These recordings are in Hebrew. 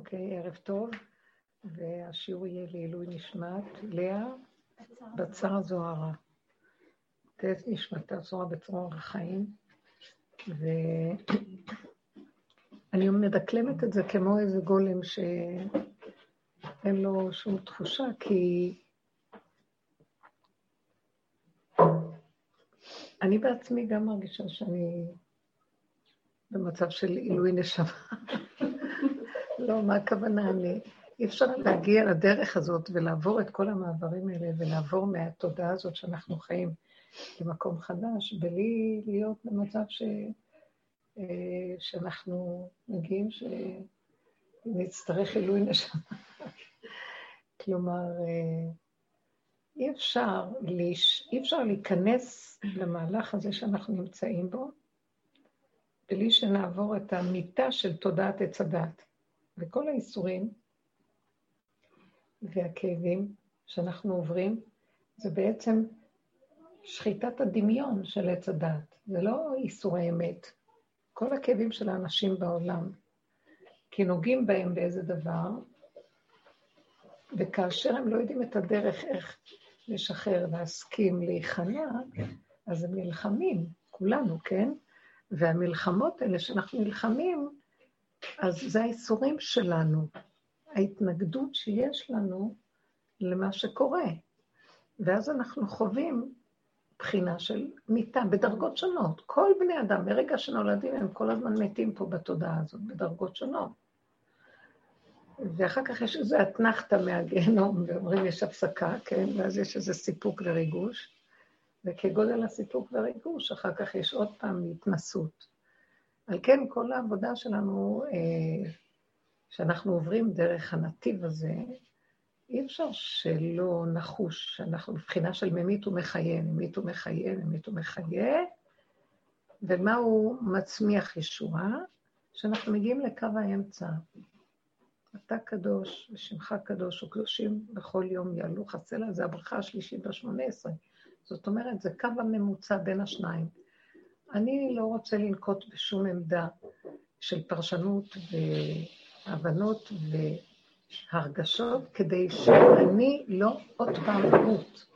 אוקיי, ערב טוב, והשיעור יהיה לעילוי נשמת לאה בצר זוהרה. תת נשמתה זוהרה בצרור החיים, ואני מדקלמת את זה כמו איזה גולם שאין לו שום תחושה, כי אני בעצמי גם מרגישה שאני במצב של עילוי נשמה. לא, מה הכוונה? אני... אי אפשר להגיע לדרך הזאת ולעבור את כל המעברים האלה ולעבור מהתודעה הזאת שאנחנו חיים למקום חדש, בלי להיות במצב ש... אה, שאנחנו מגיעים שנצטרך עילוי נשמה. כלומר, אה, אי אפשר, להיש... אי אפשר להיכנס למהלך הזה שאנחנו נמצאים בו בלי שנעבור את המיטה של תודעת עץ הדת. וכל האיסורים והכאבים שאנחנו עוברים, זה בעצם שחיטת הדמיון של עץ הדת. זה לא איסורי אמת. כל הכאבים של האנשים בעולם, כי נוגעים בהם באיזה דבר, וכאשר הם לא יודעים את הדרך איך לשחרר, להסכים, להיכנע, אז הם נלחמים, כולנו, כן? והמלחמות האלה שאנחנו נלחמים, אז זה האיסורים שלנו, ההתנגדות שיש לנו למה שקורה. ואז אנחנו חווים בחינה של מיתה בדרגות שונות. כל בני אדם, ברגע שנולדים, הם כל הזמן מתים פה בתודעה הזאת, בדרגות שונות. ואחר כך יש איזו אתנחתא מהגיהנום, ואומרים יש הפסקה, כן? ואז יש איזה סיפוק וריגוש. וכגודל הסיפוק והריגוש, אחר כך יש עוד פעם התנסות. על כן, כל העבודה שלנו, אה, שאנחנו עוברים דרך הנתיב הזה, אי אפשר שלא נחוש שאנחנו בבחינה של ממית ומחיה, ממית ומחיה, ממית ומחיה, ומה הוא מצמיח ישועה? שאנחנו מגיעים לקו האמצע. אתה קדוש ושמך קדוש וקדושים בכל יום יעלו חסלה, זה הברכה השלישית בשמונה עשרה. זאת אומרת, זה קו הממוצע בין השניים. אני לא רוצה לנקוט בשום עמדה של פרשנות והבנות והרגשות, כדי שאני לא עוד פעם אמות.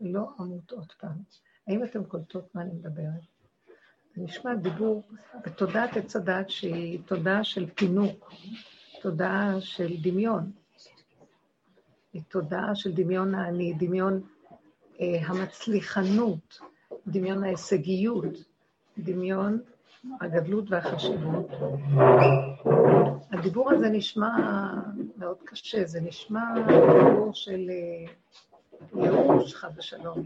לא אמות עוד פעם. האם אתם קולטות מה אני מדברת? זה נשמע דיבור בתודעת עץ הדת שהיא תודעה של פינוק, תודעה של דמיון. היא תודעה של דמיון האני, דמיון אה, המצליחנות, דמיון ההישגיות, דמיון הגדלות והחשיבות. הדיבור הזה נשמע מאוד קשה, זה נשמע דיבור של אה, ייאוש, חס ושלום,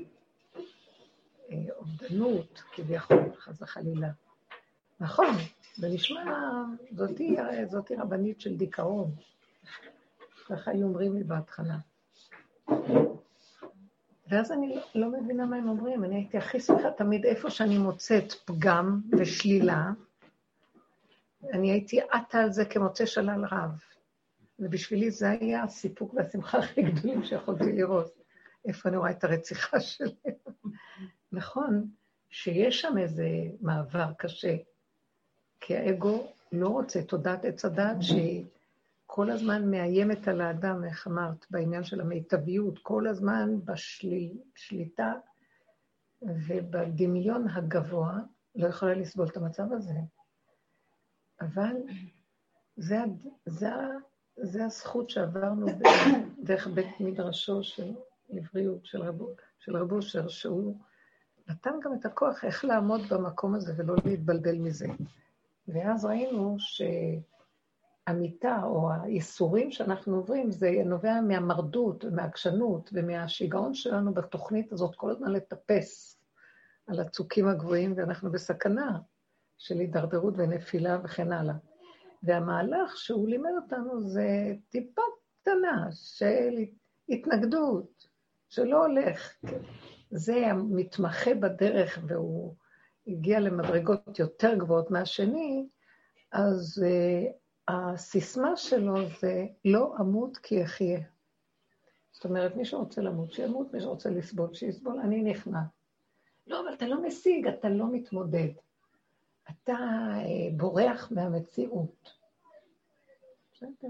אה, אובדנות, כביכול, חס וחלילה. נכון, זה נשמע, זאתי, זאתי רבנית של דיכאון, ככה היו אומרים לי בהתחלה. ואז אני לא, מבינה מה הם אומרים. אני הייתי הכי שמחה תמיד איפה שאני מוצאת פגם ושלילה, אני הייתי עטה על זה כמוצא שלל רב. ובשבילי זה היה הסיפוק והשמחה הכי גדולים שיכולתי לראות. איפה אני רואה את הרציחה שלהם. נכון שיש שם איזה מעבר קשה, כי האגו לא רוצה תודעת עץ הדת שהיא כל הזמן מאיימת על האדם, איך אמרת, בעניין של המיטביות, כל הזמן בשליטה ובדמיון הגבוה, לא יכולה לסבול את המצב הזה. אבל זה, זה, זה הזכות שעברנו דרך בית מדרשו של עבריות, של רב, של רב אושר, שהוא נתן גם את הכוח איך לעמוד במקום הזה ולא להתבלבל מזה. ואז ראינו ש... המיטה או הייסורים שאנחנו עוברים, זה נובע מהמרדות ומהעקשנות ומהשיגעון שלנו בתוכנית הזאת כל הזמן לטפס על הצוקים הגבוהים, ואנחנו בסכנה של הידרדרות ונפילה וכן הלאה. והמהלך שהוא לימד אותנו זה טיפה קטנה של התנגדות, שלא הולך. זה המתמחה בדרך והוא הגיע למדרגות יותר גבוהות מהשני, אז אה, הסיסמה שלו זה לא אמות כי אחיה. זאת אומרת, מי שרוצה למות, שימות, מי שרוצה לסבול, שיסבול, אני נכנע. לא, אבל אתה לא משיג, אתה לא מתמודד. אתה אה, בורח מהמציאות. בסדר?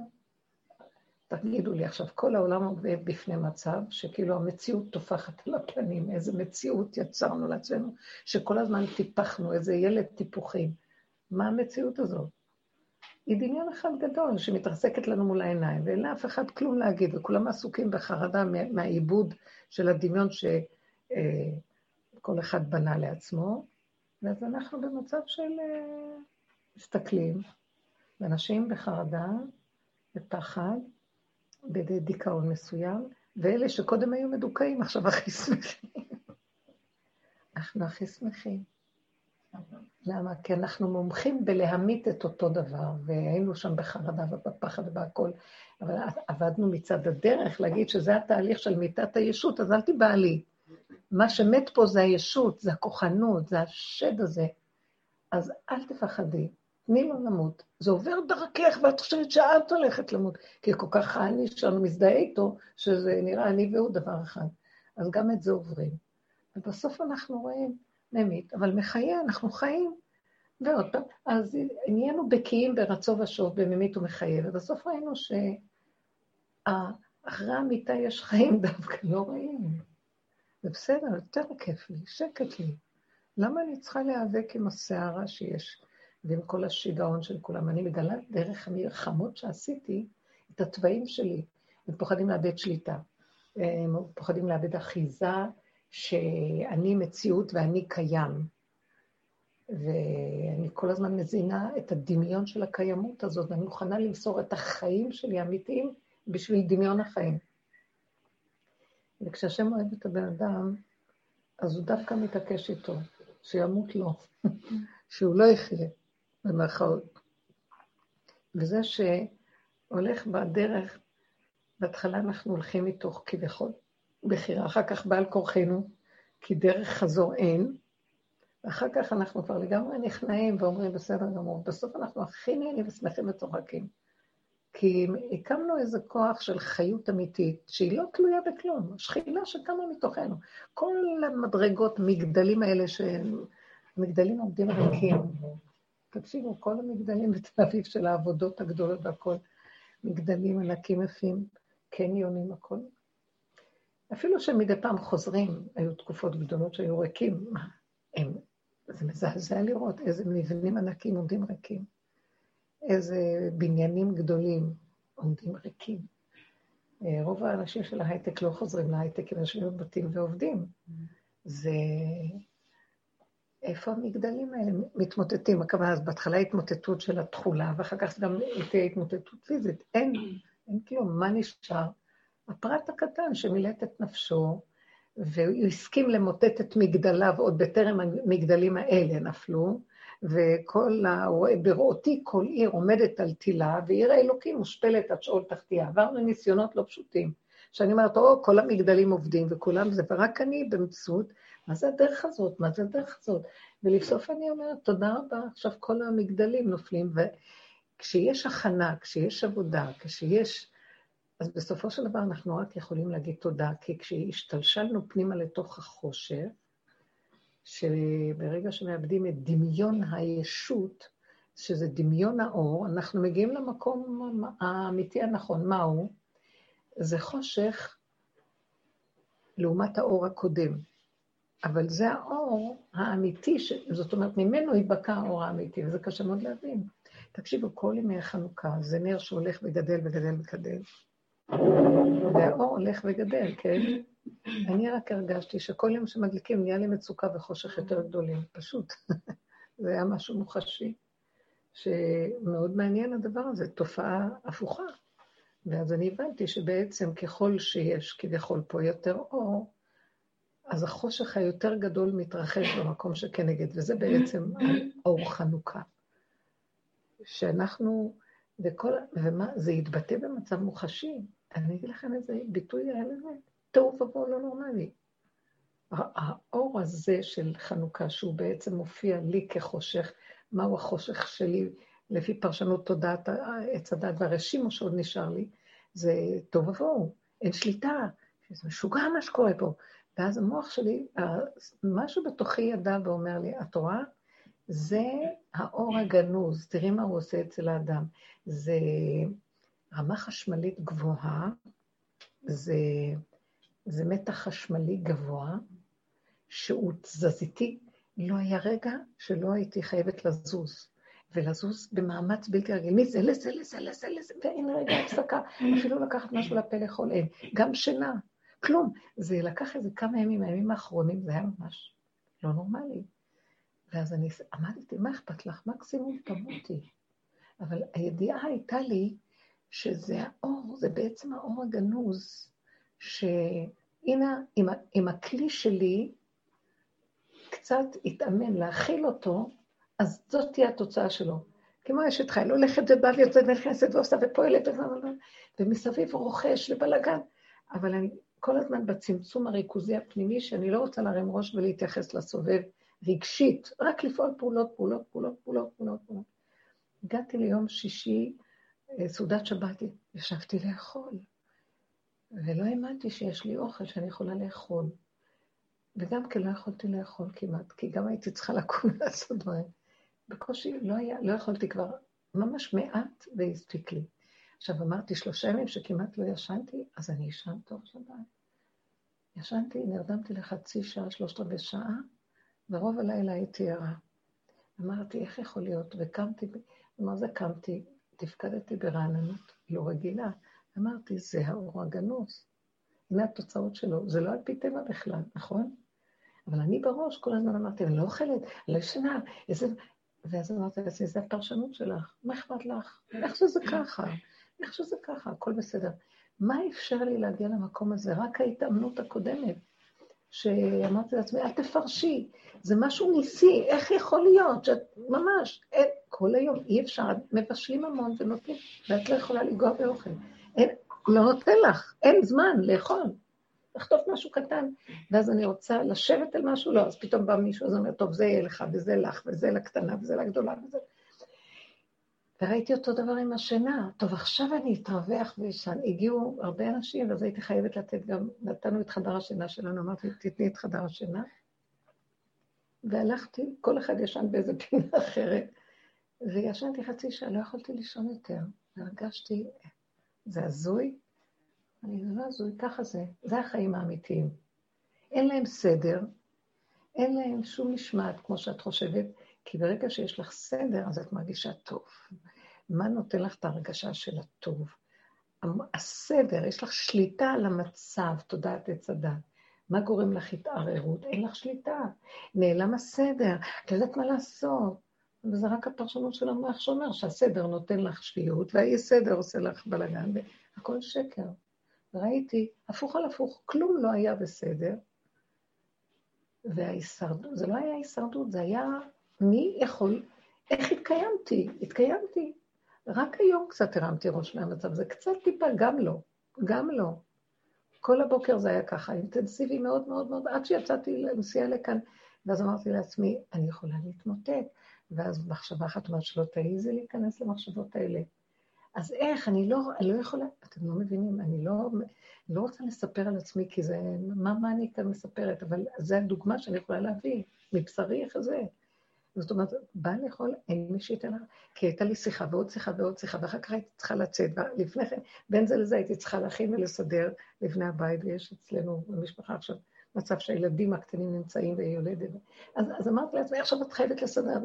תגידו לי עכשיו, כל העולם עובד בפני מצב שכאילו המציאות טופחת על הפנים, איזה מציאות יצרנו לעצמנו, שכל הזמן טיפחנו, איזה ילד טיפוחים. מה המציאות הזאת? היא דמיון אחד גדול שמתרסקת לנו מול העיניים, ואין לאף אחד כלום להגיד, וכולם עסוקים בחרדה מהעיבוד של הדמיון שכל אה, אחד בנה לעצמו, ואז אנחנו במצב של אה, מסתכלים, ואנשים בחרדה, בפחד, בדיכאון מסוים, ואלה שקודם היו מדוכאים, עכשיו הכי שמחים. אנחנו הכי שמחים. למה? כי אנחנו מומחים בלהמית את אותו דבר, והיינו שם בחרדה ובפחד ובהכול, אבל עבדנו מצד הדרך להגיד שזה התהליך של מיתת הישות, אז אל תיבהלי. מה שמת פה זה הישות, זה הכוחנות, זה השד הזה. אז אל תפחדי, תני לו למות. זה עובר דרכך, ואת חושבת שאת הולכת למות, כי כל כך האני שלנו מזדהה איתו, שזה נראה אני והוא דבר אחד. אז גם את זה עוברים. ובסוף אנחנו רואים, ממית, אבל מחיה אנחנו חיים. ועוד פעם, אז נהיינו בקיאים ברצו ושוב, בממית ומחיה, ובסוף ראינו שאחרי המיטה יש חיים דווקא לא רעים. זה בסדר, יותר כיף לי, שקט לי. למה אני צריכה להיאבק עם הסערה שיש, ועם כל השיגעון של כולם? אני מגלה דרך המלחמות שעשיתי את התוואים שלי. הם פוחדים לאבד שליטה, הם פוחדים לאבד אחיזה, שאני מציאות ואני קיים. ואני כל הזמן מזינה את הדמיון של הקיימות הזאת, ואני מוכנה למסור את החיים שלי האמיתיים בשביל דמיון החיים. וכשהשם אוהב את הבן אדם, אז הוא דווקא מתעקש איתו, שימות לו, שהוא לא יחיה, במרכאות. וזה שהולך בדרך, בהתחלה אנחנו הולכים מתוך כביכול בחירה, אחר כך בעל כורחנו, כי דרך חזור אין, ואחר כך אנחנו כבר לגמרי נכנעים ואומרים, בסדר גמור. בסוף אנחנו הכי נהנים ושמחים וצוחקים. כי הקמנו איזה כוח של חיות אמיתית, שהיא לא תלויה בכלום, השכינה שקמה מתוכנו. כל המדרגות, מגדלים האלה, שהמגדלים עומדים ריקים. תקשיבו, כל המגדלים בתל אביב של העבודות הגדולות והכול, מגדלים ענקים יפים, קניונים, הכול אפילו שמדי פעם חוזרים, היו תקופות גדולות שהיו ריקים, הם, זה מזעזע לראות איזה מבנים ענקים עומדים ריקים, איזה בניינים גדולים עומדים ריקים. אה, רוב האנשים של ההייטק לא חוזרים להייטק, הם יושבים בבתים ועובדים. זה... איפה המגדלים האלה מתמוטטים? הכוונה, אז בהתחלה התמוטטות של התכולה, ואחר כך גם תהיה התמוטטות פיזית. אין, אין כלום, מה נשאר? הפרט הקטן שמילט את נפשו, והוא הסכים למוטט את מגדליו עוד בטרם המגדלים האלה נפלו, וכל ה... בראותי כל עיר עומדת על תילה, ועיר האלוקים מושפלת עד שאול תחתיה. עברנו ניסיונות לא פשוטים. שאני אומרת, או, כל המגדלים עובדים וכולם זה, ורק אני במציאות, מה זה הדרך הזאת? מה זה הדרך הזאת? ולבסוף אני אומרת, תודה רבה, עכשיו כל המגדלים נופלים, וכשיש הכנה, כשיש עבודה, כשיש אז בסופו של דבר אנחנו רק יכולים להגיד תודה, כי כשהשתלשלנו פנימה לתוך החושך, שברגע שמאבדים את דמיון הישות, שזה דמיון האור, אנחנו מגיעים למקום האמיתי הנכון. מהו? זה חושך לעומת האור הקודם. אבל זה האור האמיתי, ש... זאת אומרת, ממנו ייבקע האור האמיתי, וזה קשה מאוד להבין. תקשיבו, כל ימי החנוכה זה נר שהולך וגדל וגדל וגדל. והאור הולך וגדל, כן? אני רק הרגשתי שכל יום שמדליקים נהיה לי מצוקה וחושך יותר גדולים, פשוט. זה היה משהו מוחשי, שמאוד מעניין הדבר הזה, תופעה הפוכה. ואז אני הבנתי שבעצם ככל שיש כביכול פה יותר אור, אז החושך היותר גדול מתרחש במקום שכנגד, וזה בעצם אור חנוכה. שאנחנו, וכל, ומה, זה יתבטא במצב מוחשי. אני אגיד לכם איזה ביטוי היה לזה, תוהו ובוהו לא נורמלי. האור הזה של חנוכה, שהוא בעצם מופיע לי כחושך, מהו החושך שלי לפי פרשנות תודעת עץ הדת והרשימו שעוד נשאר לי, זה תוהו ובוהו, אין שליטה, זה משוגע מה שקורה פה. ואז המוח שלי, משהו בתוכי ידע ואומר לי, את רואה? זה האור הגנוז, תראי מה הוא עושה אצל האדם. זה רמה חשמלית גבוהה, זה, זה מתח חשמלי גבוה, שהוא תזזיתי. לא היה רגע שלא הייתי חייבת לזוז. ולזוז במאמץ בלתי רגיל, מזה לזה, לזה, לזה, לזה, ואין רגע הפסקה, אפילו לקחת משהו לפה לאכול אין, גם שינה, כלום. זה לקח איזה כמה ימים, הימים האחרונים, זה היה ממש לא נורמלי. ואז אני עמדתי, מה אכפת לך? מקסימום תמותי. אבל הידיעה הייתה לי שזה האור, זה בעצם האור הגנוז, שהנה, אם, אם הכלי שלי קצת יתאמן להכיל אותו, אז זאת תהיה התוצאה שלו. כמו אשת חייל, הולכת ובאה ויוצאת ונכנסת ועושה ופועלת, ומסביב רוכש ובלאגן. אבל אני כל הזמן בצמצום הריכוזי הפנימי, שאני לא רוצה להרים ראש ולהתייחס לסובב רגשית, רק לפעול פעולות, פעולות, פעולות, פעולות, פעולות. הגעתי ליום שישי, סעודת שבת, ישבתי לאכול, ולא האמנתי שיש לי אוכל שאני יכולה לאכול. וגם כי לא יכולתי לאכול כמעט, כי גם הייתי צריכה לקום לעשות דברים. בקושי לא היה, לא יכולתי כבר, ממש מעט והספיק לי. עכשיו אמרתי שלושה ימים שכמעט לא ישנתי, אז אני אשן טוב שבת. ישנתי, נרדמתי לחצי שעה, שלושת רבעי שעה, ורוב הלילה הייתי ערה. אמרתי, איך יכול להיות? וקמתי, מה זה קמתי? תפקדתי ברעננות לא רגילה. אמרתי, זה האור הגנוז. הנה התוצאות שלו. זה לא על פי טבע בכלל, נכון? אבל אני בראש כל הזמן אמרתי, אני לא אוכלת, לא ישנה, איזה... ואז אמרתי לעצמי, זה הפרשנות שלך, מה אכפת לך? איך שזה ככה? איך שזה ככה? הכל בסדר. מה אפשר לי להגיע למקום הזה? רק ההתאמנות הקודמת, שאמרתי לעצמי, אל תפרשי, זה משהו ניסי, איך יכול להיות שאת ממש, אין, כל היום אי אפשר, מבשלים המון ונותנים, ואת לא יכולה לנגוע באוכל. אין, לא נותן לך, אין זמן לאכול. לחטוף משהו קטן, ואז אני רוצה לשבת על משהו, לא, אז פתאום בא מישהו, אז אומר, טוב, זה יהיה לך, וזה לך, וזה לקטנה, וזה לגדולה, וזה... וראיתי אותו דבר עם השינה. טוב, עכשיו אני אתרווח וישן. הגיעו הרבה אנשים, ואז הייתי חייבת לתת גם, נתנו את חדר השינה שלנו, אמרתי, תתני את חדר השינה. והלכתי, כל אחד ישן באיזה פינה אחרת, וישנתי חצי שעה, לא יכולתי לישון יותר. והרגשתי, זה הזוי, אני לא הזוי, ככה זה, זה החיים האמיתיים. אין להם סדר, אין להם שום משמעת כמו שאת חושבת, כי ברגע שיש לך סדר, אז את מרגישה טוב. מה נותן לך את ההרגשה של הטוב? הסדר, יש לך שליטה על המצב, תודעת עץ הדת. מה גורם לך התערערות? אין לך שליטה. נעלם הסדר, את לא יודעת מה לעשות. וזה רק הפרשנות של המוח שאומר שהסדר נותן לך שפיות, והאי סדר עושה לך בלאגן, והכל שקר. ראיתי, הפוך על הפוך, כלום לא היה בסדר, וההישרדות, זה לא היה הישרדות, זה היה מי יכול, איך התקיימתי? התקיימתי. רק היום קצת הרמתי ראש מהמצב, זה קצת טיפה, גם לא, גם לא. כל הבוקר זה היה ככה, אינטנסיבי מאוד מאוד מאוד, עד שיצאתי לנסיעה לכאן, ואז אמרתי לעצמי, אני יכולה להתמוטט. ואז מחשבה אחת אומרת שלא תעיזי להיכנס למחשבות האלה. אז איך? אני לא, אני לא יכולה, אתם לא מבינים, אני לא, לא רוצה לספר על עצמי, כי זה, מה, מה אני כאן מספרת, אבל זו הדוגמה שאני יכולה להביא, מבשרי זה. זאת אומרת, באה לאכול, אין מי שייתן לה, כי הייתה לי שיחה ועוד שיחה ועוד שיחה, ואחר כך הייתי צריכה לצאת, ולפני כן, בין זה לזה הייתי צריכה להכין ולסדר לפני הבית, ויש אצלנו במשפחה עכשיו מצב שהילדים הקטנים נמצאים והיא יולדת. אז, אז אמרתי לעצמי, עכשיו את חייבת לסדר.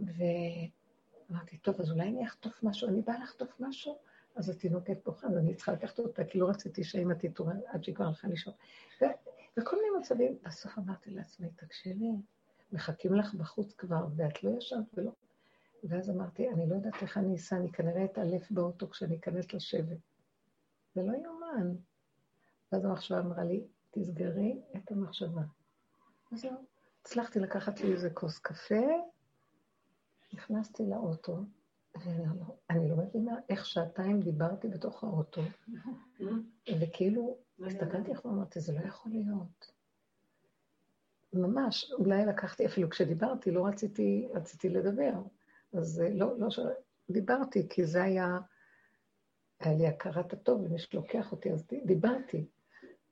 ואמרתי, טוב, אז אולי אני אחטוף משהו, אני באה לחטוף משהו, אז התינוקת בוכה, אז אני צריכה לקחת אותה, כי לא רציתי שהאמא תתעורר עד שהיא כבר הלכה לישון. וכל מיני מצבים, בסוף אמרתי לעצמי, תקשיבי, מחכים לך בחוץ כבר, ואת לא ישנת ולא... ואז אמרתי, אני לא יודעת איך אני אסע, אני כנראה אתעלף באוטו כשאני אכנס לשבת. זה לא יאומן. ואז המחשבה אמרה לי, תסגרי את המחשבה. אז זהו, הצלחתי לקחת לי איזה כוס קפה, נכנסתי לאוטו, ואני לא מבינה איך שעתיים דיברתי בתוך האוטו, וכאילו, הסתכלתי איך ואמרתי, זה לא יכול להיות. ממש, אולי לקחתי, אפילו כשדיברתי, לא רציתי, רציתי לדבר. אז אה, לא, לא ש... דיברתי, כי זה היה, היה לי הכרת הטוב, ומי שלוקח אותי, אז דיברתי.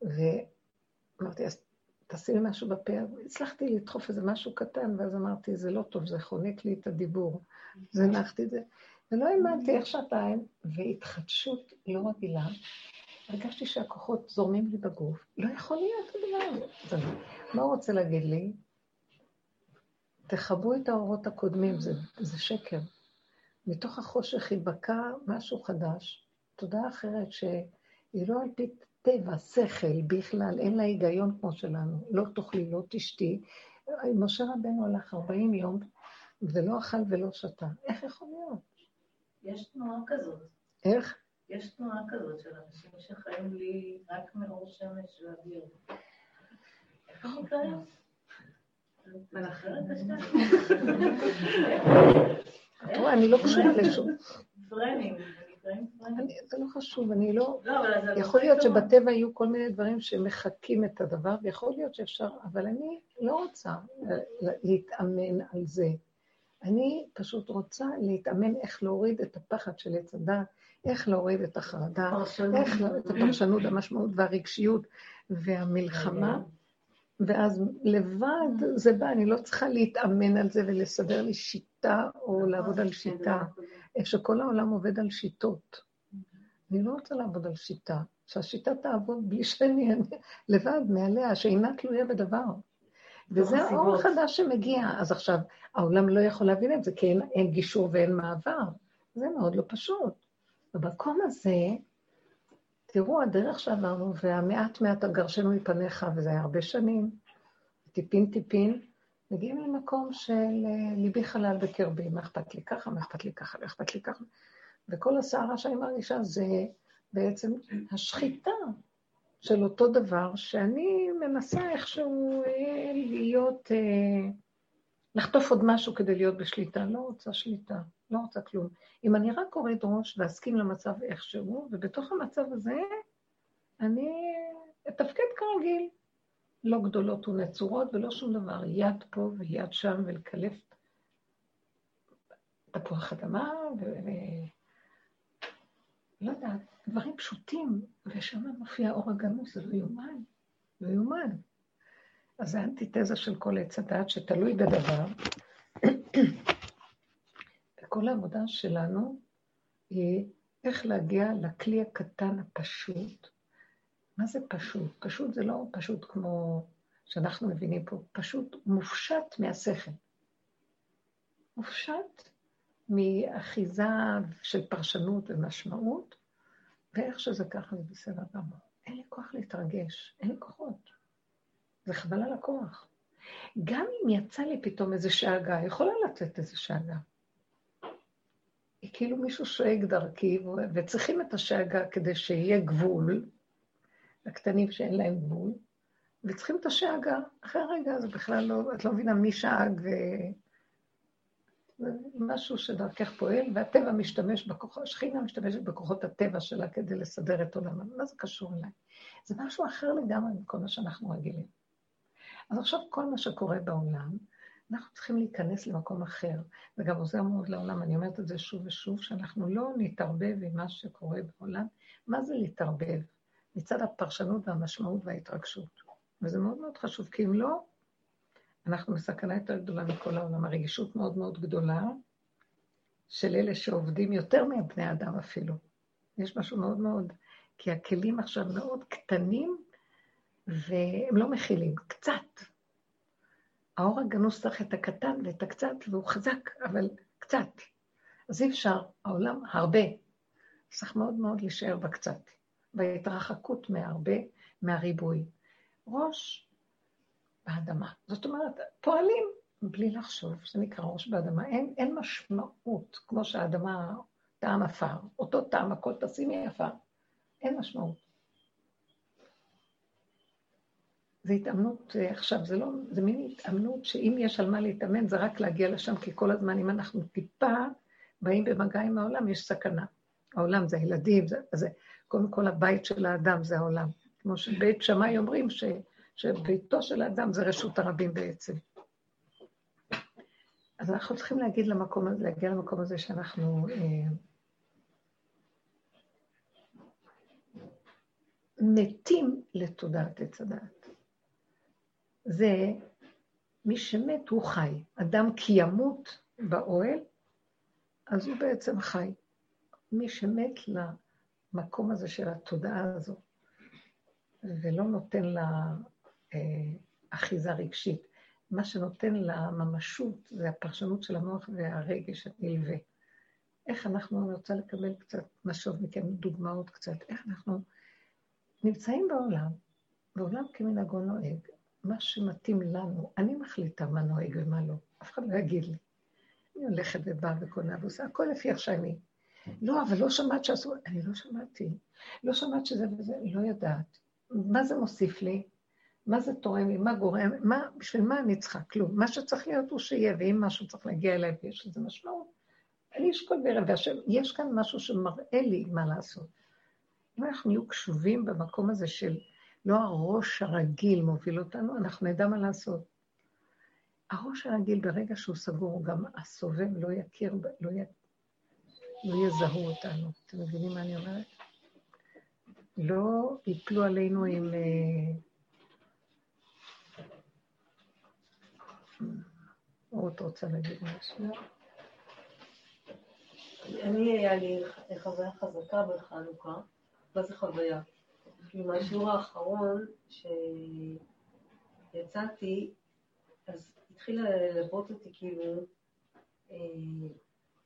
ואמרתי, אז תעשי לי משהו בפה. הצלחתי לדחוף איזה משהו קטן, ואז אמרתי, זה לא טוב, זה חונק לי את הדיבור. זנחתי את זה. ולא האמנתי איך שעתיים, והתחדשות לא רגילה. הרגשתי שהכוחות זורמים לי בגוף. לא יכול להיות הדבר הזה. מה הוא רוצה להגיד לי? תכבו את האורות הקודמים, זה, זה שקר. מתוך החושך ייבקע משהו חדש, תודעה אחרת שהיא לא על פי טבע, שכל בכלל, אין לה היגיון כמו שלנו. לא תאכלי, לא תשתי. משה רבנו הלך 40 יום ולא אכל ולא שתה. איך יכול להיות? יש תנועה כזאת. איך? יש תנועה כזאת של אנשים שחיים לי רק מאור שמש ואוויר. איך זה קרה? מלאכרת את רואה, אני לא קשורה לשום. פרנים. זה לא חשוב, אני לא... לא יכול להיות שבטבע יהיו כל מיני דברים שמחקים את הדבר, ויכול להיות שאפשר, אבל אני לא רוצה להתאמן על זה. אני פשוט רוצה להתאמן איך להוריד את הפחד של עץ הדת, איך להוריד את החרדה, איך להוריד את הפרשנות, המשמעות והרגשיות והמלחמה. ואז לבד זה בא, אני לא צריכה להתאמן על זה ולסדר לי שיטה או לעבוד על שיטה. איך שכל העולם עובד על שיטות. אני לא רוצה לעבוד על שיטה, שהשיטה תעבוד בלי שאני לבד מעליה, שאינה תלויה בדבר. וזה האור החדש שמגיע. אז עכשיו, העולם לא יכול להבין את זה, כי אין, אין גישור ואין מעבר. זה מאוד לא פשוט. במקום הזה, תראו, הדרך שעברנו, והמעט מעט הגרשנו מפניך, וזה היה הרבה שנים, טיפין טיפין, מגיעים למקום של אה, ליבי חלל בקרבי, מה אכפת לי ככה, מה אכפת לי ככה, מה אכפת לי ככה. וכל הסערה שאני מרגישה זה בעצם השחיטה של אותו דבר, שאני מנסה איכשהו אה, להיות, אה, לחטוף עוד משהו כדי להיות בשליטה. לא רוצה שליטה, לא רוצה כלום. אם אני רק אוריד ראש ואסכים למצב איכשהו, ובתוך המצב הזה אני אתפקד כרגיל. לא גדולות ונצורות ולא שום דבר, יד פה ויד שם ולקלף תפוח אדמה ו... לא יודעת, דברים פשוטים, ושם מופיע אור הגנוז, זה לא יאומן, לא יאומן. אז זה אנטיתזה של כל עץ הדעת שתלוי בדבר. וכל העבודה שלנו היא איך להגיע לכלי הקטן הפשוט, מה זה פשוט? פשוט זה לא פשוט כמו שאנחנו מבינים פה, פשוט מופשט מהשכל. מופשט מאחיזה של פרשנות ומשמעות, ואיך שזה ככה זה בסדר גמור. אין לי כוח להתרגש, אין לי כוחות. זה חבל על הכוח. גם אם יצא לי פתאום איזה שאגה, יכולה לצאת איזה שאגה. היא כאילו מישהו שואג דרכי, וצריכים את השאגה כדי שיהיה גבול, הקטנים שאין להם גבול, וצריכים את השאגה. אחרי הרגע זה בכלל לא, את לא מבינה מי שאג, זה משהו שדרכך פועל, והטבע משתמש בכוחות, השכינה משתמשת בכוחות הטבע שלה כדי לסדר את עולמה. מה זה קשור אליי? זה משהו אחר לגמרי מכל מה שאנחנו רגילים. אז עכשיו כל מה שקורה בעולם, אנחנו צריכים להיכנס למקום אחר, וגם עוזר מאוד לעולם, אני אומרת את זה שוב ושוב, שאנחנו לא נתערבב עם מה שקורה בעולם. מה זה להתערבב? מצד הפרשנות והמשמעות וההתרגשות. וזה מאוד מאוד חשוב, כי אם לא, אנחנו בסכנה יותר גדולה מכל העולם. הרגישות מאוד מאוד גדולה של אלה שעובדים יותר מבני אדם אפילו. יש משהו מאוד מאוד, כי הכלים עכשיו מאוד קטנים, והם לא מכילים, קצת. האור הגנוז צריך את הקטן ואת הקצת, והוא חזק, אבל קצת. אז אי אפשר, העולם הרבה. צריך מאוד מאוד להישאר בקצת. בהתרחקות מהרבה, מהריבוי. ראש באדמה. זאת אומרת, פועלים בלי לחשוב, זה נקרא ראש באדמה. אין, אין משמעות, כמו שהאדמה טעם עפר, אותו טעם, הכל תשימי עפר. אין משמעות. זה התאמנות אה, עכשיו, זה לא, זה מין התאמנות שאם יש על מה להתאמן, זה רק להגיע לשם, כי כל הזמן, אם אנחנו טיפה באים במגע עם העולם, יש סכנה. העולם זה הילדים, זה, זה קודם כל הבית של האדם זה העולם. כמו שבית שמאי אומרים ש, שביתו של האדם זה רשות הרבים בעצם. אז אנחנו צריכים להגיד למקום הזה, להגיע למקום הזה שאנחנו אה, מתים לתודעת עץ הדעת. זה מי שמת הוא חי. אדם כי ימות באוהל, אז הוא בעצם חי. מי שמת למקום הזה של התודעה הזו, ולא נותן לה אה, אחיזה רגשית, מה שנותן לה ממשות זה הפרשנות של המוח והרגש הנלווה. איך אנחנו, אני רוצה לקבל קצת משוב מכם, דוגמאות קצת, איך אנחנו נמצאים בעולם, בעולם כמנהגו נוהג, מה שמתאים לנו, אני מחליטה מה נוהג ומה לא, אף אחד לא יגיד לי. אני הולכת ובאה וקונה ועושה הכל לפי איך שאני. לא, אבל לא שמעת שעשו, אני לא שמעתי. לא שמעת שזה וזה, לא יודעת. מה זה מוסיף לי? מה זה תורם לי? מה גורם? מה, בשביל מה אני צריכה? כלום. מה שצריך להיות הוא שיהיה, ואם משהו צריך להגיע אליי ויש לזה משמעות, אני אשקול בערב, והשם, יש כאן משהו שמראה לי מה לעשות. אם אנחנו נהיו קשובים במקום הזה של לא הראש הרגיל מוביל אותנו, אנחנו נדע מה לעשות. הראש הרגיל, ברגע שהוא סגור, גם הסובב לא יכיר, לא, י... לא יזהו אותנו. אתם מבינים מה אני אומרת? לא יפלו עלינו עם... אה, רות רוצה להגיד משהו? אני, היה לי חוויה חזקה בחנוכה. מה זה חוויה? מהשיעור האחרון שיצאתי, אז התחיל ללוות אותי כאילו אה,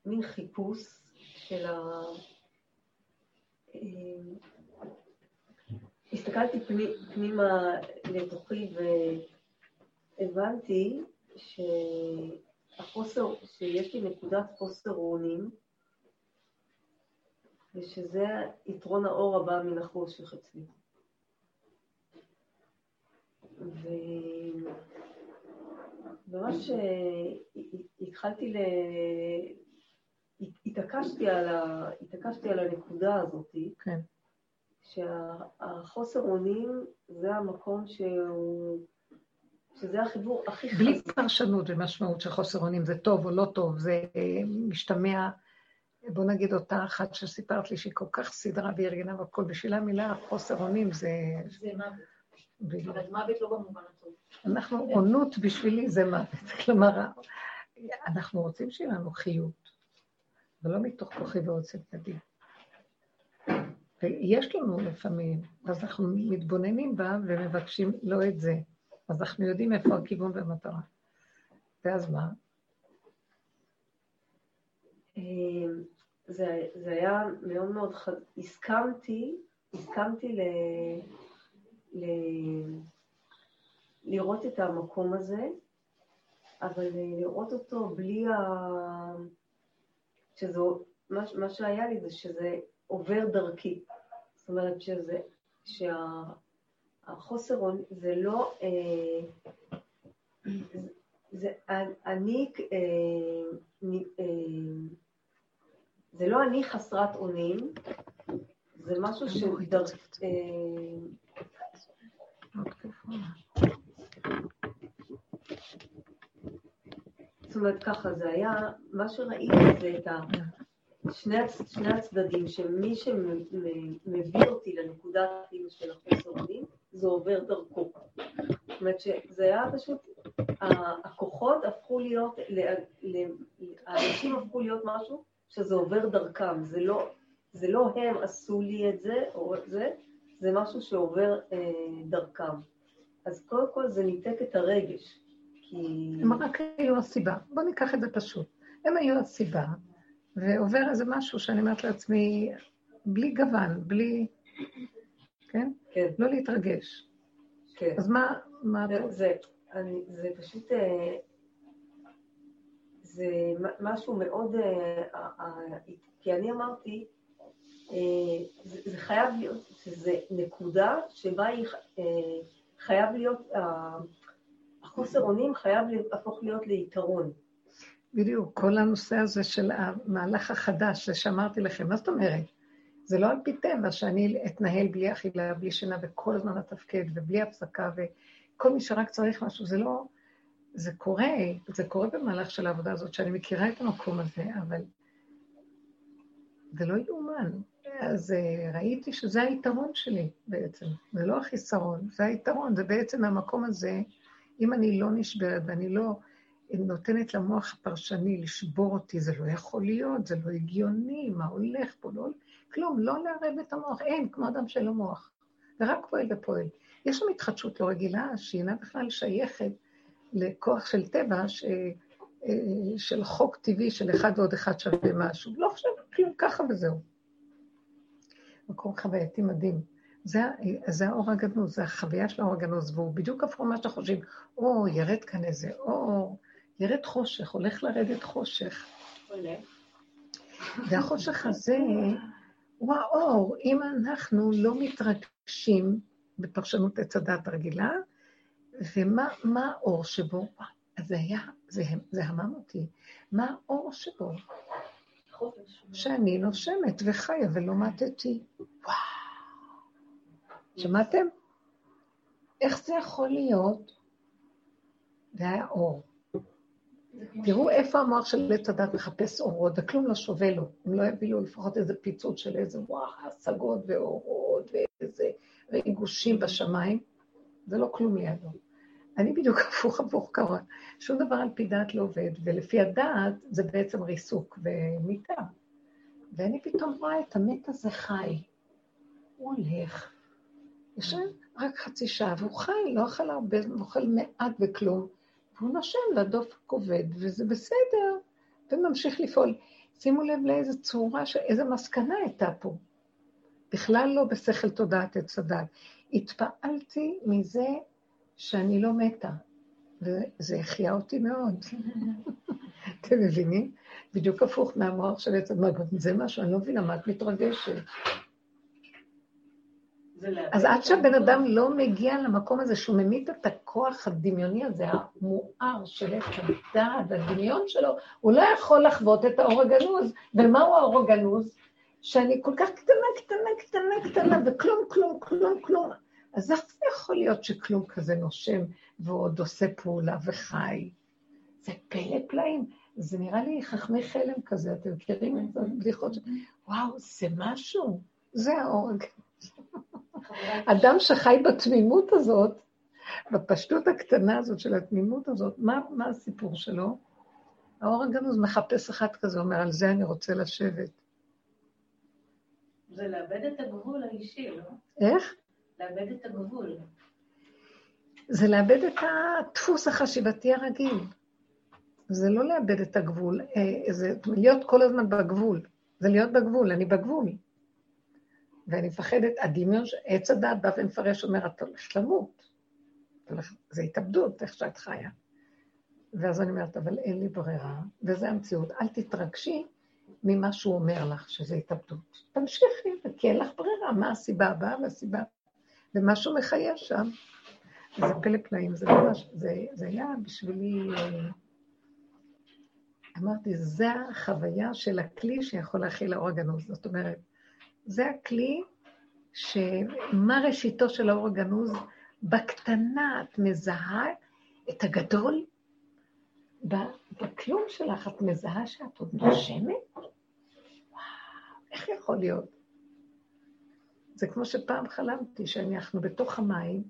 מין חיפוש של ה... אה, הסתכלתי פני, פנימה לתוכי והבנתי שהחוסר, שיש לי נקודת חוסר אונים, ושזה יתרון האור הבא מן החושך אצלי. וממש התחלתי ל... התעקשתי על, ה... התעקשתי על הנקודה הזאת, כן. שהחוסר אונים זה המקום שהוא, שזה החיבור הכי חזק. בלי פרשנות ומשמעות של חוסר אונים, זה טוב או לא טוב, זה משתמע בוא נגיד אותה אחת שסיפרת לי שהיא כל כך סדרה וארגנה והכל, בשבילה המילה חוסר אונים זה... זה מוות. אבל מוות לא במובן הטוב. אנחנו, עונות בשבילי זה מוות. כלומר, אנחנו רוצים שיהיה לנו חיות, ולא מתוך כוחי ועוצם ידי. ויש לנו לפעמים, אז אנחנו מתבוננים בה ומבקשים לא את זה. אז אנחנו יודעים איפה הכיוון והמטרה. ואז מה? אמ, זה, זה היה מאוד מאוד חד... הסכמתי, הסכמתי ל... ל... לראות את המקום הזה, אבל לראות אותו בלי ה... שזה... מה, מה שהיה לי זה שזה עובר דרכי. זאת אומרת שזה... שהחוסר זה לא... אה, זה אני... אה, אה, זה לא אני חסרת אונים, זה משהו זאת אומרת ככה, זה היה, מה שראיתי זה את ה... שני, שני הצדדים, שמי שמביא אותי לנקודת כאילו של החוסר אונים, זה עובר דרכו. זאת אומרת שזה היה פשוט, הכוחות הפכו להיות, האנשים הפכו להיות משהו שזה עובר דרכם, זה לא, זה לא הם עשו לי את זה או את זה, זה משהו שעובר אה, דרכם. אז קודם כל זה ניתק את הרגש, כי... הם רק היו הסיבה. בואו ניקח את זה פשוט. הם היו הסיבה, ועובר איזה משהו שאני אומרת לעצמי, בלי גוון, בלי... כן? כן. לא להתרגש. כן. אז מה... מה זה, זה, אני, זה פשוט... אה, זה משהו מאוד, אה, כי אני אמרתי, זה חייב להיות, שזה נקודה שבה היא חייב להיות, החוסר אונים חייב להפוך להיות ליתרון. בדיוק, כל הנושא הזה של המהלך החדש ששמרתי לכם, מה זאת אומרת? זה לא על פי טבע שאני אתנהל בלי אכילה, בלי שינה, וכל הזמן לתפקד, ובלי הפסקה, וכל מי שרק צריך משהו, זה לא... זה קורה, זה קורה במהלך של העבודה הזאת, שאני מכירה את המקום הזה, אבל זה לא יאומן. אז אה, ראיתי שזה היתרון שלי בעצם, זה לא החיסרון, זה היתרון, זה בעצם המקום הזה, אם אני לא נשברת ואני לא נותנת למוח הפרשני לשבור אותי, זה לא יכול להיות, זה לא הגיוני, מה הולך פה, לא... כלום, לא לערב את המוח, אין, כמו אדם שאין מוח, ורק פועל ופועל. יש שם התחדשות לא רגילה, שהיא אינה בכלל שייכת לכוח של טבע, ש... אה, של חוק טבעי של אחד ועוד אחד שווה משהו. לא חושב כלום, ככה וזהו. מקום חווייתי מדהים. זה, זה האור הגנוז, זה החוויה של האור הגנוז, והוא בדיוק הפוך ממה שאתה חושבים, או, ירד כאן איזה אור, ירד חושך, הולך לרדת חושך. והחושך הזה הוא האור. אם אנחנו לא מתרגשים בפרשנות עץ הדת הרגילה, ומה האור שבו? זה היה, זה, זה המם אותי. מה האור שבו? שאני נושמת וחיה ולא מתתי. וואו. שמעתם? איך זה יכול להיות? זה היה אור. תראו איפה המוח של עץ הדת מחפש אורות, וכלום לא שווה לו. אם לא יביאו לפחות איזה פיצוץ של איזה וואו, השגות ואורות ואיזה ריגושים בשמיים, זה לא כלום לידו. אני בדיוק הפוך הפוך קרה. שום דבר על פי דעת לא עובד, ולפי הדעת זה בעצם ריסוק ומיטה. ואני פתאום רואה את המת הזה חי. הוא הולך, יושב רק חצי שעה, והוא חי, לא אכל הרבה, הוא אוכל מעט וכלום, והוא נושם והדופק עובד, וזה בסדר, וממשיך לפעול. שימו לב לאיזה צורה, איזה מסקנה הייתה פה. בכלל לא בשכל תודעת עץ הדת. התפעלתי מזה שאני לא מתה, וזה החיה אותי מאוד. אתם מבינים? בדיוק הפוך מהמוח של עץ הדת. זה משהו, אני לא מבינה מה את מתרגשת. אז עד שהבן אדם לא מגיע למקום הזה שהוא ממית את הכוח הדמיוני הזה, המואר של עץ הדעת, הדמיון שלו, הוא לא יכול לחוות את האור הגנוז. ומהו האור הגנוז? שאני כל כך קטנה, קטנה, קטנה, קטנה, וכלום, כלום, כלום, כלום. אז איך זה יכול להיות שכלום כזה נושם ועוד עושה פעולה וחי? זה פלא פלאים. זה נראה לי חכמי חלם כזה, אתם מכירים את הבדיחות? וואו, זה משהו. זה הגנוז. אדם שחי בתמימות הזאת, בפשטות הקטנה הזאת של התמימות הזאת, מה, מה הסיפור שלו? האור הגנוז מחפש אחד כזה, אומר, על זה אני רוצה לשבת. זה לאבד את הגבול האישי, לא? איך? לאבד את הגבול. זה לאבד את הדפוס החשיבתי הרגיל. זה לא לאבד את הגבול, אה, זה להיות כל הזמן בגבול. זה להיות בגבול, אני בגבול. ואני מפחדת, הדמיון, עץ הדת בא ומפרש, אומר, את הולכת למות. זה התאבדות, איך שאת חיה. ואז אני אומרת, אבל אין לי ברירה, וזה המציאות. אל תתרגשי ממה שהוא אומר לך, שזה התאבדות. תמשיכי, כי אין לך ברירה, מה הסיבה הבאה והסיבה... ומשהו מחיה שם. זה פלא פלאים, זה ממש, זה, זה היה בשבילי... אמרתי, זה החוויה של הכלי שיכול להכיל האור הגנוז. זאת אומרת, זה הכלי שמה ראשיתו של האור הגנוז? בקטנה את מזהה את הגדול, בכלום שלך את מזהה שאת עוד נושמת? וואו, איך יכול להיות? זה כמו שפעם חלמתי שאנחנו בתוך המים,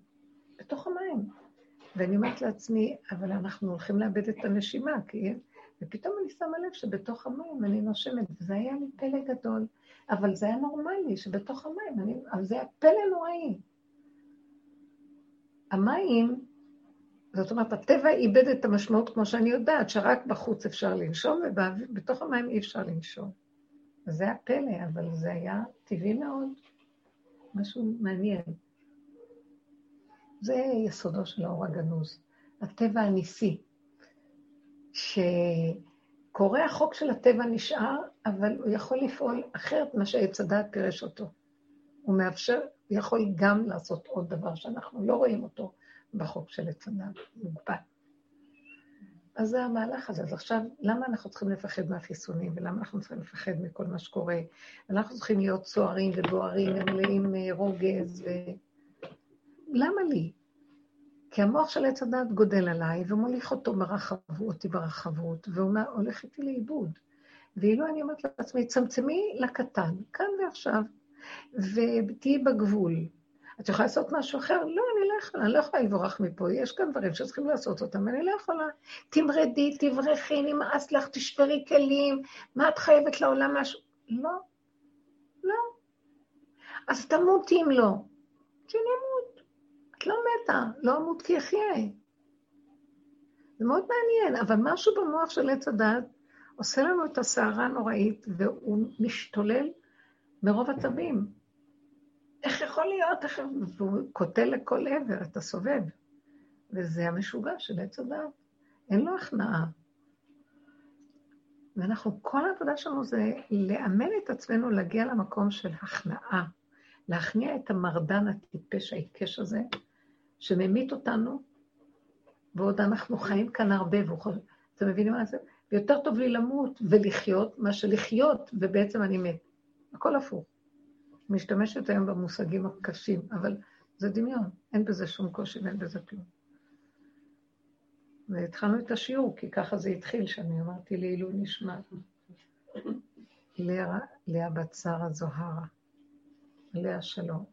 בתוך המים. ואני אומרת לעצמי, אבל אנחנו הולכים לאבד את הנשימה, כי... ופתאום אני שמה לב שבתוך המים אני נושמת, וזה היה לי פלא גדול. אבל זה היה נורמלי, שבתוך המים, אני, אבל זה היה פלא נוראי. המים, זאת אומרת, הטבע איבד את המשמעות כמו שאני יודעת, שרק בחוץ אפשר לנשום, ובתוך המים אי אפשר לנשום. זה היה פלא, אבל זה היה טבעי מאוד, משהו מעניין. זה יסודו של האור הגנוז, הטבע הניסי, ש... קורא החוק של הטבע נשאר, אבל הוא יכול לפעול אחרת ממה שעץ הדעת פירש אותו. הוא מאפשר, הוא יכול גם לעשות עוד דבר שאנחנו לא רואים אותו בחוק של עץ הדעת, מוגבל. אז זה המהלך הזה. אז עכשיו, למה אנחנו צריכים לפחד מהחיסונים, ולמה אנחנו צריכים לפחד מכל מה שקורה? אנחנו צריכים להיות סוערים ובוערים ומלאים אה, רוגז, ו... למה לי? כי המוח של עץ הדת גודל עליי ומוליך אותו ברחבות, אותי ברחבות, והוא הולך איתי לאיבוד. ואילו אני אומרת לעצמי, צמצמי לקטן, כאן ועכשיו, ותהיי בגבול. את יכולה לעשות משהו אחר? לא, אני לא יכולה, אני לא יכולה לברוח מפה, יש כאן דברים שצריכים לעשות אותם, אני לא יכולה. תמרדי, תברכי, נמאס לך, תשברי כלים, מה את חייבת לעולם משהו? לא, לא. אז תמותי אם לא. שאני אמות. את לא מתה, לא אמות כי אחיה. זה מאוד מעניין, אבל משהו במוח של עץ הדת עושה לנו את הסערה הנוראית, והוא משתולל מרוב עצבים. איך יכול להיות? איך... והוא קוטל לכל עבר את הסובב. וזה המשוגע של עץ הדת. אין לו הכנעה. ואנחנו, כל העבודה שלנו זה לאמן את עצמנו להגיע למקום של הכנעה, להכניע את המרדן הטיפש העיקש הזה, שממית אותנו, ועוד אנחנו חיים כאן הרבה, אתם מבינים מה זה? ויותר טוב לי למות ולחיות, מאשר לחיות, ובעצם אני מת. הכל הפוך. משתמשת היום במושגים הקשים, אבל זה דמיון, אין בזה שום קושי ואין בזה כלום. והתחלנו את השיעור, כי ככה זה התחיל, שאני אמרתי לעילוי נשמע. לאה, לאה בת שרה זוהרה, לאה שלום.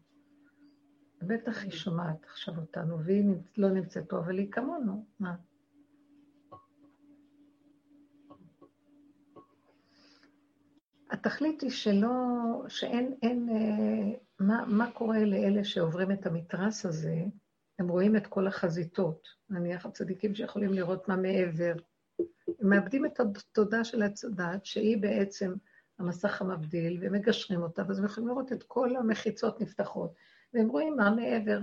בטח היא שומעת עכשיו אותנו, והיא לא נמצאת פה, אבל היא כמונו, מה? התכלית היא שלא, שאין, אין, אה, מה, מה קורה לאלה שעוברים את המתרס הזה, הם רואים את כל החזיתות. נניח הצדיקים שיכולים לראות מה מעבר. הם מאבדים את התודה של הצדת, שהיא בעצם המסך המבדיל, ומגשרים אותה, ואז הם יכולים לראות את כל המחיצות נפתחות, והם רואים מה מעבר.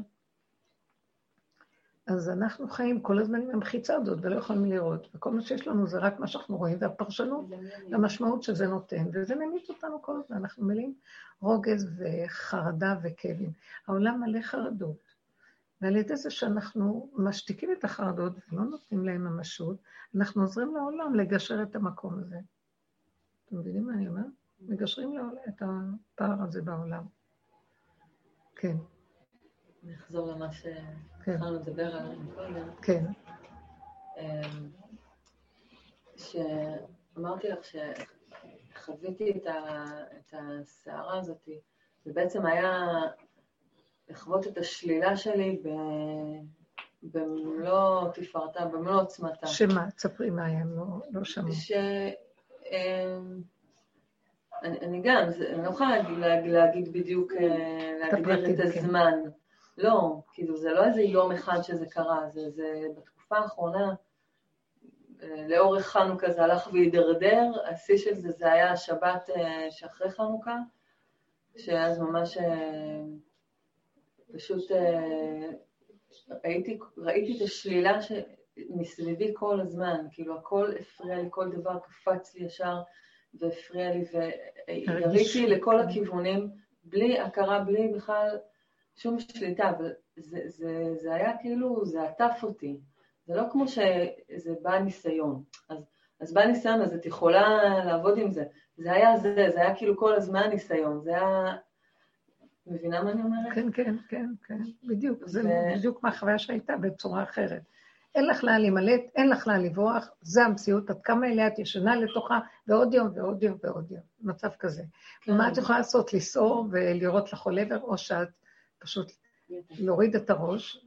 אז אנחנו חיים כל הזמן עם המחיצה הזאת ולא יכולים לראות, וכל מה שיש לנו זה רק מה שאנחנו רואים, והפרשנות למשמעות שזה נותן, וזה ממית אותנו כל הזמן, אנחנו מלאים רוגז וחרדה וכאבים. העולם מלא חרדות, ועל ידי זה שאנחנו משתיקים את החרדות ולא נותנים להם ממשות, אנחנו עוזרים לעולם לגשר את המקום הזה. אתם מבינים מה אני אומר? מגשרים את הפער הזה בעולם. כן. נחזור למה שהתחלנו לדבר עליו קודם. כן. אמ, שאמרתי לך שחוויתי את, ה... את הסערה הזאת, זה בעצם היה לחוות את השלילה שלי ב... במלוא תפארתה, במלוא עוצמתה. שמה? תספרי מה היה, לא, לא שמעו. ש... אמ, אני, אני גם, אני לא יכולה להגיד, להגיד בדיוק, אה, להגדיר את כן. הזמן. כן. לא, כאילו זה לא איזה יום אחד שזה קרה, זה, זה בתקופה האחרונה, אה, לאורך חנוכה זה הלך והידרדר, השיא של זה זה היה השבת אה, שאחרי חנוכה, שאז ממש פשוט ראיתי, ראיתי את השלילה ש... מסביבי כל הזמן, כאילו הכל הפריע לי, כל דבר קפץ לי ישר והפריע לי, ויריתי לכל הכיוונים, בלי הכרה, בלי בכלל שום שליטה, אבל זה, זה, זה היה כאילו, זה עטף אותי. זה לא כמו שזה בא ניסיון. אז, אז בא ניסיון, אז את יכולה לעבוד עם זה. זה היה זה, זה היה כאילו כל הזמן ניסיון, זה היה... מבינה מה אני אומרת? כן, כן, כן, כן, בדיוק. זה ו... בדיוק מהחוויה שהייתה בצורה אחרת. אין לך לאן להימלט, אין לך לאן לברוח, זה המציאות, עד כמה אליה את ישנה לתוכה, ועוד יום ועוד יום ועוד יום, מצב כזה. כן. ומה את יכולה לעשות? לסעור ולראות לכל עבר, או שאת פשוט להוריד את הראש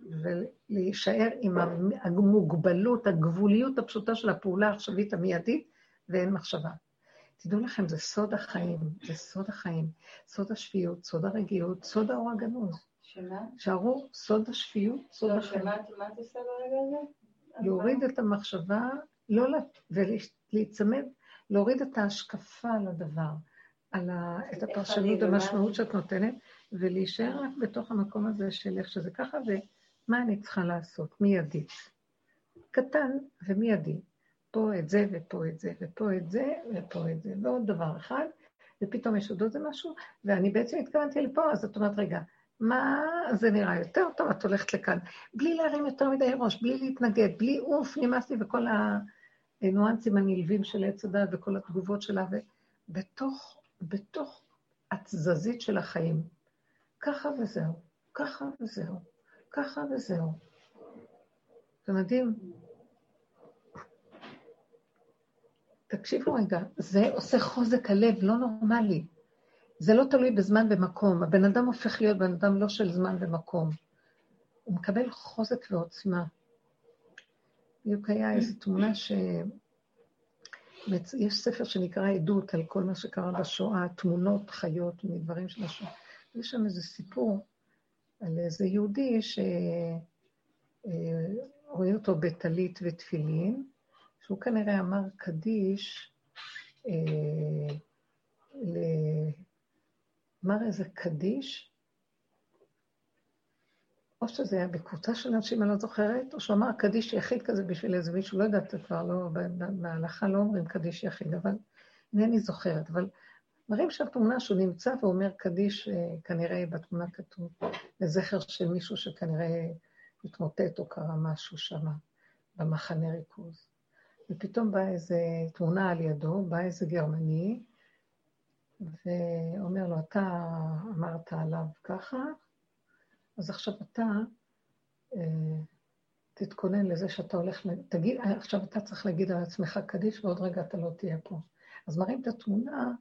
ולהישאר עם המוגבלות, הגבוליות הפשוטה של הפעולה העכשווית המיידית, ואין מחשבה. תדעו לכם, זה סוד החיים, זה סוד החיים, סוד השפיות, סוד הרגיעות, סוד האור הגנוז. שמה? שערו סוד השפיות, סוד לא, החיים. מה את עושה ברגע הזה? להוריד את המחשבה, לא ולהיצמד, להוריד את ההשקפה על הדבר, על ה, את הפרשנות, המשמעות שאת נותנת, ולהישאר רק בתוך המקום הזה של איך שזה ככה, ומה אני צריכה לעשות, מיידית. קטן ומיידי. פה את זה, ופה את זה, ופה את זה, ופה את זה, ועוד דבר אחד, ופתאום יש עוד איזה משהו, ואני בעצם התכוונתי לפה, אז את אומרת, רגע, מה זה נראה יותר טוב, את הולכת לכאן. בלי להרים יותר מדי ראש, בלי להתנגד, בלי אוף, נמאס לי, וכל הניואנסים הנלווים של עץ הדת וכל התגובות שלה, ובתוך בתוך התזזית של החיים. ככה וזהו, ככה וזהו, ככה וזהו. זה מדהים. תקשיבו רגע, זה עושה חוזק הלב לא נורמלי. זה לא תלוי בזמן ומקום. הבן אדם הופך להיות בן אדם לא של זמן ומקום. הוא מקבל חוזק ועוצמה. בדיוק היה איזו תמונה ש... יש ספר שנקרא עדות על כל מה שקרה בשואה, תמונות חיות מדברים של השואה. יש שם איזה סיפור על איזה יהודי שרואה אה, אותו בטלית ותפילין, שהוא כנראה אמר קדיש, אה, אמר איזה קדיש, או שזה היה בקבוצה של אנשים, אני לא זוכרת, או שהוא אמר קדיש יחיד כזה בשביל איזה מישהו, לא יודעת, כבר לא, בהלכה לא אומרים קדיש יחיד, אבל אינני זוכרת, אבל מראים שם תמונה שהוא נמצא ואומר קדיש, אה, כנראה בתמונה כתוב, לזכר של מישהו שכנראה התמוטט או קרה משהו שם, במחנה ריכוז. ופתאום באה איזו תמונה על ידו, בא איזה גרמני, ואומר לו, אתה אמרת עליו ככה, אז עכשיו אתה אה, תתכונן לזה שאתה הולך, תגיד, עכשיו אתה צריך להגיד על עצמך קדיש, ועוד רגע אתה לא תהיה פה. אז מראים את התמונה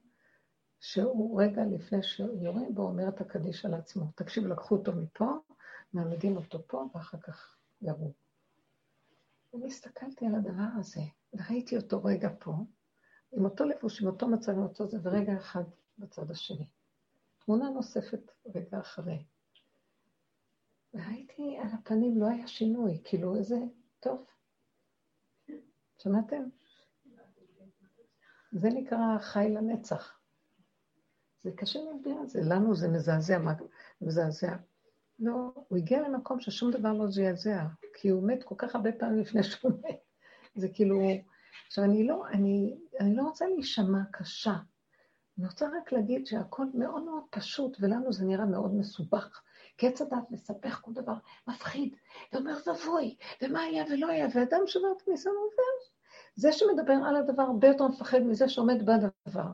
שהוא רגע לפני שיורים בו אומר את הקדיש על עצמו. תקשיב, לקחו אותו מפה, מעמידים אותו פה, ואחר כך ירו. אני הסתכלתי על הדבר הזה, וראיתי אותו רגע פה, עם אותו לבוש, עם אותו מצב, עם אותו זה, ורגע אחד בצד השני. תמונה נוספת רגע אחרי. וראיתי על הפנים, לא היה שינוי, כאילו איזה, טוב. שמעתם? זה נקרא חי לנצח. זה קשה להסביר את זה, לנו זה מזעזע, מזעזע. לא, הוא הגיע למקום ששום דבר לא זעזע, כי הוא מת כל כך הרבה פעמים לפני שהוא מת. זה כאילו... עכשיו, אני לא, אני, אני לא רוצה להישמע קשה. אני רוצה רק להגיד שהכל מאוד מאוד פשוט, ולנו זה נראה מאוד מסובך. כי עץ הדת מספח כל דבר, מפחיד, ואומר זבוי, ומה היה ולא היה, ואדם שובר את הכניסה ועובר. זה שמדבר על הדבר הרבה יותר מפחד מזה שעומד בדבר.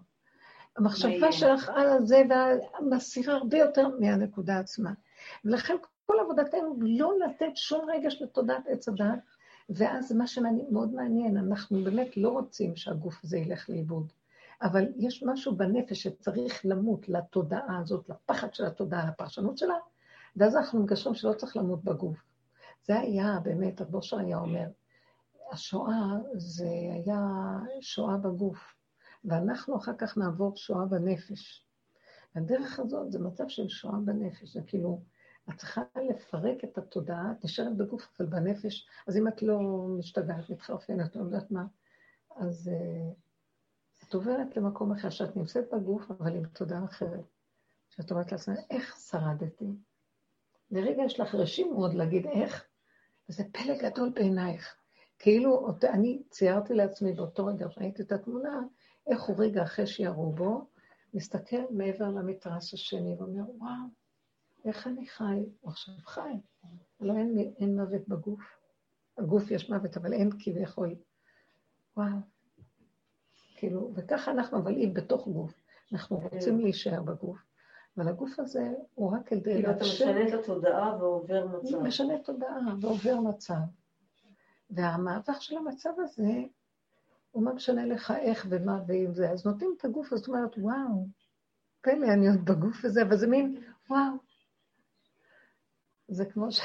המחשבה שלך על הזה והמסירה הרבה יותר מהנקודה עצמה. ולכן כל עבודתנו לא לתת שום רגש לתודעת עץ הדת, ואז מה שמאוד מעניין, אנחנו באמת לא רוצים שהגוף הזה ילך לאיבוד, אבל יש משהו בנפש שצריך למות לתודעה הזאת, לפחד של התודעה, לפרשנות שלה, ואז אנחנו מגשרים שלא צריך למות בגוף. זה היה באמת, רב אושר היה אומר, השואה זה היה שואה בגוף, ואנחנו אחר כך נעבור שואה בנפש. הדרך הזאת זה מצב של שואה בנפש, זה כאילו, את צריכה לפרק את התודעה, את נשארת בגוף, אבל בנפש, אז אם את לא משתגעת, מתחרפנת, לא יודעת מה, אז uh, את עוברת למקום אחר, שאת נמצאת בגוף, אבל עם תודעה אחרת. שאת אומרת לעצמך, איך שרדתי? לרגע יש לך רשים מאוד להגיד איך, וזה פלא גדול בעינייך. כאילו, אני ציירתי לעצמי באותו רגע, ראיתי את התמונה, איך הוא רגע אחרי שירו בו, מסתכל מעבר למתרס השני ואומר, וואו, איך אני חי? הוא עכשיו חי. לא, אין, אין מוות בגוף. הגוף יש מוות, אבל אין כביכול. וואו. כאילו, וככה אנחנו, אבל אם בתוך גוף. אנחנו רוצים להישאר בגוף. אבל הגוף הזה הוא רק כדי כאילו אתה משנה את התודעה ועובר מצב. משנה תודעה ועובר מצב. והמעבר של המצב הזה, הוא מה משנה לך איך ומה ואם זה. אז נותנים את הגוף, זאת אומרת, וואו, פלא אני עוד בגוף הזה, אבל זה מין, וואו. זה כמו ש...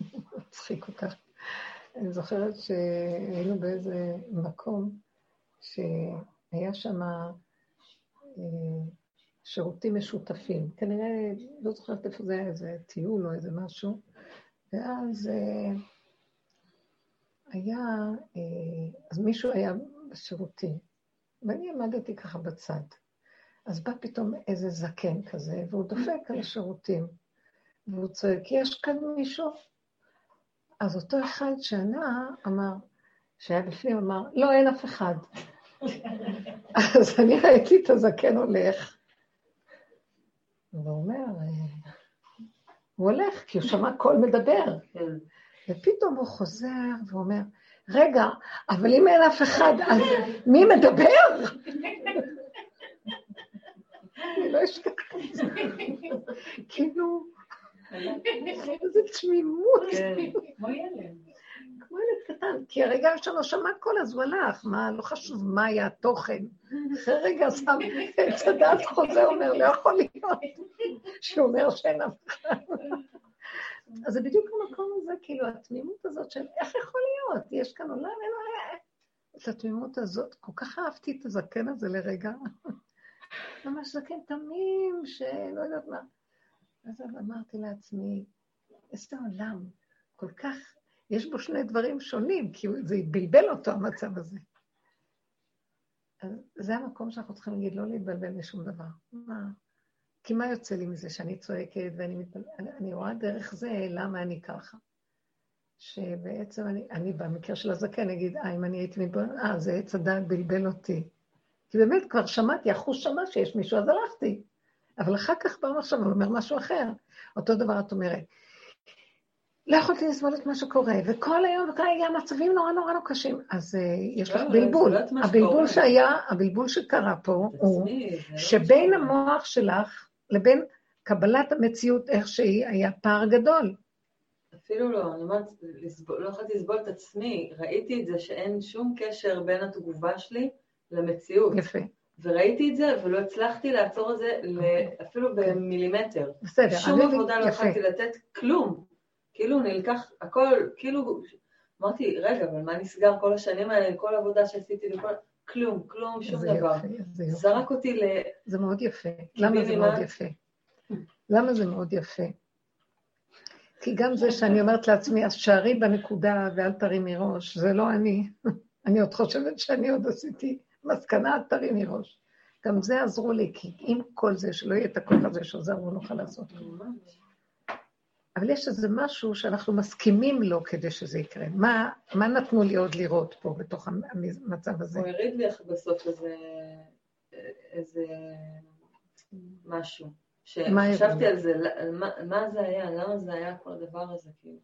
מצחיק כך. אני זוכרת שהיינו באיזה מקום שהיה שם אה, שירותים משותפים. כנראה, לא זוכרת איפה זה היה, איזה טיול או איזה משהו. ואז אה, היה, אה, אז מישהו היה בשירותים, ואני עמדתי ככה בצד. אז בא פתאום איזה זקן כזה, והוא דופק על השירותים, והוא צועק, יש כאן מישהו? אז אותו אחד שענה, אמר, שהיה בפנים, אמר, לא, אין אף אחד. אז אני ראיתי את הזקן הולך, והוא אומר, הוא הולך, כי הוא שמע קול מדבר. כן. ופתאום הוא חוזר ואומר, רגע, אבל אם אין אף אחד, אז מי מדבר? אני לא אשכח את זה. כאילו, איזה תמימות. כן. כמו ילד. כמו ילד קטן, כי הרגע שלו שמע קול, אז הוא הלך, מה, לא חשוב מה היה התוכן. אחרי רגע שם עץ הדעת חוזר, אומר, לא יכול להיות, שהוא אומר שאין אף אחד. אז זה בדיוק המקום הזה, כאילו, התמימות הזאת של איך יכול להיות, יש כאן עולם, אין עולם. את התמימות הזאת, כל כך אהבתי את הזקן הזה לרגע. ממש זקן תמים, שלא יודעת מה. אז אמרתי לעצמי, איזה עולם, כל כך, יש בו שני דברים שונים, כי זה בלבל אותו, המצב הזה. אז זה המקום שאנחנו צריכים להגיד, לא להתבלבל משום דבר. מה? כי מה יוצא לי מזה שאני צועקת ואני? אני, רואה דרך זה למה אני ככה. שבעצם אני, אני במקרה של הזקן אגיד, אה, אם אני הייתי מתבוננת, אה, זה עץ הדעת בלבל אותי. כי באמת כבר שמעתי, החוש שמע שיש מישהו, אז הלכתי. אבל אחר כך בא עכשיו, הוא אומר משהו אחר. אותו דבר את אומרת. לא יכולתי לסבול את מה שקורה, וכל היום וכל היום מצבים נורא נורא לא קשים. אז uh, יש לך לא, בלבול. הבלבול שהיה, הבלבול שקרה פה, הוא לא שבין המוח שלך לבין קבלת המציאות איך שהיא, היה פער גדול. אפילו לא, אני אומרת, לא יכולתי לסבול את עצמי, ראיתי את זה שאין שום קשר בין התגובה שלי למציאות. יפה. וראיתי את זה, ולא הצלחתי לעצור את זה אפילו במילימטר. בסדר. שום עבודה לא יכולתי לתת כלום. כאילו נלקח הכל, כאילו, אמרתי, רגע, אבל מה נסגר כל השנים האלה, כל העבודה שעשיתי, וכל... כלום, כלום, שום דבר. יפה, זרק אותי ל... זה מאוד יפה. למה זה מאוד יפה? למה זה מאוד יפה? כי גם זה שאני אומרת לעצמי, אז שערי בנקודה ואל תרימי ראש, זה לא אני. אני עוד חושבת שאני עוד עשיתי מסקנה, אל תרימי ראש. גם זה עזרו לי, כי עם כל זה, שלא יהיה את הכוח הזה שעוזר, הוא נוכל לעשות כלום. אבל יש איזה משהו שאנחנו מסכימים לו כדי שזה יקרה. מה, מה נתנו לי עוד לראות פה בתוך המצב הזה? הוא הריד לי בסוף איזה, איזה משהו. שחשבתי על זה, מה, מה זה היה, למה זה היה כל הדבר הזה, כאילו.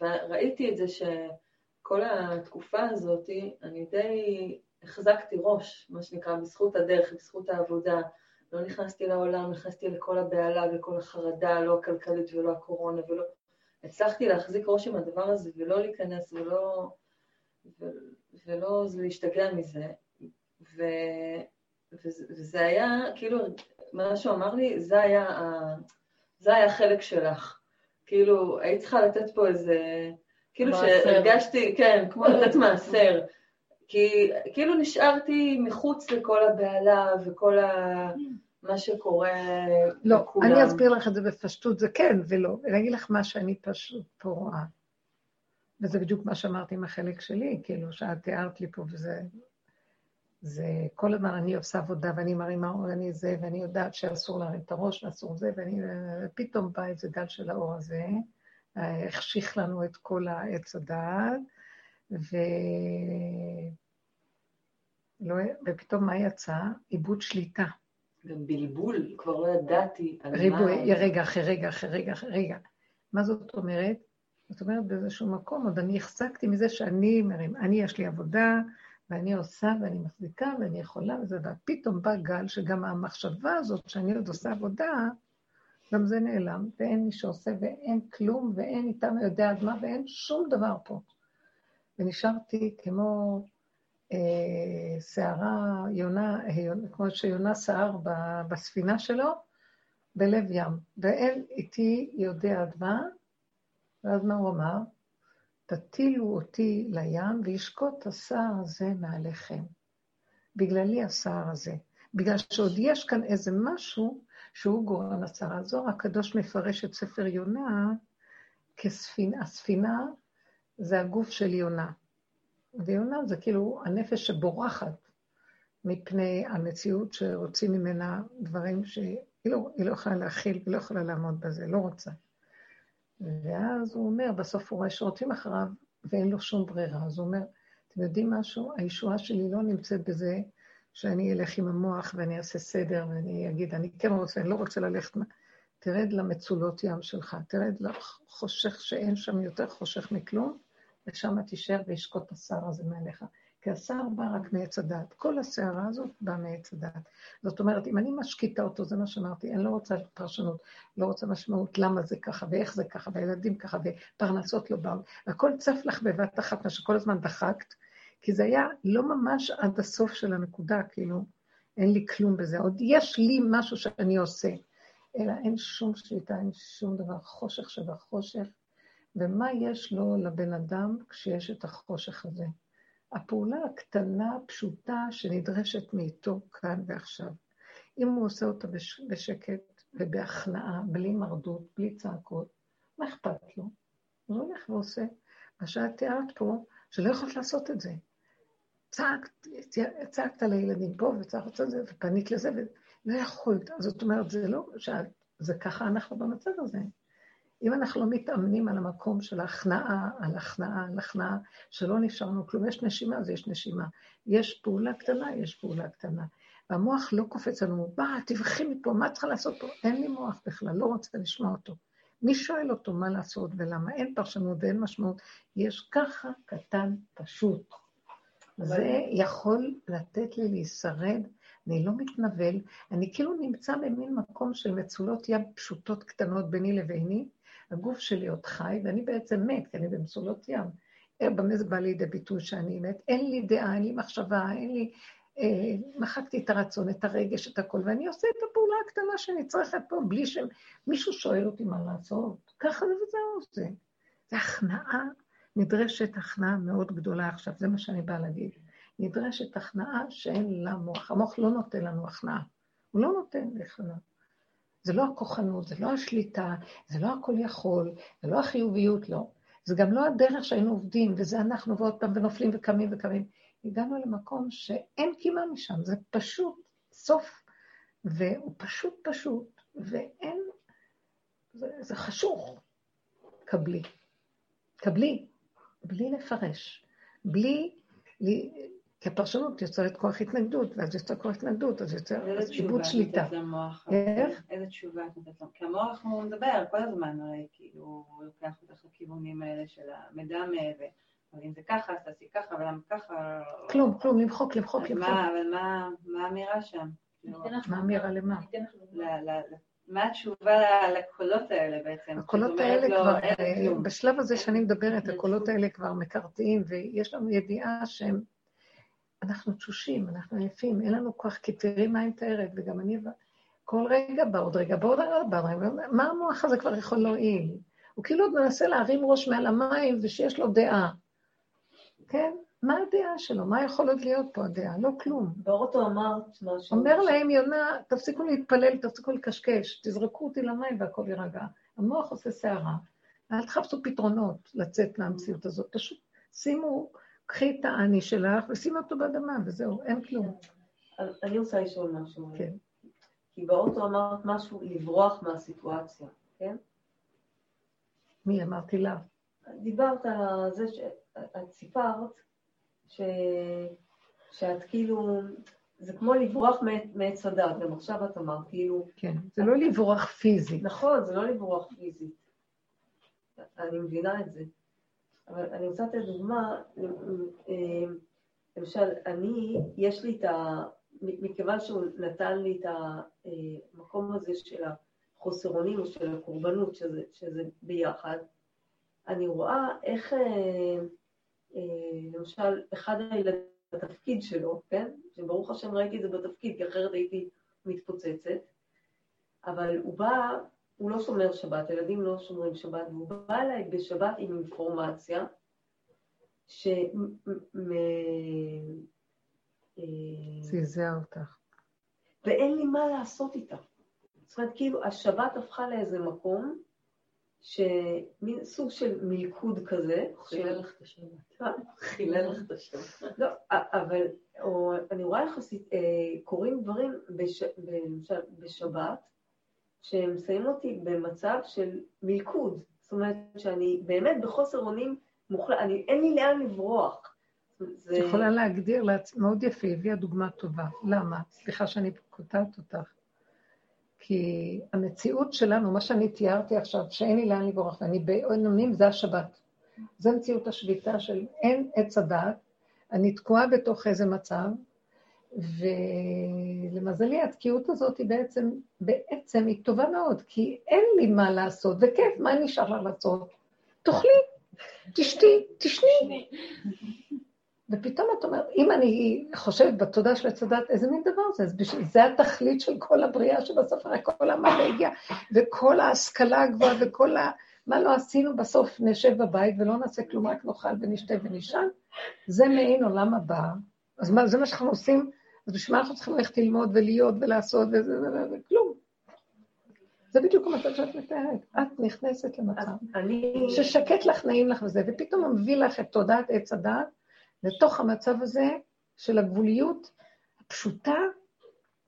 וראיתי את זה שכל התקופה הזאת, אני די החזקתי ראש, מה שנקרא, בזכות הדרך, בזכות העבודה. לא נכנסתי לעולם, נכנסתי לכל הבהלה וכל החרדה, לא הכלכלית ולא הקורונה, ולא... הצלחתי להחזיק ראש עם הדבר הזה ולא להיכנס ולא... ו... ולא להשתגע מזה. ו... וזה היה, כאילו, מה שהוא אמר לי, זה היה, ה... זה היה החלק שלך. כאילו, היית צריכה לתת פה איזה... כאילו שהרגשתי, כן, כמו לתת מעשר. כי כאילו נשארתי מחוץ לכל הבהלה וכל ה... מה שקורה לא, לכולם. לא, אני אסביר לך את זה בפשטות, זה כן ולא. אני אגיד לך מה שאני פשוט פה רואה. וזה בדיוק מה שאמרתי עם החלק שלי, כאילו, שאת תיארת לי פה, וזה... זה כל הזמן אני עושה עבודה ואני מרימה אור, אני זה, ואני יודעת שאסור להרים את הראש ואסור זה, ואני... ופתאום בא איזה גל של האור הזה, החשיך לנו את כל העץ הדעת, ו... לא... ופתאום מה יצא? עיבוד שליטה. גם בלבול, כבר לא ידעתי על ריבוי, מה... רגע אחרי רגע אחרי רגע אחרי רגע. מה זאת אומרת? זאת אומרת, באיזשהו מקום עוד אני החזקתי מזה שאני מרים, אני יש לי עבודה, ואני עושה ואני מחזיקה ואני יכולה וזה, ופתאום בא גל שגם המחשבה הזאת שאני עוד עושה עבודה, גם זה נעלם, ואין מי שעושה ואין כלום, ואין איתם יודע עד מה, ואין שום דבר פה. ונשארתי כמו שערה, יונה, אה, כמו שיונה שער בספינה שלו, בלב ים. ואין איתי יודע עד מה, ואז מה הוא אמר? תטילו אותי לים וישקוט הסער הזה מעליכם. בגללי הסער הזה. בגלל שעוד יש כאן איזה משהו שהוא גורם לסער. הזוהר הקדוש מפרש את ספר יונה כספינה. הספינה זה הגוף של יונה. ויונה זה כאילו הנפש שבורחת מפני המציאות שרוצים ממנה דברים שהיא לא, לא יכולה להכיל, היא לא יכולה לעמוד בזה, לא רוצה. ואז הוא אומר, בסוף הוא רואה שרוצים אחריו ואין לו שום ברירה. אז הוא אומר, אתם יודעים משהו? הישועה שלי לא נמצאת בזה שאני אלך עם המוח ואני אעשה סדר ואני אגיד, אני כן רוצה, אני לא רוצה ללכת. תרד למצולות ים שלך, תרד לחושך שאין שם יותר חושך מכלום, ושם תישאר וישקוט השר הזה מעליך. כי השיער בא רק מעץ הדת. כל הסערה הזאת באה מעץ הדת. זאת אומרת, אם אני משקיטה אותו, זה מה שאמרתי, אני לא רוצה פרשנות, לא רוצה משמעות למה זה ככה, ואיך זה ככה, והילדים ככה, ופרנסות לא באו. והכל צף לך בבת אחת, מה שכל הזמן דחקת, כי זה היה לא ממש עד הסוף של הנקודה, כאילו, אין לי כלום בזה. עוד יש לי משהו שאני עושה, אלא אין שום שליטה, אין שום דבר, חושך שבחושך. ומה יש לו לבן אדם כשיש את החושך הזה? הפעולה הקטנה, הפשוטה, שנדרשת מאיתו כאן ועכשיו. אם הוא עושה אותה בש... בשקט ובהכנעה, בלי מרדות, בלי צעקות, מה אכפת לו? הוא הולך ועושה. מה שאת תיארת פה, שלא יכולת לעשות את זה. צעקת, צעקת לילדים פה, וצעקת את זה, ופנית לזה, ולא יכולת. זאת אומרת, זה לא, שאת, זה ככה אנחנו במצב הזה. אם אנחנו לא מתאמנים על המקום של ההכנעה, על הכנעה, על הכנעה, שלא נשארנו כלום, יש נשימה, אז יש נשימה. יש פעולה קטנה, יש פעולה קטנה. והמוח לא קופץ לנו, בא, תבחי מפה, מה צריכה לעשות פה? אין לי מוח בכלל, לא רוצה לשמוע אותו. מי שואל אותו מה לעשות ולמה? אין פרשנות ואין משמעות. יש ככה קטן, פשוט. זה יכול לתת לי להישרד, אני לא מתנבל, אני כאילו נמצא במין מקום של מצולות ים פשוטות קטנות ביני לביני, הגוף שלי עוד חי, ואני בעצם מת, כי אני במצולות ים. אה, במה זה בא לידי ביטוי שאני מת? אין לי דעה, אין לי מחשבה, אין לי... אה, מחקתי את הרצון, את הרגש, את הכל, ואני עושה את הפעולה הקטנה שאני צריכה פה, בלי שמישהו שואל אותי מה לעשות. ככה זה וזהו זה. זה הכנעה, נדרשת הכנעה מאוד גדולה עכשיו, זה מה שאני באה להגיד. נדרשת הכנעה שאין לה מוח. המוח לא נותן לנו הכנעה. הוא לא נותן בכלל. זה לא הכוחנות, זה לא השליטה, זה לא הכל יכול, זה לא החיוביות, לא. זה גם לא הדרך שהיינו עובדים, וזה אנחנו ועוד פעם, ונופלים וקמים וקמים. הגענו למקום שאין קימה משם, זה פשוט סוף, והוא פשוט פשוט, ואין, זה, זה חשוך. קבלי. קבלי, בלי לפרש, בלי כי הפרשנות יוצרת כוח התנגדות, ואז יוצר כוח התנגדות, אז יוצר עיבוד שליטה. איך? איזה תשובה את נותנת לו? כי המוח הוא מדבר כל הזמן, הרי כאילו הוא לוקח אותך לכיוונים האלה של המדמה, אבל אם זה ככה, אז תעשי ככה, ולמה ככה... כלום, כלום, למחוק, למחוק, למחוק. אבל מה האמירה שם? מה האמירה למה? מה התשובה לקולות האלה בעצם? הקולות האלה כבר, בשלב הזה שאני מדברת, הקולות האלה כבר מקרטעים, ויש לנו ידיעה שהם אנחנו תשושים, אנחנו עייפים, אין לנו כוח, כי תראי מה מתארת, וגם אני, כל רגע בא עוד רגע, בעוד רגע בא עוד רגע, מה המוח הזה כבר יכול להועיל? הוא כאילו עוד מנסה להרים ראש מעל המים ושיש לו דעה. כן? מה הדעה שלו? מה יכול עוד להיות פה הדעה? לא כלום. באוטו אמרת משהו. אומר להם יונה, תפסיקו להתפלל, תפסיקו לקשקש, תזרקו אותי למים והכל יירגע. המוח עושה סערה. אל תחפשו פתרונות לצאת מהמציאות הזאת, פשוט שימו קחי את האני שלך ושימי אותו באדמה, וזהו, אין כלום. אני רוצה לשאול משהו. כן. כי באוטו אמרת משהו לברוח מהסיטואציה, כן? מי אמרתי לה? דיברת על זה שאת סיפרת ש... שאת כאילו, זה כמו לברוח מעץ הדת, גם עכשיו את אמרת, כאילו... כן, זה לא לברוח פיזית. נכון, זה לא לברוח פיזית. אני מבינה את זה. אבל אני רוצה לתת דוגמה, אה, למשל, אני, יש לי את ה... מכיוון שהוא נתן לי את המקום הזה של החוסר אונים או של הקורבנות, שזה, שזה ביחד, אני רואה איך, אה, אה, למשל, אחד הילדים בתפקיד שלו, כן? שברוך השם ראיתי את זה בתפקיד, כי אחרת הייתי מתפוצצת, אבל הוא בא הוא לא שומר שבת, הילדים לא שומרים שבת, והוא בא אליי בשבת עם אינפורמציה ש... זעזע אותך. ואין לי מה לעשות איתה. זאת אומרת, כאילו, השבת הפכה לאיזה מקום, שמין סוג של מלכוד כזה. חילל לך את השבת. אה? חילל לך את השבת. לא, אבל, אני רואה יחסית, אה, קורים דברים בשבת, שהם שמים אותי במצב של מלכוד. זאת אומרת שאני באמת בחוסר אונים מוחלט, אני, אין לי לאן לברוח. זה... יכולה להגדיר לעצמי, מאוד יפה, הביאה דוגמה טובה. למה? סליחה שאני קוטעת אותך. כי המציאות שלנו, מה שאני תיארתי עכשיו, שאין לי לאן לברוח, ואני בעינונים, זה השבת. זה מציאות השביתה של אין עץ הדעת, אני תקועה בתוך איזה מצב, ולמזלי התקיעות הזאת היא בעצם, בעצם היא טובה מאוד, כי אין לי מה לעשות, וכיף, מה נשאר לה לעשות? תאכלי, תשתי, תשני. ופתאום את אומרת, אם אני חושבת בתודה של עץ הדת, איזה מין דבר זה? אז בשביל זה התכלית של כל הבריאה שבסוף הרי כל המדע הגיע, וכל ההשכלה הגבוהה וכל ה... מה לא עשינו בסוף נשב בבית ולא נעשה כלום, רק נאכל ונשתה ונישן? זה מעין עולם הבא. אז מה, זה מה שאנחנו עושים? אז בשביל מה אנחנו צריכים ללכת ללמוד ולהיות ולעשות וזה וכלום. זה בדיוק המצב שאת מתארת. את נכנסת למצב אני... ששקט לך, נעים לך וזה, ופתאום מביא לך את תודעת עץ הדעת לתוך המצב הזה של הגבוליות הפשוטה,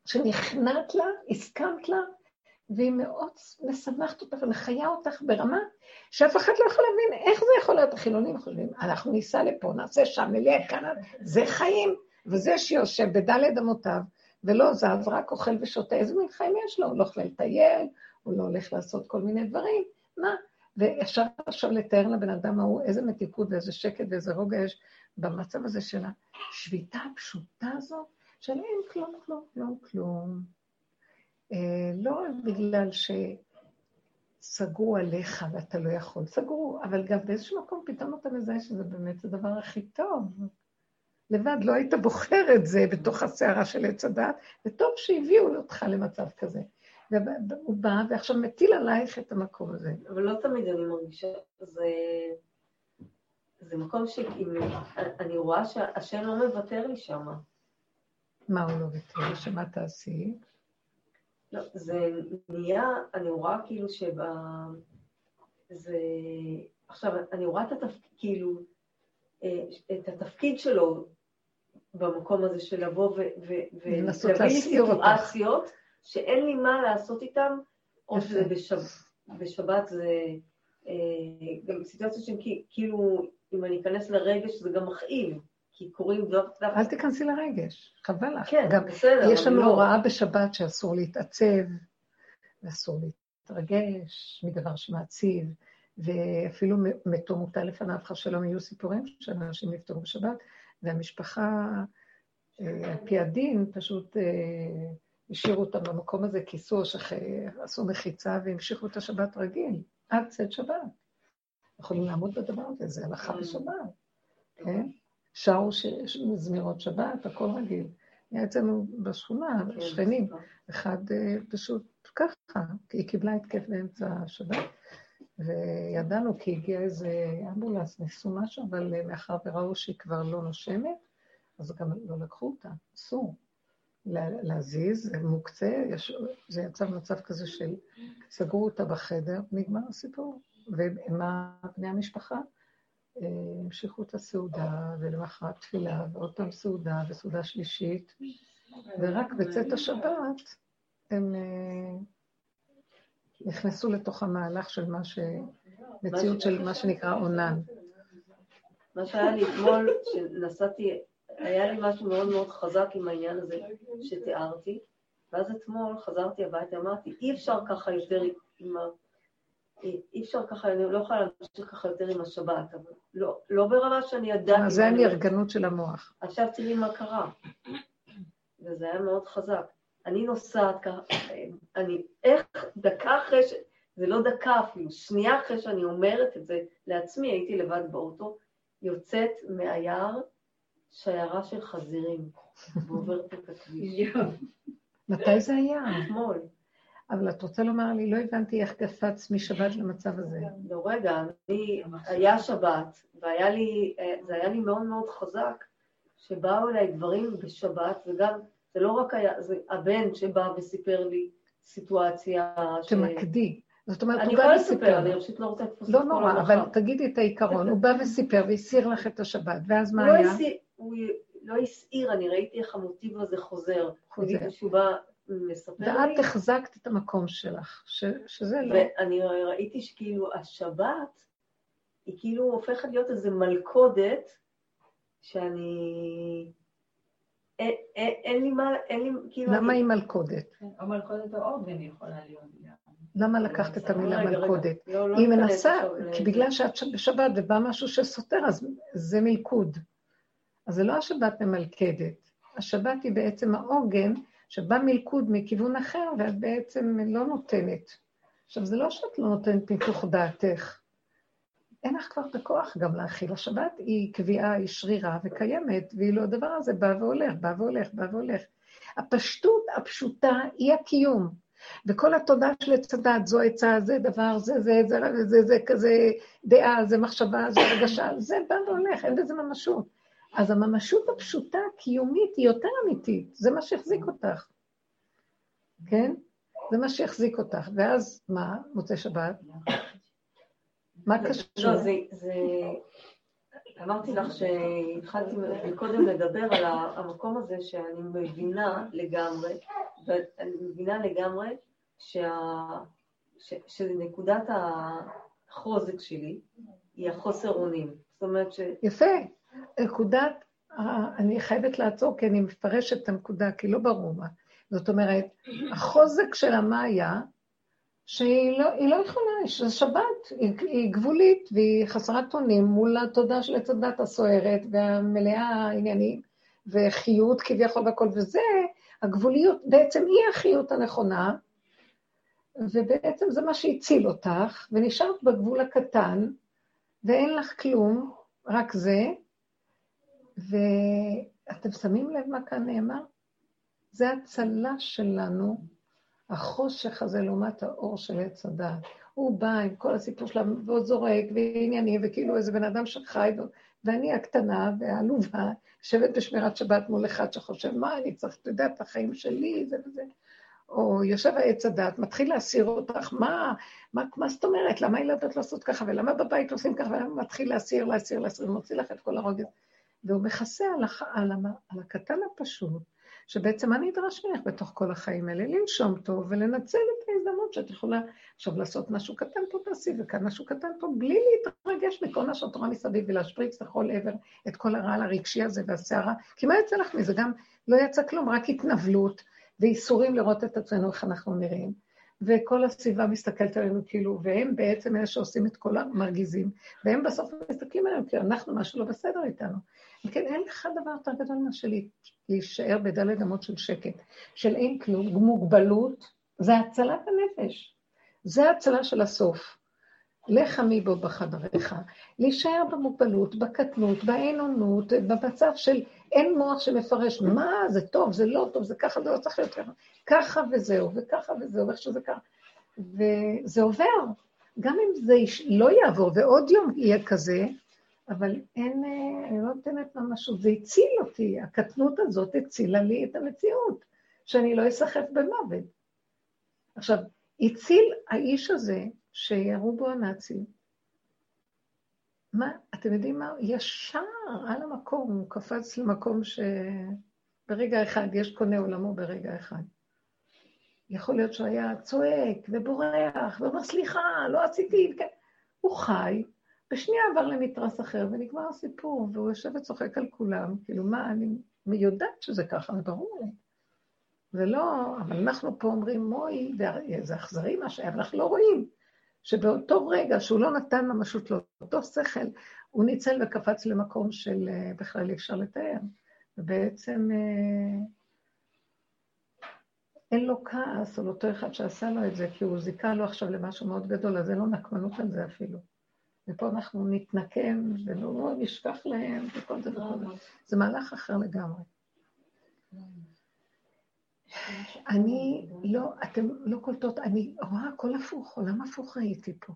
שנכנעת לה, הסכמת לה, והיא מאוד משמחת אותך ומחיה אותך ברמה שאף אחד לא יכול להבין איך זה יכול להיות. החילונים חושבים, אנחנו ניסע לפה, נעשה שם, נלך כאן, זה חיים. וזה שיושב בדלת אמותיו ולא זז, רק אוכל ושותה, איזה מין חיים יש לו? הוא לא יכול לטייל, הוא לא הולך לעשות כל מיני דברים, מה? ואפשר עכשיו לתאר לבן אדם ההוא איזה מתיקות ואיזה שקט ואיזה רוגע יש במצב הזה של השביתה הפשוטה הזאת, של אין כלום, כלום, כלום, כלום. אה, לא בגלל שסגרו עליך ואתה לא יכול, סגרו, אבל גם באיזשהו מקום פתאום אתה מזהה שזה באמת הדבר הכי טוב. לבד לא היית בוחר את זה בתוך הסערה של עץ הדת, וטוב שהביאו אותך למצב כזה. והוא בא ועכשיו מטיל עלייך את המקום הזה. אבל לא תמיד אני מרגישה, זה, זה מקום שאני רואה שהשם לא מוותר לי שם. מה הוא לא ויתר? שמה תעשי? לא, זה נהיה, אני רואה כאילו שב... זה... עכשיו, אני רואה את התפקיד, כאילו, אה, את התפקיד שלו במקום הזה של לבוא ולהביא לי סיטואציות שאין לי מה לעשות איתן, או שזה בשב, בשבת זה אה, גם סיטואציות שהן כאילו, אם אני אכנס לרגש זה גם מכאיב. כי קוראים דברים... אל תיכנסי לרגש, חבל לך. כן, גם בסדר. יש לנו לא... הוראה בשבת שאסור להתעצב, ואסור להתרגש מדבר שמעציב, ואפילו מתו מוטל לפניו שלום יהיו סיפורים שאנשים נפטרו בשבת, והמשפחה, אה, על פי הדין, פשוט אה, השאירו אותם במקום הזה, כיסו, עשו מחיצה והמשיכו את השבת רגיל, עד צאת שבת. יכולים לעמוד בדבר הזה, זה הלכה mm. בשבת, כן? שרו זמירות שבת, הכל רגיל. היה אצלנו בשכונה, כן, שכנים, אחד אה, פשוט ככה, היא קיבלה התקף באמצע השבת, וידענו כי הגיע איזה אמבולנס, ניסו משהו, אבל מאחר וראו שהיא כבר לא נושמת, אז גם לא לקחו אותה, אסור. להזיז, זה מוקצה, יש, זה יצא במצב כזה של סגרו אותה בחדר, נגמר הסיפור. ומה בני המשפחה אה, המשיכו את הסעודה, ולמחרת תפילה, ועוד פעם סעודה, וסעודה שלישית, ורק בצאת השבת הם אה, נכנסו לתוך המהלך של מה ש... מציאות של מה שנקרא עונן. מה שהיה לי אתמול, שנסעתי, היה לי משהו מאוד מאוד חזק עם העניין הזה שתיארתי, ואז אתמול חזרתי הביתה, אמרתי, אי אפשר ככה יותר עם ה... אי אפשר ככה, אני לא יכולה להמשיך ככה יותר עם השבת, אבל לא, לא ברמה שאני ידעתי... זה הנרגנות של המוח. עכשיו תראי מה קרה, וזה היה מאוד חזק. אני נוסעת ככה, אני, איך דקה אחרי ש... זה לא דקה אפילו, שנייה אחרי שאני אומרת את זה לעצמי, הייתי לבד באוטו, יוצאת מהיער שיירה של חזירים, ועוברת את הכביש. מתי זה היה? אתמול. אבל את רוצה לומר לי, לא הבנתי איך קפץ משבת למצב הזה. לא, רגע, אני, היה שבת, והיה לי, זה היה לי מאוד מאוד חזק, שבאו אליי דברים בשבת, וגם זה לא רק היה, זה הבן שבא וסיפר לי סיטואציה ש... תמקדי. זאת אומרת, הוא בא וסיפר. אני יכולה לספר, אני פשוט לא רוצה לתפוס את לא נורא, אבל תגידי את העיקרון. הוא בא וסיפר והסיר לך את השבת, ואז מה לא היה? הוא לא הסעיר, אני ראיתי איך המוטיב הזה חוזר. חוזר. שהוא בא, מספר לי. ואת החזקת את המקום שלך, שזה לא... ואני ראיתי שכאילו השבת, היא כאילו הופכת להיות איזו מלכודת, שאני... אין לי מה, אין לי, כאילו... למה היא מלכודת? כן, או מלכודת או עוגן יכולה להיות. למה לקחת את המילה מלכודת? לא, לא היא מנסה, כי בגלל שאת בשבת ובא משהו שסותר, אז זה מלכוד. אז זה לא השבת ממלכדת, השבת היא בעצם העוגן שבא מלכוד מכיוון אחר, ואת בעצם לא נותנת. עכשיו, זה לא שאת לא נותנת מתוך דעתך. אין לך כבר את הכוח גם להכיל. השבת היא קביעה, היא שרירה וקיימת, ואילו הדבר הזה בא והולך, בא והולך, בא והולך. הפשטות הפשוטה היא הקיום. וכל התודה של עץ הדת, זו עצה, זה דבר, זה, זה, זה, זה, זה, זה כזה דעה, זה מחשבה, זה רגשה, זה בא והולך, אין בזה ממשות. אז הממשות הפשוטה, הקיומית, היא יותר אמיתית, זה מה שהחזיק אותך, כן? זה מה שהחזיק אותך. ואז מה, מוצאי שבת? מה קשור? לא, זה, זה... אמרתי לך שהתחלתי קודם לדבר על המקום הזה שאני מבינה לגמרי, ואני מבינה לגמרי שה... ש... שנקודת החוזק שלי היא החוסר אונים. זאת אומרת ש... יפה. נקודת, אני חייבת לעצור כי אני מפרשת את הנקודה, כי לא ברור מה. זאת אומרת, החוזק של המאיה, שהיא לא, לא יכולה, זה שבת, היא, היא גבולית והיא חסרת אונים מול התודה של עץ הדת הסוערת והמלאה עניינים וחיות כביכול והכל, וזה, הגבוליות, בעצם היא החיות הנכונה, ובעצם זה מה שהציל אותך, ונשארת בגבול הקטן, ואין לך כלום, רק זה, ואתם שמים לב מה כאן נאמר? זה הצלה שלנו, החושך הזה לעומת האור של עץ הדת. הוא בא עם כל הסיפור שלו, ועוד זורק, ועניינים, וכאילו איזה בן אדם שחי, ואני הקטנה והעלובה, יושבת בשמירת שבת מול אחד שחושב, מה אני צריך, אתה יודע, את החיים שלי, זה וזה. או יושב העץ הדת, מתחיל להסיר אותך, מה, מה, מה זאת אומרת? למה היא לא לעשות ככה, ולמה בבית עושים ככה, ולמה מתחיל להסיר, להסיר, להסיר, ומוציא לך את כל הרוגז. והוא מכסה על, הח... על, המ... על הקטן הפשוט, שבעצם מה נדרש ממך בתוך כל החיים האלה? לנשום טוב ולנצל את ההזדמנות שאת יכולה עכשיו לעשות משהו קטן פה תעשי, וכאן משהו קטן פה, בלי להתרגש מכל מה שאת רואה מסביב ולהשפריץ לכל עבר את כל הרעל הרגשי הזה והסערה, כי מה יצא לך מזה? גם לא יצא כלום, רק התנבלות ואיסורים לראות את עצמנו, איך אנחנו נראים. וכל הסביבה מסתכלת עלינו כאילו, והם בעצם אלה שעושים את כל המרגיזים, והם בסוף מסתכלים עלינו כי אנחנו משהו לא בסדר איתנו. כן, אין לך דבר יותר גדול מאשר להישאר בדלת אמות של שקט, של אין כלום, מוגבלות, זה הצלת הנפש. זה הצלה של הסוף. לך עמי בו בחדריך. להישאר במוגבלות, בקטנות, באין-אונות, במצב של אין מוח שמפרש, מה, זה טוב, זה לא טוב, זה ככה, זה לא צריך להיות ככה. ככה וזהו, וככה וזהו, איך שזה ככה. וזה עובר. גם אם זה לא יעבור ועוד יום יהיה כזה, אבל אין, אה, אני לא נותנת ממשות, זה הציל אותי, הקטנות הזאת הצילה לי את המציאות, שאני לא אסחף במוות. עכשיו, הציל האיש הזה שירו בו הנאצים. מה, אתם יודעים מה? ישר על המקום, הוא קפץ למקום שברגע אחד, יש קונה עולמו ברגע אחד. יכול להיות שהוא היה צועק ובורח ואומר, סליחה, לא עשיתי, כן. הוא חי, בשנייה עבר למתרס אחר ונגמר הסיפור, והוא יושב וצוחק על כולם, כאילו מה, אני יודעת שזה ככה, זה ברור. זה לא, אבל אנחנו פה אומרים, מוי, זה אכזרי מה שהיה, אבל אנחנו לא רואים שבאותו רגע שהוא לא נתן ממשות לאותו שכל, הוא ניצל וקפץ למקום של אה, בכלל אי אפשר לתאר. ובעצם אה, אין לו כעס על אותו אחד שעשה לו את זה, כי הוא זיכה לו עכשיו למשהו מאוד גדול, אז אין לו נקמנות על זה אפילו. ופה אנחנו נתנקם ולא נשכח להם וכל זה וכל זה. זה מהלך אחר לגמרי. אני לא, אתם לא קולטות, אני רואה הכל הפוך, עולם הפוך ראיתי פה.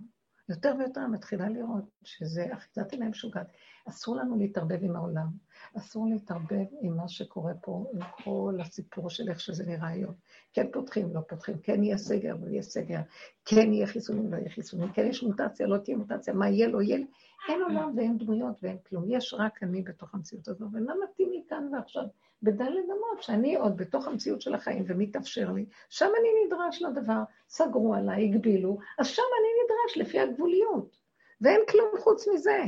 יותר ויותר מתחילה לראות שזה אחיזת עיניים משוגעת. אסור לנו להתערבב עם העולם, אסור להתערבב עם מה שקורה פה, עם כל הסיפור של איך שזה נראה היום. כן פותחים, לא פותחים, כן יהיה סגר, לא יהיה סגר, כן יהיה חיסונים, לא יהיה חיסונים, כן יש מוטציה, לא תהיה מוטציה, מה יהיה, לא יהיה. אין עולם ואין דמויות ואין כלום, יש רק אני בתוך המציאות הזו, ומה מתאים כאן ועכשיו? בדלת אמות, שאני עוד בתוך המציאות של החיים ומתאפשר לי, שם אני נדרש לדבר, סגרו עליי, הגבילו, אז שם אני נדרש לפי הגבוליות, ואין כלום חוץ מזה.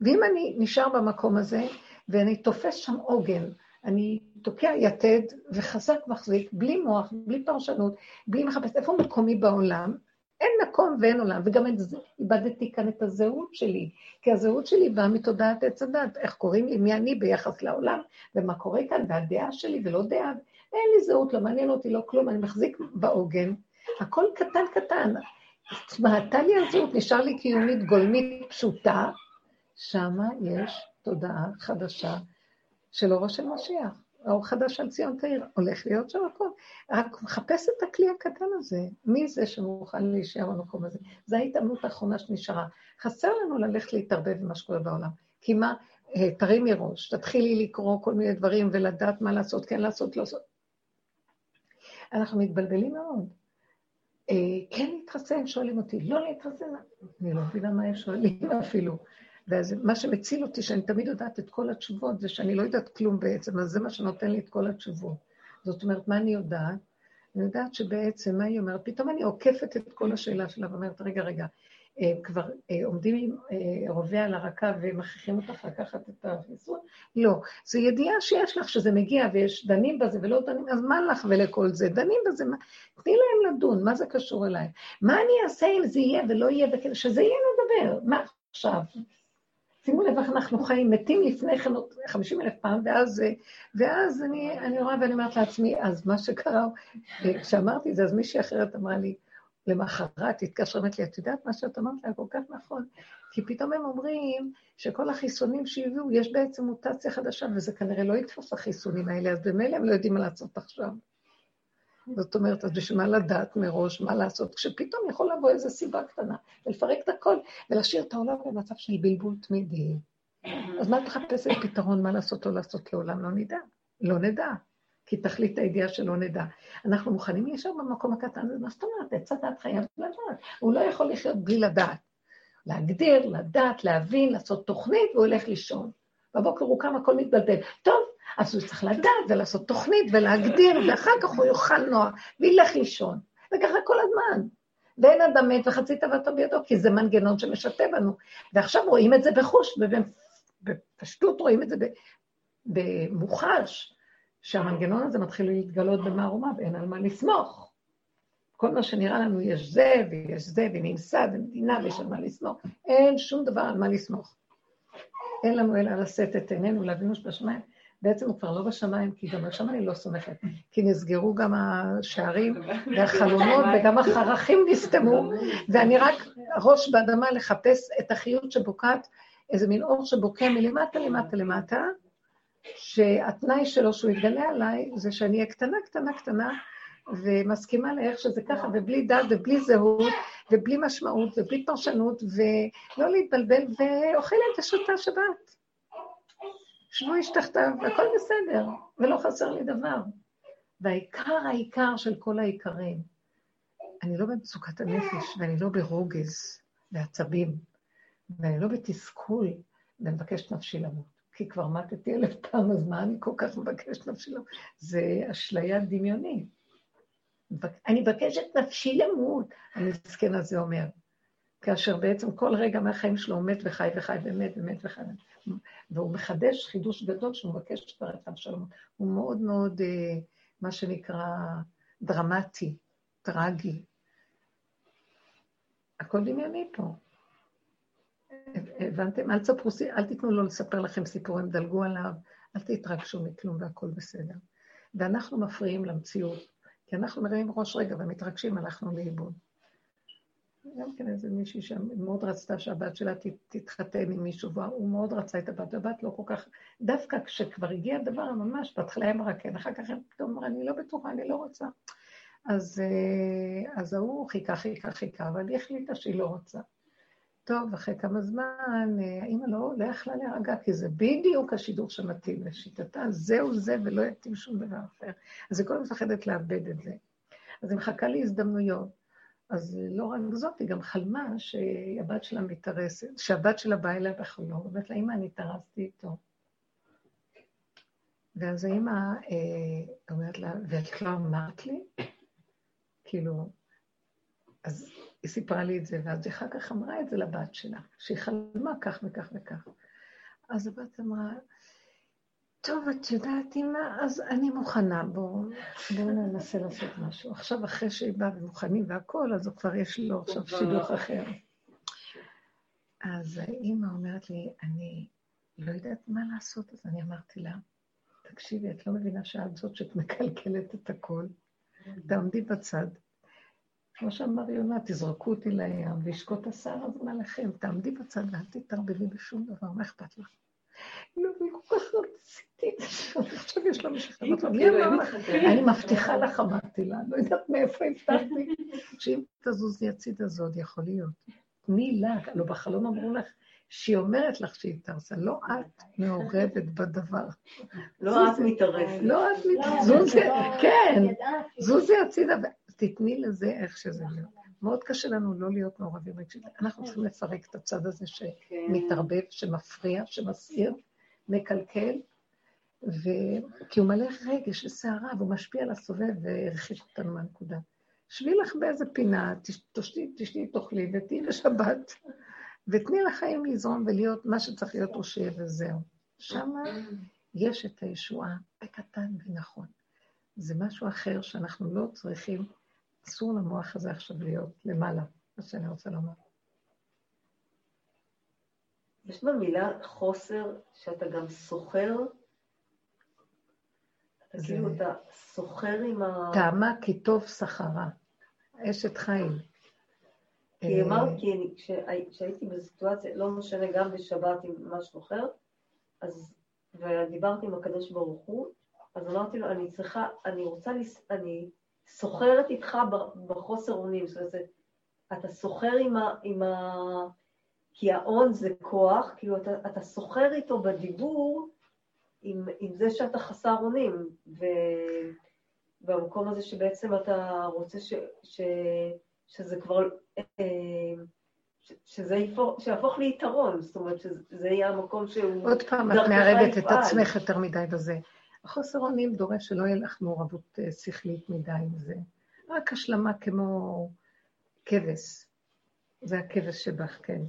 ואם אני נשאר במקום הזה, ואני תופס שם עוגן, אני תוקע יתד וחזק מחזיק, בלי מוח, בלי פרשנות, בלי מחפש איפה מקומי בעולם, אין מקום ואין עולם, וגם את זה, איבדתי כאן את הזהות שלי, כי הזהות שלי באה מתודעת עץ הדת, איך קוראים לי, מי אני ביחס לעולם, ומה קורה כאן, והדעה שלי ולא דעה, אין לי זהות, לא מעניין אותי, לא כלום, אני מחזיק בעוגן, הכל קטן קטן. התמעטה לי הזהות, נשאר לי קיומית גולמית פשוטה, שמה יש תודעה חדשה של אורו של משיח. האור חדש על ציון תאיר, הולך להיות שם הכל. רק מחפש את הכלי הקטן הזה. מי זה שמוכן להישאר במקום הזה? זו ההתאמנות האחרונה שנשארה. חסר לנו ללכת להתערבב במה שקורה בעולם. כי מה, אה, תרימי ראש, תתחילי לקרוא כל מיני דברים ולדעת מה לעשות, כן לעשות, לא לעשות. אנחנו מתבלבלים מאוד. אה, כן להתחסן, שואלים אותי, לא להתחסן, אני לא מבינה מה הם שואלים אפילו. ואז מה שמציל אותי, שאני תמיד יודעת את כל התשובות, זה שאני לא יודעת כלום בעצם, אז זה מה שנותן לי את כל התשובות. זאת אומרת, מה אני יודעת? אני יודעת שבעצם, מה היא אומרת? פתאום אני עוקפת את כל השאלה שלה ואומרת, רגע, רגע, אה, כבר אה, עומדים עם אה, רובה על הרקה ומכריחים אותך לקחת את החיסון? לא. זו ידיעה שיש לך שזה מגיע ויש דנים בזה ולא דנים, אז מה לך ולכל זה? דנים בזה, מה... תני להם לדון, מה זה קשור אליי? מה אני אעשה אם זה יהיה ולא יהיה, וכאלה, שזה יהיה נדבר, מה עכשיו? שימו לב איך אנחנו חיים, מתים לפני כן עוד 50 אלף פעם, ואז, ואז אני, אני רואה ואני אומרת לעצמי, אז מה שקרה, כשאמרתי את זה, אז מישהי אחרת אמרה לי, למחרת התקשרה, אמרת לי, את יודעת מה שאת אמרת היה כל כך נכון, כי פתאום הם אומרים שכל החיסונים שהביאו, יש בעצם מוטציה חדשה, וזה כנראה לא יתפוס החיסונים האלה, אז במילא הם לא יודעים מה לעשות עכשיו. זאת אומרת, אז בשביל מה לדעת מראש מה לעשות, כשפתאום יכול לבוא איזו סיבה קטנה, ולפרק את הכל, ולהשאיר את העולם במצב של בלבול תמידי. אז מה את מחפשת פתרון, מה לעשות או לעשות לעולם? לא נדע. לא נדע. כי תכלית הידיעה שלא נדע. אנחנו מוכנים להישאר במקום הקטן מה זאת אומרת? עץ הדת חייב לדעת. הוא לא יכול לחיות בלי לדעת. להגדיר, לדעת, להבין, לעשות תוכנית, והוא הולך לישון. בבוקר הוא קם, הכל מתבלבל. טוב, אז הוא צריך לדעת ולעשות תוכנית ולהגדיר, ואחר כך הוא יאכל נוח וילך לישון. וככה כל הזמן. ואין אדם מת וחצי תאוותו בידו, כי זה מנגנון שמשתה בנו. ועכשיו רואים את זה בחוש, ובפשטות רואים את זה במוחש, שהמנגנון הזה מתחיל להתגלות במערומה ואין על מה לסמוך. כל מה שנראה לנו, יש זה ויש זה, ונמסד, ומדינה, ויש על מה לסמוך. אין שום דבר על מה לסמוך. אין לנו אלא לשאת את עינינו לאבינו שבשמיים. בעצם הוא כבר לא בשמיים, כי גם שם אני לא סומכת. כי נסגרו גם השערים והחלונות, וגם החרכים נסתמו, ואני רק ראש באדמה לחפש את החיות שבוקעת, איזה מין אור שבוקע מלמטה למטה למטה, שהתנאי שלו שהוא יתגלה עליי, זה שאני אהיה קטנה, קטנה, קטנה, ומסכימה לאיך שזה ככה, ובלי דת ובלי זהות, ובלי משמעות, ובלי פרשנות, ולא להתבלבל, ואוכלת ושותה שבת. שבו איש תחתיו, והכל בסדר, ולא חסר לי דבר. והעיקר העיקר של כל העיקרים, אני לא במצוקת הנפש, ואני לא ברוגז ועצבים, ואני לא בתסכול, ומבקשת נפשי למות. כי כבר מתתי אלף פעם, אז מה אני כל כך מבקשת נפשי למות? זה אשליה דמיונית. אני מבקשת נפשי למות, המסכן הזה אומר. כאשר בעצם כל רגע מהחיים שלו מת וחי וחי ומת ומת וחי. והוא מחדש חידוש גדול שהוא מבקש כבר את אבשלום. הוא מאוד מאוד, אה, מה שנקרא, דרמטי, טרגי. הכל דמיוני פה. הבנתם? אל תספרו, אל תיתנו לו לספר לכם סיפורים, דלגו עליו, אל תתרגשו מכלום והכל בסדר. ואנחנו מפריעים למציאות, כי אנחנו מרימים ראש רגע ומתרגשים, הלכנו לאיבוד. גם כן איזה מישהי שמאוד רצתה שהבת שלה תתחתן עם מישהו, והוא מאוד רצה את הבת, והבת לא כל כך... דווקא כשכבר הגיע הדבר ממש, בהתחלה אמרה כן, אחר כך היא פתאום אמרה, אני לא בטוחה, אני לא רוצה. אז, אה, אז ההוא חיכה, חיכה, חיכה, אבל היא החליטה שהיא לא רוצה. טוב, אחרי כמה זמן, אה, האמא לא, לא יכלה להירגע, כי זה בדיוק השידור שמתאים לשיטתה, זהו זה ולא יתאים שום דבר אחר. אז היא כל הזמן מפחדת לאבד את זה. אז היא מחכה להזדמנויות. אז לא רק זאת, היא גם חלמה שהבת שלה מתארסת, שהבת שלה באה אליה בחלום, ואומרת לה, אמא, אני התארסתי איתו. ואז האמא אה, אומרת לה, ואת לא אמרת לי? כאילו, אז היא סיפרה לי את זה, ואז אחר כך אמרה את זה לבת שלה, שהיא חלמה כך וכך וכך. אז הבת אמרה, טוב, את יודעת, אמא, אז אני מוכנה, בואו בוא ננסה לעשות משהו. עכשיו, אחרי שהיא באה ומוכנים והכול, אז כבר יש לו עכשיו שידוך אחר. אז האימא אומרת לי, אני לא יודעת מה לעשות, אז אני אמרתי לה, תקשיבי, את לא מבינה שאת זאת שאת מקלקלת את הכל? תעמדי בצד. כמו שאמר יונה, תזרקו אותי לים וישקוט השר, אז מה לכם? תעמדי בצד ואל תתערבבי בשום דבר, מה אכפת לך? לא, אני כל כך רציתי עכשיו יש לה משחרר אותה. אני מבטיחה לך, אמרתי לה, לא יודעת מאיפה הבטחתי, שאם תזוזי הצידה זה עוד יכול להיות. תני לה, לא בחלום אמרו לך, שהיא אומרת לך שהיא תרסה, לא את מעורבת בדבר. לא את מתערבת. לא את מתערבת. זוזי, כן, זוזי הצידה, תתני לזה איך שזה להיות. מאוד קשה לנו לא להיות מעורבים רגשית. אנחנו צריכים לפרק את הצד הזה שמתערבב, שמפריע, שמסעיר, מקלקל, ו... כי הוא מלא רגש וסערה, והוא משפיע על הסובב והרחיק אותנו מהנקודה. שבי לך באיזה פינה, תשתי, תשתי, תאכלי ותהיי בשבת, ותני לחיים לזרום ולהיות מה שצריך להיות שיהיה וזהו. שמה יש את הישועה בקטן ונכון. זה משהו אחר שאנחנו לא צריכים, אסור למוח הזה עכשיו להיות למעלה, מה שאני רוצה לומר. יש במילה חוסר שאתה גם סוחר כאילו אתה סוחר עם ה... טעמה כי טוב סחרה. אשת חיים. כי אה, אמרתי, כשהייתי בסיטואציה, לא משנה, גם בשבת עם משהו אחר, אז, ודיברתי עם הקדוש ברוך הוא, אז אמרתי לו, אני צריכה, אני רוצה, אני סוחרת איתך בחוסר אונים, זאת אומרת, אתה סוחר עם ה... כי ההון זה כוח, כאילו אתה, אתה סוחר איתו בדיבור עם, עם זה שאתה חסר אונים, ובמקום הזה שבעצם אתה רוצה ש, ש, שזה כבר, אה, שזה יפור, שיהפוך ליתרון, זאת אומרת שזה יהיה המקום שהוא... עוד פעם, את מערבת את עצמך יותר מדי בזה. החוסר אונים דורש שלא יהיה לך מעורבות אה, שכלית מדי עם זה. רק השלמה כמו כבש. זה הכבש שבך, כן.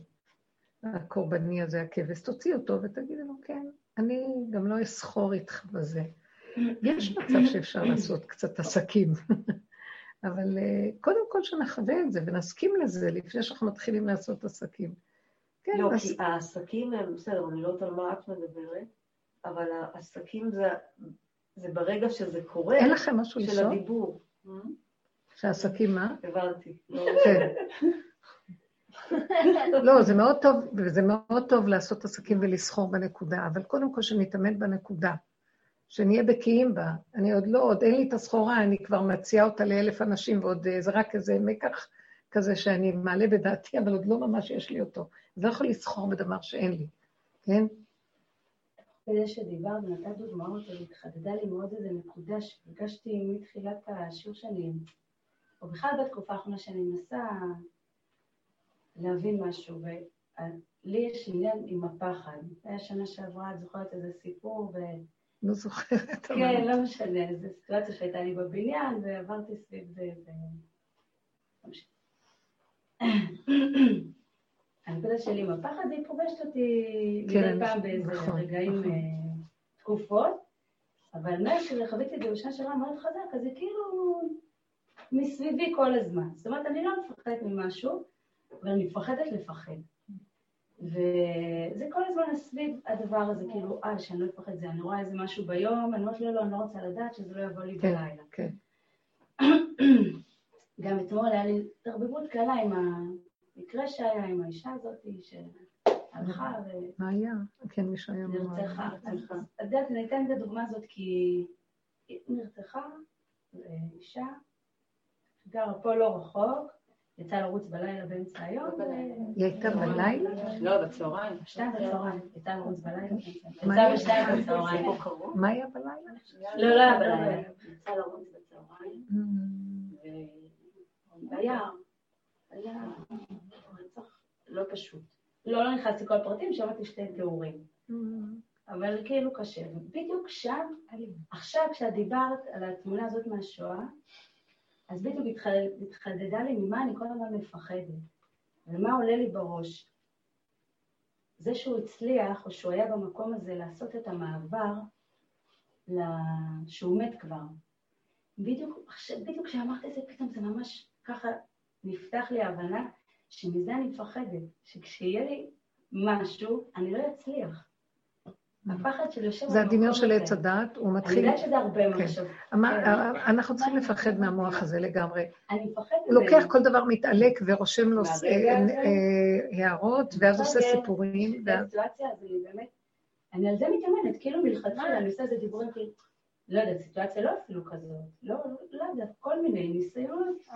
הקורבני הזה, הכבש. תוציא אותו ותגידי לו, כן, אני גם לא אסחור איתך בזה. יש מצב שאפשר לעשות קצת עסקים, אבל אה, קודם כל שנחווה את זה ונסכים לזה לפני שאנחנו מתחילים לעשות עסקים. כן, לא, אז... כי העסקים הם, בסדר, אני לא יודעת על מה את מדברת, אבל העסקים זה, זה ברגע שזה קורה, אין לכם משהו לשאול? של הדיבור. שהעסקים מה? הבנתי. כן. לא, זה מאוד טוב, וזה מאוד טוב לעשות עסקים ולסחור בנקודה, אבל קודם כל שנתאמן בנקודה, שנהיה בקיאים בה. אני עוד לא, עוד אין לי את הסחורה, אני כבר מציעה אותה לאלף אנשים, ועוד זה רק איזה מקח כזה שאני מעלה בדעתי, אבל עוד לא ממש יש לי אותו. לא יכול לסחור בדבר שאין לי, כן? כדי שדיברת ונתת דוגמאות, התחדדה לי מאוד איזה נקודה שהרגשתי מתחילת השיעור שאני, או בכלל בתקופה האחרונה שאני מנסה להבין משהו, ולי יש עניין עם הפחד. היה שנה שעברה, את זוכרת איזה סיפור, ו... לא זוכרת. כן, לא משנה, זו סיטואציה שהייתה לי בבניין, ועברתי סביב זה, ו... הנקודה שלי עם הפחד, היא פוגשת אותי כן, מדי פעם באיזה נכון, רגעים, נכון. אה, תקופות, אבל מה שחוויתי את זה בשנה שעברה מאוד חזק, אז זה כאילו מסביבי כל הזמן. זאת אומרת, אני לא מפחדת ממשהו, אבל אני מפחדת לפחד. וזה כל הזמן סביב הדבר הזה, כאילו, אה, שאני לא אפחד זה, אני רואה איזה משהו ביום, אני אומרת, לא, לא, אני לא רוצה לדעת שזה לא יבוא לי כן, בלילה. כן. גם אתמול היה לי תרבבות קלה עם המקרה שהיה עם האישה הזאת, שהלכה ו... מה היה? כן, מישהו היה נרצחה. את יודעת, אני אתן את הדוגמה הזאת כי נרצחה, אישה, גרה פה לא רחוק, יצאה לרוץ בלילה באמצע היום. היא הייתה בלילה? לא, בצהריים. שתיים בצהריים. יצאה לרוץ בלילה. יצאה בשתיים בצהריים. מה היה בלילה? לא, לא היה בלילה. יצאה לרוץ בצהריים. והיה, היה רצח לא פשוט. לא, לא נכנסתי לכל הפרטים, שמעתי שתי תיאורים. אבל כאילו קשה. בדיוק שם, עכשיו כשאת דיברת על התמונה הזאת מהשואה, אז בדיוק התחדדה לי ממה אני כל הזמן מפחדת, ומה עולה לי בראש. זה שהוא הצליח, או שהוא היה במקום הזה לעשות את המעבר שהוא מת כבר. בדיוק כשאמרת את זה, פתאום זה ממש ככה נפתח לי ההבנה שמזה אני מפחדת, שכשיהיה לי משהו, אני לא אצליח. הפחד של יושב זה הדמיון של עץ הדת, הוא מתחיל... אני יודעת שזה הרבה כן. מחשב. אנחנו צריכים לפחד מהמוח הזה לגמרי. אני מפחדת... הוא לוקח כל דבר מתעלק ורושם לו אה, אה, הערות, ואז עושה סיפורים. בסיטואציה הזו, אני באמת, אני על זה מתאמנת, כאילו מלכתחילה, אני עושה איזה דיבורים כאילו, לא יודעת, סיטואציה לא אפילו כזאת, לא, לא יודעת, כל מיני ניסיונות.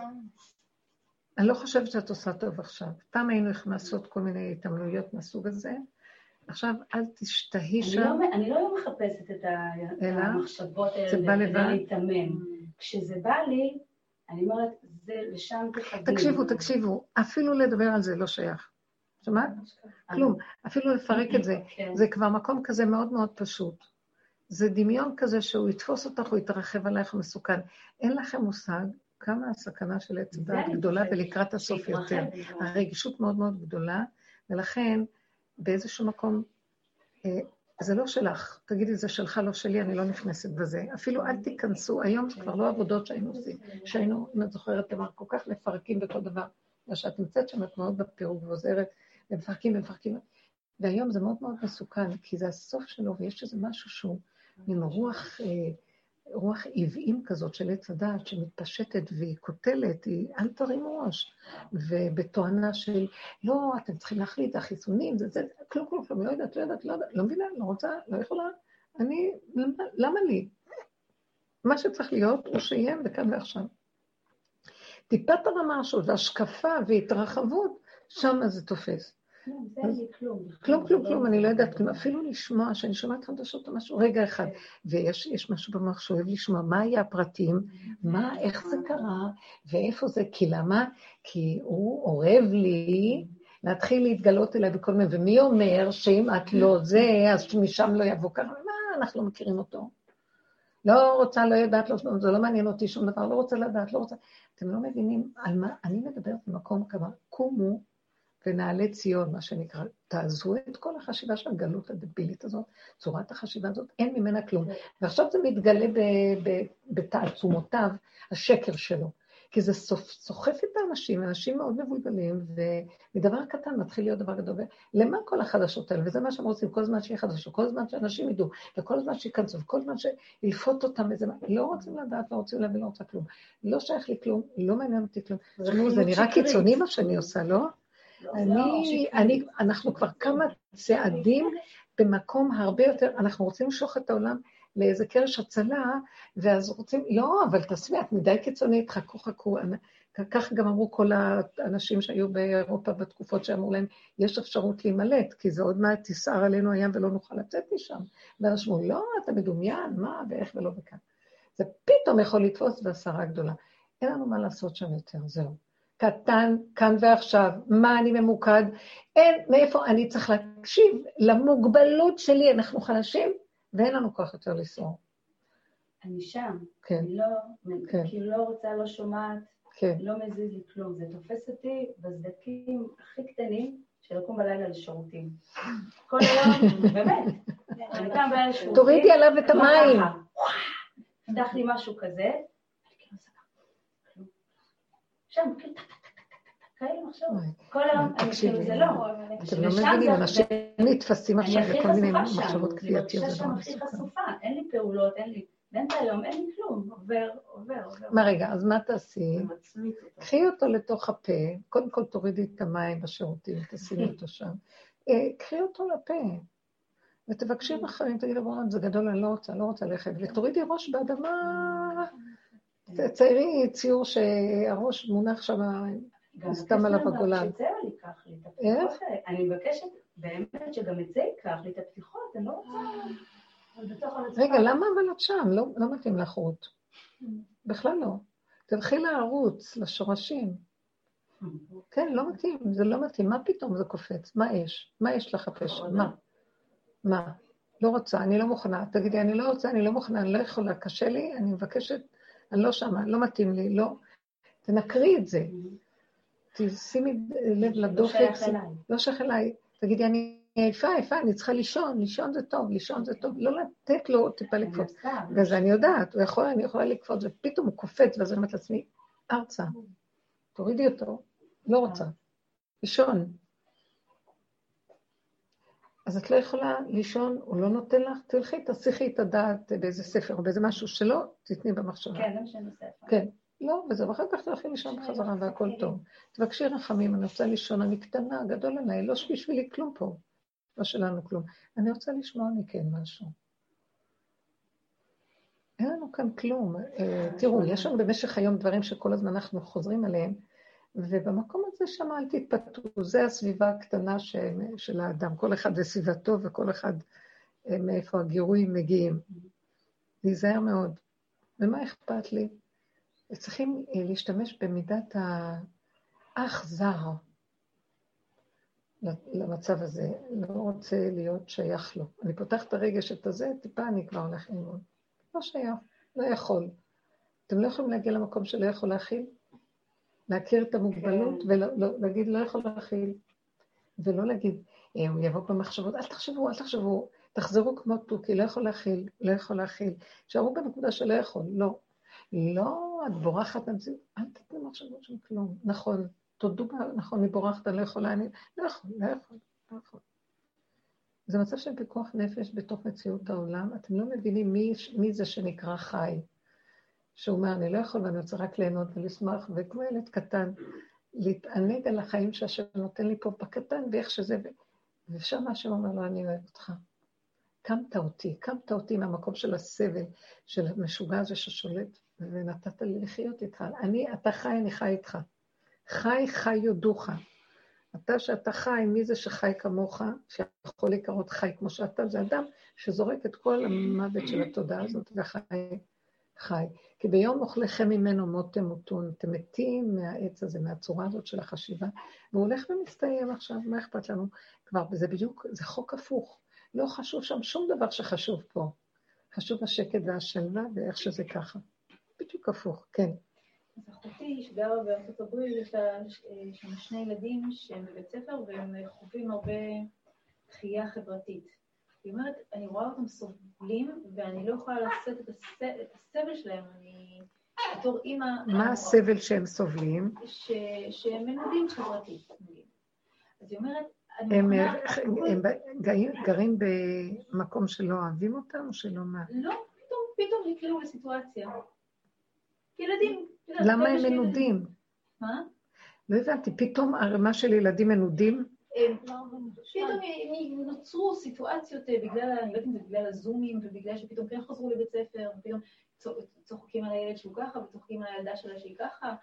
אני לא חושבת שאת עושה טוב עכשיו. פעם היינו לעשות כל מיני התעמלויות מהסוג הזה. עכשיו, אל תשתהי שם. לא- אני לא מחפשת את? המחשבות האלה? כדי להתאמן. כשזה בא לי, אני אומרת, זה לשם תכוון. תקשיבו, תקשיבו, אפילו לדבר על זה לא שייך. שמעת? כלום. אפילו לפרק את זה. כן. זה כבר מקום כזה מאוד מאוד פשוט. זה דמיון כזה שהוא יתפוס אותך, הוא יתרחב עלייך, מסוכן. אין לכם מושג כמה הסכנה של עץ אני גדולה ולקראת הסוף יותר. הרגישות מאוד מאוד גדולה, ולכן באיזשהו מקום, אה, זה לא שלך, תגידי, זה שלך, לא שלי, אני לא נכנסת בזה. אפילו אל תיכנסו, היום זה כבר לא עבודות שהיינו עושים, שהיינו, אם את זוכרת, אמר, כל כך מפרקים בכל דבר. בגלל שאת נמצאת שם, את מאוד בפירוק ועוזרת, ומפרקים ומפרקים. והיום זה מאוד מאוד מסוכן, כי זה הסוף שלו, ויש איזה משהו שהוא מין רוח, אה, רוח עוועים כזאת של עץ הדעת, שמתפשטת והיא קוטלת, היא, אל תרימו ראש. ובתואנה של, לא, אתם צריכים להחליט, החיסונים, זה, זה, כלום, כלום, כלום, לא יודעת, לא יודעת, לא יודעת, לא מבינה, לא רוצה, לא יכולה. אני, למה, למה לי? מה שצריך להיות הוא שיהיה וכאן ועכשיו. טיפת הרמה שלו, והשקפה והתרחבות, שם זה תופס. כלום. כלום, כלום, כלום, אני לא יודעת. אפילו לשמוע, שאני שומעת חדשות או משהו, רגע אחד. ויש יש משהו במוח שאוהב לשמוע, מה היה הפרטים, מה, איך זה קרה, ואיפה זה, כי למה? כי הוא אורב לי להתחיל להתגלות אליי בכל מיני, ומי אומר שאם את לא זה, אז משם לא יבוא ככה, מה, אנחנו לא מכירים אותו. לא רוצה, לא יודעת, לא, זה לא מעניין אותי שום דבר, לא רוצה לדעת, לא רוצה. אתם לא מבינים על מה, אני מדברת במקום כמה, קומו ונעלה ציון, מה שנקרא, תעזבו את כל החשיבה של הגלות הדבילית הזאת, צורת החשיבה הזאת, אין ממנה כלום. ועכשיו זה מתגלה בתעצומותיו, השקר שלו. כי זה סוחף את האנשים, אנשים מאוד מבולבלים, ומדבר קטן מתחיל להיות דבר גדול. למה כל החדשות האלה? וזה מה שהם רוצים, כל זמן שיהיה חדשות, כל זמן שאנשים ידעו, וכל זמן שייכנסו, וכל זמן שילפות אותם איזה... לא רוצים לדעת, לא רוצים להבין, לא רוצה כלום. לא שייך לי כלום, לא מעניין אותי כלום. תשמעו, זה נראה קיצוני מה שאני עושה, לא? אני, אני, אנחנו כבר כמה צעדים במקום הרבה יותר, אנחנו רוצים למשוך את העולם לאיזה קרש הצלה, ואז רוצים, לא, אבל תעשבי, את מדי קיצונית, חכו, חכו. כך גם אמרו כל האנשים שהיו באירופה בתקופות שאמרו להם, יש אפשרות להימלט, כי זה עוד מעט תסער עלינו הים ולא נוכל לצאת משם. ואנשים אמרו, לא, אתה מדומיין, מה, ואיך ולא וכאן. זה פתאום יכול לתפוס בהסערה גדולה. אין לנו מה לעשות שם יותר, זהו. קטן, כאן ועכשיו, מה אני ממוקד, אין, מאיפה אני צריך להקשיב למוגבלות שלי, אנחנו חלשים, ואין לנו כוח יותר לסעור. אני שם. כן. אני לא, כן. כאילו לא רוצה, לא שומעת, כן. לא מזיז לי כלום. זה תופס אותי בסדקים הכי קטנים של לקום בלילה לשירותים. כל היום, באמת. אני קם בלילה לשירותים. תורידי עליו את המים. פתח לי משהו כזה, אני כאילו עושה ככה. כלום. שם, טק, כאלה מחשבות. כל היום, אני תקשיבי. זה לא. אתם לא מבינים, אנשים נתפסים אני עכשיו לכל מיני מחשבות אני כפייתיות, נורא הכי. חשופה, אין לי פעולות, אין לי, באמצע היום אין לי כלום, עובר, עובר, עובר. מה רגע, אז מה תעשי? קחי אותו לתוך הפה, קודם כל תורידי את המים בשירותים, תשימי אותו שם. אה, קחי אותו לפה, ותבקשי בחיים, תגידי לו, "בוא'נה, זה גדול, אני לא רוצה, לא רוצה ללכת, ותורידי ראש באדמה, ציירי ציור שהראש מונח שם, סתם עליו הגולן. אני מבקשת באמת שגם את זה ייקח לי את הפתיחות, אני לא רוצה... רגע, למה אבל את שם? לא, לא מתאים לך רות. בכלל לא. תלכי לערוץ, לשורשים. כן, לא מתאים, זה לא מתאים. מה פתאום זה קופץ? מה יש? מה יש לך הפשע? מה? מה? לא רוצה, אני לא מוכנה. תגידי, אני לא רוצה, אני לא מוכנה, אני לא יכולה, קשה לי, אני מבקשת, אני לא שמה, לא מתאים לי, לא. תנקרי את זה. תשימי לב לא לדופק. לא שייך אליי. תגידי, אני עייפה, עייפה, אני צריכה לישון, לישון זה טוב, לישון זה טוב, לא לתת לו טיפה לקפוץ. וזה אני יודעת, הוא יכול, אני יכולה לקפוץ, ופתאום הוא קופץ, ואז אני אומרת לעצמי, ארצה, תורידי אותו, לא רוצה, לישון. אז את לא יכולה לישון, הוא לא נותן לך, תלכי, תסיכי את הדעת באיזה ספר או באיזה משהו שלא, תתני במחשבה. כן, זה משנה ספר. כן. לא, וזהו, ואחר כך תלכי לישון בחזרה והכל טוב. תבקשי רחמים, אני רוצה לישון, אני קטנה, גדול עליי, לא בשבילי כלום פה. לא שלנו כלום. אני רוצה לשמוע מכן משהו. אין לנו כאן כלום. אה, תראו, יש לנו במשך היום דברים שכל הזמן אנחנו חוזרים עליהם, ובמקום הזה שם אל תתפתו, זה הסביבה הקטנה של האדם, כל אחד וסביבתו וכל אחד אה, מאיפה הגירויים מגיעים. להיזהר מאוד. ומה אכפת לי? צריכים אה, להשתמש במידת האח זר למצב הזה, לא רוצה להיות שייך לו. אני פותחת את הרגש את הזה, טיפה אני כבר הולך ללמוד. לא שייך, לא יכול. אתם לא יכולים להגיע למקום שלא יכול להכיל? להכיר את המוגבלות כן. ולהגיד לא יכול להכיל. ולא להגיד, אה, הוא יבוא במחשבות, אל תחשבו, אל תחשבו, תחזרו כמו תוכי, לא יכול להכיל, לא יכול להכיל. שערו בנקודה שלא יכול, לא. לא, את בורחת מהמציאות, אל תתני מחשבות של כלום. נכון, תודו, נכון, אני בורחת, אני לא יכולה, אני לא יכול, לא יכול, לא יכול. זה מצב של פיקוח נפש בתוך מציאות העולם. אתם לא מבינים מי, מי זה שנקרא חי. שהוא אומר, אני לא יכול ואני רוצה רק ליהנות ולשמח, וכמו ילד קטן, להתענג על החיים שהשם נותן לי פה בקטן, ואיך שזה, ושם השם אומר לו, אני אוהב אותך. קמת אותי, קמת אותי מהמקום של הסבל, של המשוגע הזה ששולט, ונתת לי לחיות איתך. אני, אתה חי, אני חי איתך. חי, חי יודוך. אתה שאתה חי, מי זה שחי כמוך, שיכול לקרות חי כמו שאתה? זה אדם שזורק את כל המוות של התודעה הזאת וחי. חי. כי ביום אוכליכם ממנו מות תמותון, אתם מתים מהעץ הזה, מהצורה הזאת של החשיבה, והוא הולך ומסתיים עכשיו, מה אכפת לנו? כבר, זה בדיוק, זה חוק הפוך. לא חשוב שם שום דבר שחשוב פה. חשוב השקט והשלווה ואיך שזה ככה. בדיוק הפוך, כן. אז אחותי שגרה בארצות הברית, יש לה שם שני ילדים שהם בבית ספר והם חווים הרבה דחייה חברתית. היא אומרת, אני רואה אותם סובלים ואני לא יכולה לשאת את, הס... את הסבל שלהם, אני בתור אימא... מה הסבל שהם סובלים? ש... שהם מנודים חברתית, אז היא אומרת, הם, הם גרים במקום שלא אוהבים אותם או שלא מה? לא, פתאום, פתאום נקלעו לסיטואציה. ילדים. למה הם מנודים? מה? לא הבנתי, פתאום ערימה של ילדים מנודים? פתאום נוצרו סיטואציות אה, בגלל, אני לא יודעת אם זה בגלל הזומים, ובגלל שפתאום כן חזרו לבית ספר, ופתאום צוחקים על הילד שהוא ככה, וצוחקים על הילדה שלה שהיא ככה.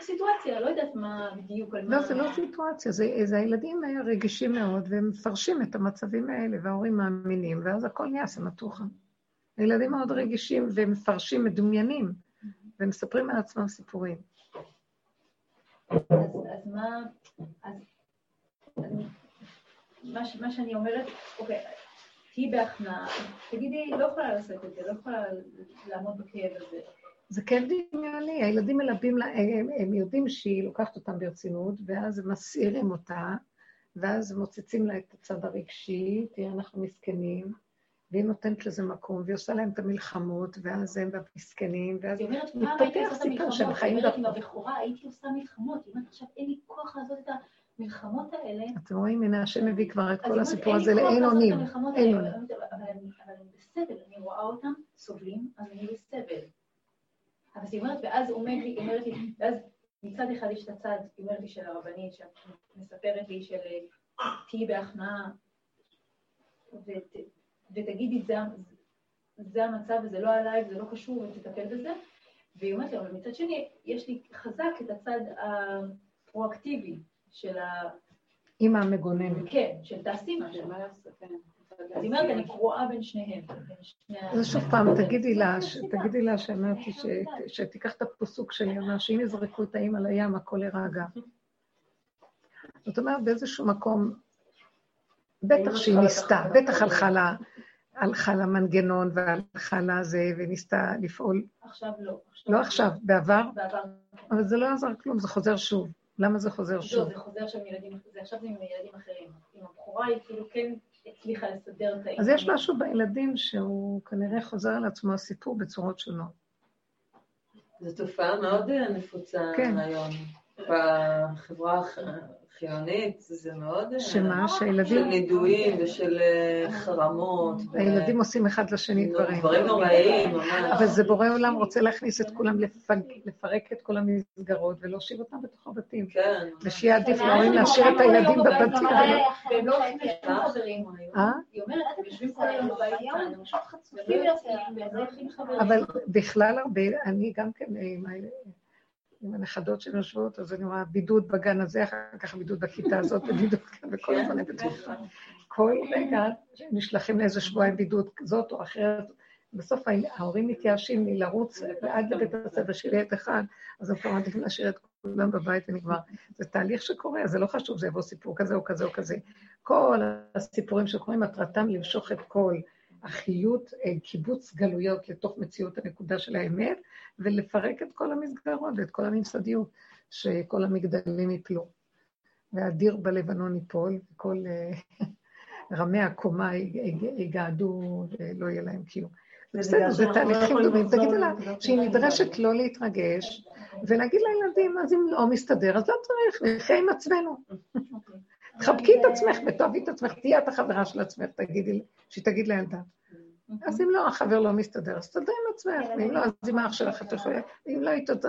סיטואציה, לא יודעת מה בדיוק, על מה... לא, זה לא סיטואציה, זה, זה הילדים רגישים מאוד, והם מפרשים את המצבים האלה, וההורים מאמינים, ואז הכל נהיה סמטוחה. הילדים מאוד רגישים, והם מפרשים, מדומיינים, ומספרים על עצמם סיפורים. אז, אז מה... אז, מה, מה שאני אומרת, אוקיי, תהיי בהכנעה, תגידי, לא יכולה לעשות את זה, לא יכולה לעמוד בכאב הזה. זה כן דמיוני, הילדים מלבים הם, הם יודעים שהיא לוקחת אותם ברצינות, ואז הם מסעירים אותה, ואז מוצצים לה את הצד הרגשי, תראה, אנחנו מסכנים, והיא נותנת לזה מקום, והיא עושה להם את המלחמות, ואז הם מסכנים, ואז מתפתח סיפור שהם חיים... היא אומרת, עם הבכורה הייתי עושה מלחמות, היא אומרת, עכשיו אין לי כוח לעשות את המלחמות האלה. אתם רואים, הנה, השם מביא כבר את כל הסיפור הזה לאין אונים. אין אונים. אבל אני בסבל, אני רואה אותם סובלים, אז אני בסבל. אז היא אומרת, ואז לי, אומרת לי, ואז מצד אחד יש את הצד, היא אומרת לי, של הרבנית, שמספרת לי של תהיי בהכנעה, ות, ותגידי, זה המצב וזה לא עליי וזה לא קשור ותטפל בזה. והיא אומרת לי, אבל מצד שני, יש לי חזק את הצד הפרואקטיבי של ה... אימא המגוננת. כן, של תעשי משהו. אז היא אומרת, אני קרועה בין שניהם. אז שוב פעם, תגידי לה, תגידי לה שאמרתי שתיקח את הפסוק שלי, אומר שאם יזרקו את האימא לים, הכל יירגע. זאת אומרת, באיזשהו מקום, בטח שהיא ניסתה, בטח הלכה לה... הלכה למנגנון והלכה לזה, וניסתה לפעול. עכשיו לא. לא עכשיו, בעבר? בעבר. אבל זה לא עזר כלום, זה חוזר שוב. למה זה חוזר לא, שוב? זה חוזר שם עם ילדים, זה עכשיו זה עם ילדים אחרים. עם הבכורה היא כאילו כן הצליחה לסדר את אז יש משהו בילדים שהוא כנראה חוזר על עצמו הסיפור בצורות שונות. זו תופעה מאוד אה, נפוצה כן. היום. בחברה החילונית זה מאוד... אה, שמה? של שהילדים נידויים ושל אה, חרמות. ו- הילדים עושים אחד לשני דברים. דברים נוראיים, ממש. אבל זה בורא עולם רוצה להכניס את כולם, לפג, לפרק את כל המסגרות ולהושיב אותם בתוך הבתים. כן. ושיהיה עדיף להורים להשאיר את הילדים בבתים. והם לא הולכים לשום חברים. אה? היא אומרת, אתם יושבים כל היום בבית כאן, פשוט חצופים יוצאים, והם לא הולכים חברים. אבל בכלל הרבה, אני גם כן עם, הנכדות שיושבות, אז אני רואה בידוד בגן הזה, אחר כך בידוד בכיתה הזאת, ובידוד כאן, וכל הזמן הם בתקופה. כל רגע נשלחים לאיזה שבועיים בידוד זאת או אחרת. בסוף ההורים מתייאשים לי לרוץ עד לבית הספר של ילד אחד, אז הם כבר מעדיפים להשאיר את כולם בבית ונגמר. זה תהליך שקורה, זה לא חשוב, זה יבוא סיפור כזה או כזה או כזה. כל הסיפורים שקורים, מטרתם למשוך את כל החיות, אה, קיבוץ גלויות לתוך מציאות הנקודה של האמת, ולפרק את כל המסגרות ואת כל הממסדיות, שכל המגדלים יפלו. והדיר בלבנון ייפול, וכל אה, רמי הקומה יג- יגעדו ולא יהיה להם קיום. בסדר, זה תהליכים דומים. תגידי לה שהיא נדרשת לא להתרגש, ולהגיד לילדים, אז אם לא מסתדר, אז לא צריך, נחיה עם עצמנו. תחבקי את עצמך ותאהבי את עצמך, תהיי את החברה של עצמך, תגידי, שהיא תגיד לילדה. אז אם לא, החבר לא מסתדר, אז תדעי עם עצמך, ואם לא, אז עם האח שלך את יכולה, ואם לא, היא תודה.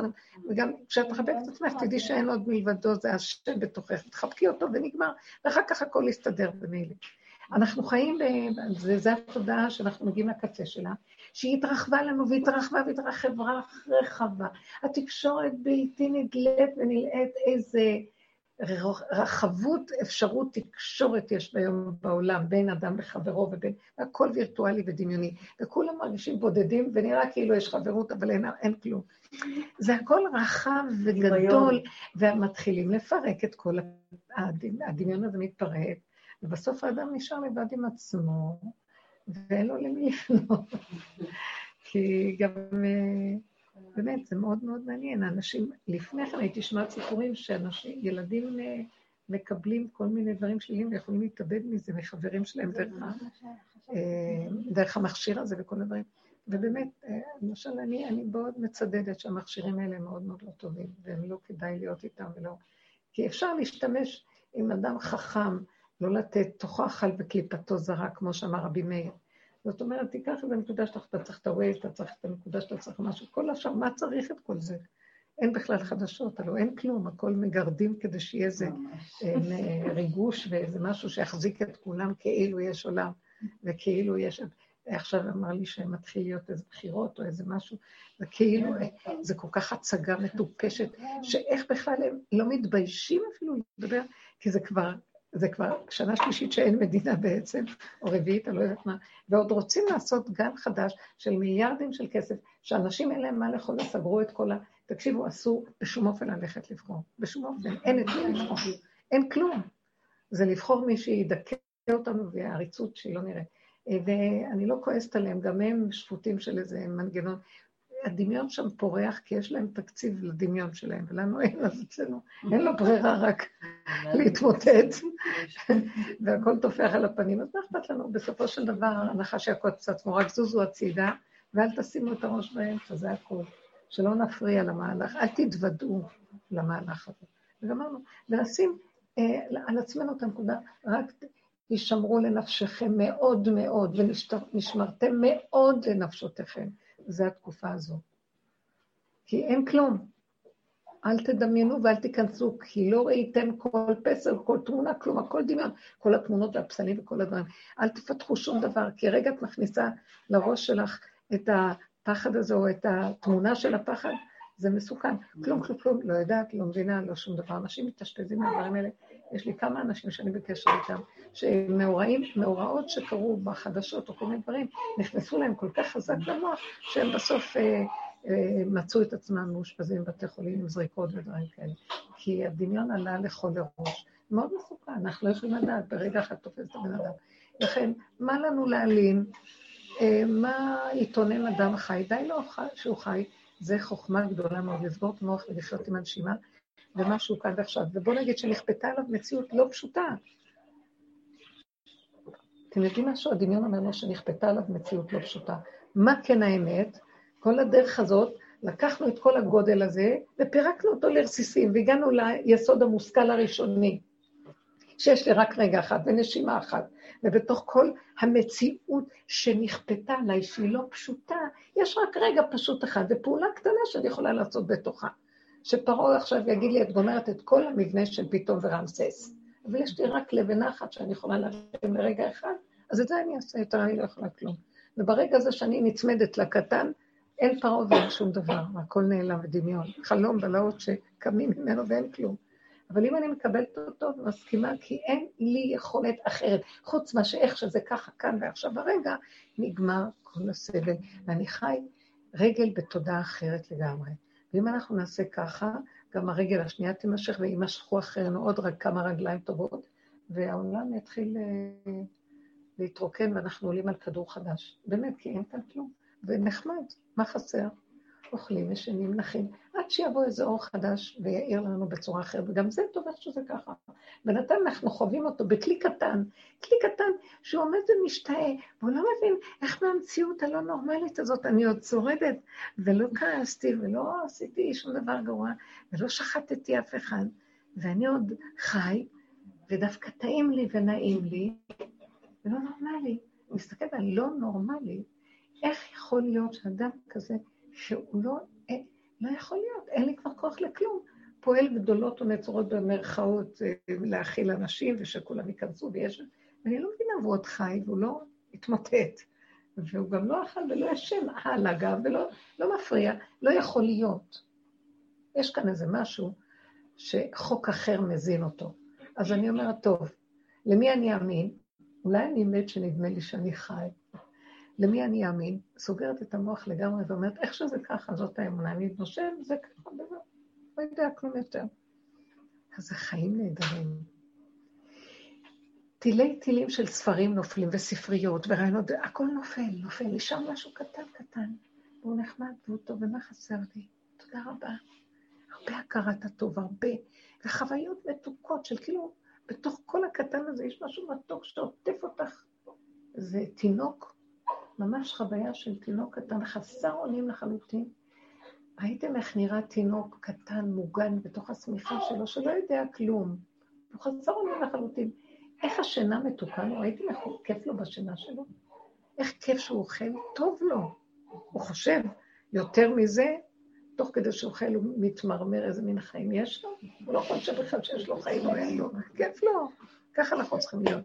וגם כשאת מחבקת את עצמך, תדעי שאין עוד מלבדו, זה השם בתוכך, תחבקי אותו ונגמר, ואחר כך הכל יסתדר במילא. אנחנו חיים, זה התודעה שאנחנו מגיעים לקצה שלה, שהיא התרחבה לנו והתרחבה והתרחבה רחבה. התקשורת בלתי נדלית ונלאית איזה רחבות אפשרות תקשורת יש היום בעולם, בין אדם לחברו ובין... הכל וירטואלי ודמיוני. וכולם מרגישים בודדים, ונראה כאילו יש חברות, אבל אין, אין כלום. זה הכל רחב וגדול, ומתחילים לפרק את כל... הדמ- הדמיון הזה מתפרק, ובסוף האדם נשאר לבד עם עצמו, ואין לו למי לפנות. כי גם... באמת, זה מאוד מאוד מעניין. אנשים, לפני כן הייתי שומעת סיפורים שאנשים, ילדים מקבלים כל מיני דברים שליליים ויכולים להתאבד מזה מחברים שלהם דרך, אה, דרך המכשיר הזה וכל הדברים. ובאמת, אה, למשל, אני, אני מאוד מצדדת שהמכשירים האלה מאוד מאוד לא טובים, והם לא כדאי להיות איתם ולא... כי אפשר להשתמש עם אדם חכם, לא לתת תוכו אכל וקליפתו זרה, כמו שאמר רבי מאיר. זאת אומרת, תיקח את הנקודה שלך, אתה צריך את ה-Waze, אתה צריך את הנקודה שאתה צריך משהו, כל השאר, מה צריך את כל זה? אין בכלל חדשות, הלוא אין כלום, הכל מגרדים כדי שיהיה איזה אה, ריגוש ואיזה משהו שיחזיק את כולם כאילו יש עולם, וכאילו יש... עכשיו אמר לי שמתחיל להיות איזה בחירות או איזה משהו, וכאילו, אה, זה כל כך הצגה מטופשת, שאיך בכלל הם לא מתביישים אפילו לדבר, כי זה כבר זה כבר שנה שלישית שאין מדינה בעצם, או רביעית, אני לא יודעת מה, ועוד רוצים לעשות גן חדש של מיליארדים של כסף, שאנשים אין להם מה לאכול וסגרו את כל ה... תקשיבו, אסור בשום אופן ללכת לבחור. בשום אופן, אין את מי לבחור. אין כלום. זה לבחור מי שידכא אותנו והעריצות שהיא לא נראית. אה, ואני לא כועסת עליהם, גם הם שפוטים של איזה מנגנון. הדמיון שם פורח, כי יש להם תקציב לדמיון שלהם, ולנו אין, אז אצלנו אין לו ברירה רק להתמוטט, והכל טופח על הפנים. אז מה אכפת לנו? בסופו של דבר, הנחש יעקוץ את עצמו, רק זוזו הצידה, ואל תשימו את הראש באמצע, זה הכול. שלא נפריע למהלך, אל תתוודעו למהלך הזה. וגמרנו. ולשים אה, על עצמנו את הנקודה, רק תשמרו לנפשכם מאוד מאוד, ונשמרתם מאוד לנפשותיכם. זה התקופה הזו. כי אין כלום. אל תדמיינו ואל תיכנסו, כי לא ראיתם כל פסל, כל תמונה, כלום, הכל דמיון, כל התמונות והפסלים וכל הדברים. אל תפתחו שום דבר, כי רגע את מכניסה לראש שלך את הפחד הזה, או את התמונה של הפחד, זה מסוכן. כלום, כלום, כלום, לא יודעת, לא מבינה, לא שום דבר. אנשים מתאשפזים מהדברים האלה. יש לי כמה אנשים שאני בקשר איתם, שמאורעים, מאורעות שקרו בחדשות או כל מיני דברים, נכנסו להם כל כך חזק למוח, שהם בסוף אה, אה, מצאו את עצמם מאושפזים בבתי חולים עם זריקות ודברים כאלה. כי הדמיון עלה לכל הראש. מאוד מסוכן, אנחנו לא יכולים לדעת, ברגע אחד תופס את הבן אדם. לכן, מה לנו להלין? אה, מה יתונן אדם חי? די לו שהוא חי. זה חוכמה גדולה מאוד, לסגור את המוח ולחיות עם הנשימה, ומשהו כאן ועכשיו. ובוא נגיד שנכפתה עליו מציאות לא פשוטה. אתם יודעים משהו? הדמיון אומר לו שנכפתה עליו מציאות לא פשוטה. מה כן האמת? כל הדרך הזאת, לקחנו את כל הגודל הזה ופירקנו אותו לרסיסים, והגענו ליסוד המושכל הראשוני, שיש לי רק רגע אחד ונשימה אחת. ובתוך כל המציאות שנכפתה עליי, שהיא לא פשוטה, יש רק רגע פשוט אחד, ופעולה קטנה שאני יכולה לעשות בתוכה. שפרעה עכשיו יגיד לי, את גומרת את כל המבנה של פתאום ורמסס. אבל יש לי רק לבנה אחת שאני יכולה להרים לרגע אחד, אז את זה אני אעשה, יותר אני לא יכולה כלום. וברגע הזה שאני נצמדת לקטן, אין פרעה ואין שום דבר, הכל נעלם ודמיון. חלום בלהות שקמים ממנו ואין כלום. אבל אם אני מקבלת אותו ומסכימה, כי אין לי יכולת אחרת, חוץ מה שאיך שזה ככה כאן ועכשיו ברגע, נגמר כל הסבל. ואני חי רגל בתודעה אחרת לגמרי. ואם אנחנו נעשה ככה, גם הרגל השנייה תימשך ויימשכו אחרינו עוד רק כמה רגליים טובות, והעולם יתחיל אה, להתרוקן ואנחנו עולים על כדור חדש. באמת, כי אין כאן כלום. ונחמד, מה חסר? אוכלים, ישנים, נחים, עד שיבוא איזה אור חדש ויעיר לנו בצורה אחרת, וגם זה טוב איך שזה ככה. בינתיים אנחנו חווים אותו בכלי קטן, כלי קטן שהוא עומד ומשתאה, והוא לא מבין איך מהמציאות הלא נורמלית הזאת אני עוד שורדת, ולא כעסתי, ולא עשיתי שום דבר גרוע, ולא שחטתי אף אחד, ואני עוד חי, ודווקא טעים לי ונעים לי, ולא נורמלי. אני מסתכלת על לא נורמלי, איך יכול להיות שאדם כזה, שהוא לא, אה, לא יכול להיות, אין לי כבר כוח לכלום. פועל גדולות ונצורות במרכאות אה, להכיל אנשים ושכולם ייכנסו ויש... ואני לא מבינה, והוא עוד חי והוא לא התמוטט. והוא גם לא אכל ולא ישן על הגב ולא לא מפריע, לא יכול להיות. יש כאן איזה משהו שחוק אחר מזין אותו. אז אני אומרת, טוב, למי אני אאמין? אולי אני מת שנדמה לי שאני חי. למי אני אאמין? סוגרת את המוח לגמרי ואומרת, איך שזה ככה, זאת האמונה. אני נושב, זה ככה, דבר. לא יודע כלום יותר. אז זה חיים נהדרים. תילי תילים של ספרים נופלים, וספריות, ורעיונות, הכל נופל, נופל. נשאר משהו קטן קטן, והוא נחמד, והוא טוב, ומה חסר לי? תודה רבה. הרבה הכרת הטוב, הרבה, וחוויות מתוקות של כאילו, בתוך כל הקטן הזה יש משהו מתוק שעוטף אותך. זה תינוק ממש חוויה של תינוק קטן, חסר אונים לחלוטין. ראיתם איך נראה תינוק קטן, מוגן, בתוך השמיכה שלו, שלא יודע כלום. הוא חסר אונים לחלוטין. איך השינה מתוקה לו? ראיתם איך כיף לו בשינה שלו? איך כיף שהוא אוכל? טוב לו. הוא חושב יותר מזה, תוך כדי שהוא אוכל הוא מתמרמר איזה מין חיים יש לו. הוא לא חושב בכלל שיש לו חיים או אין לו. כיף לו. ככה אנחנו צריכים להיות.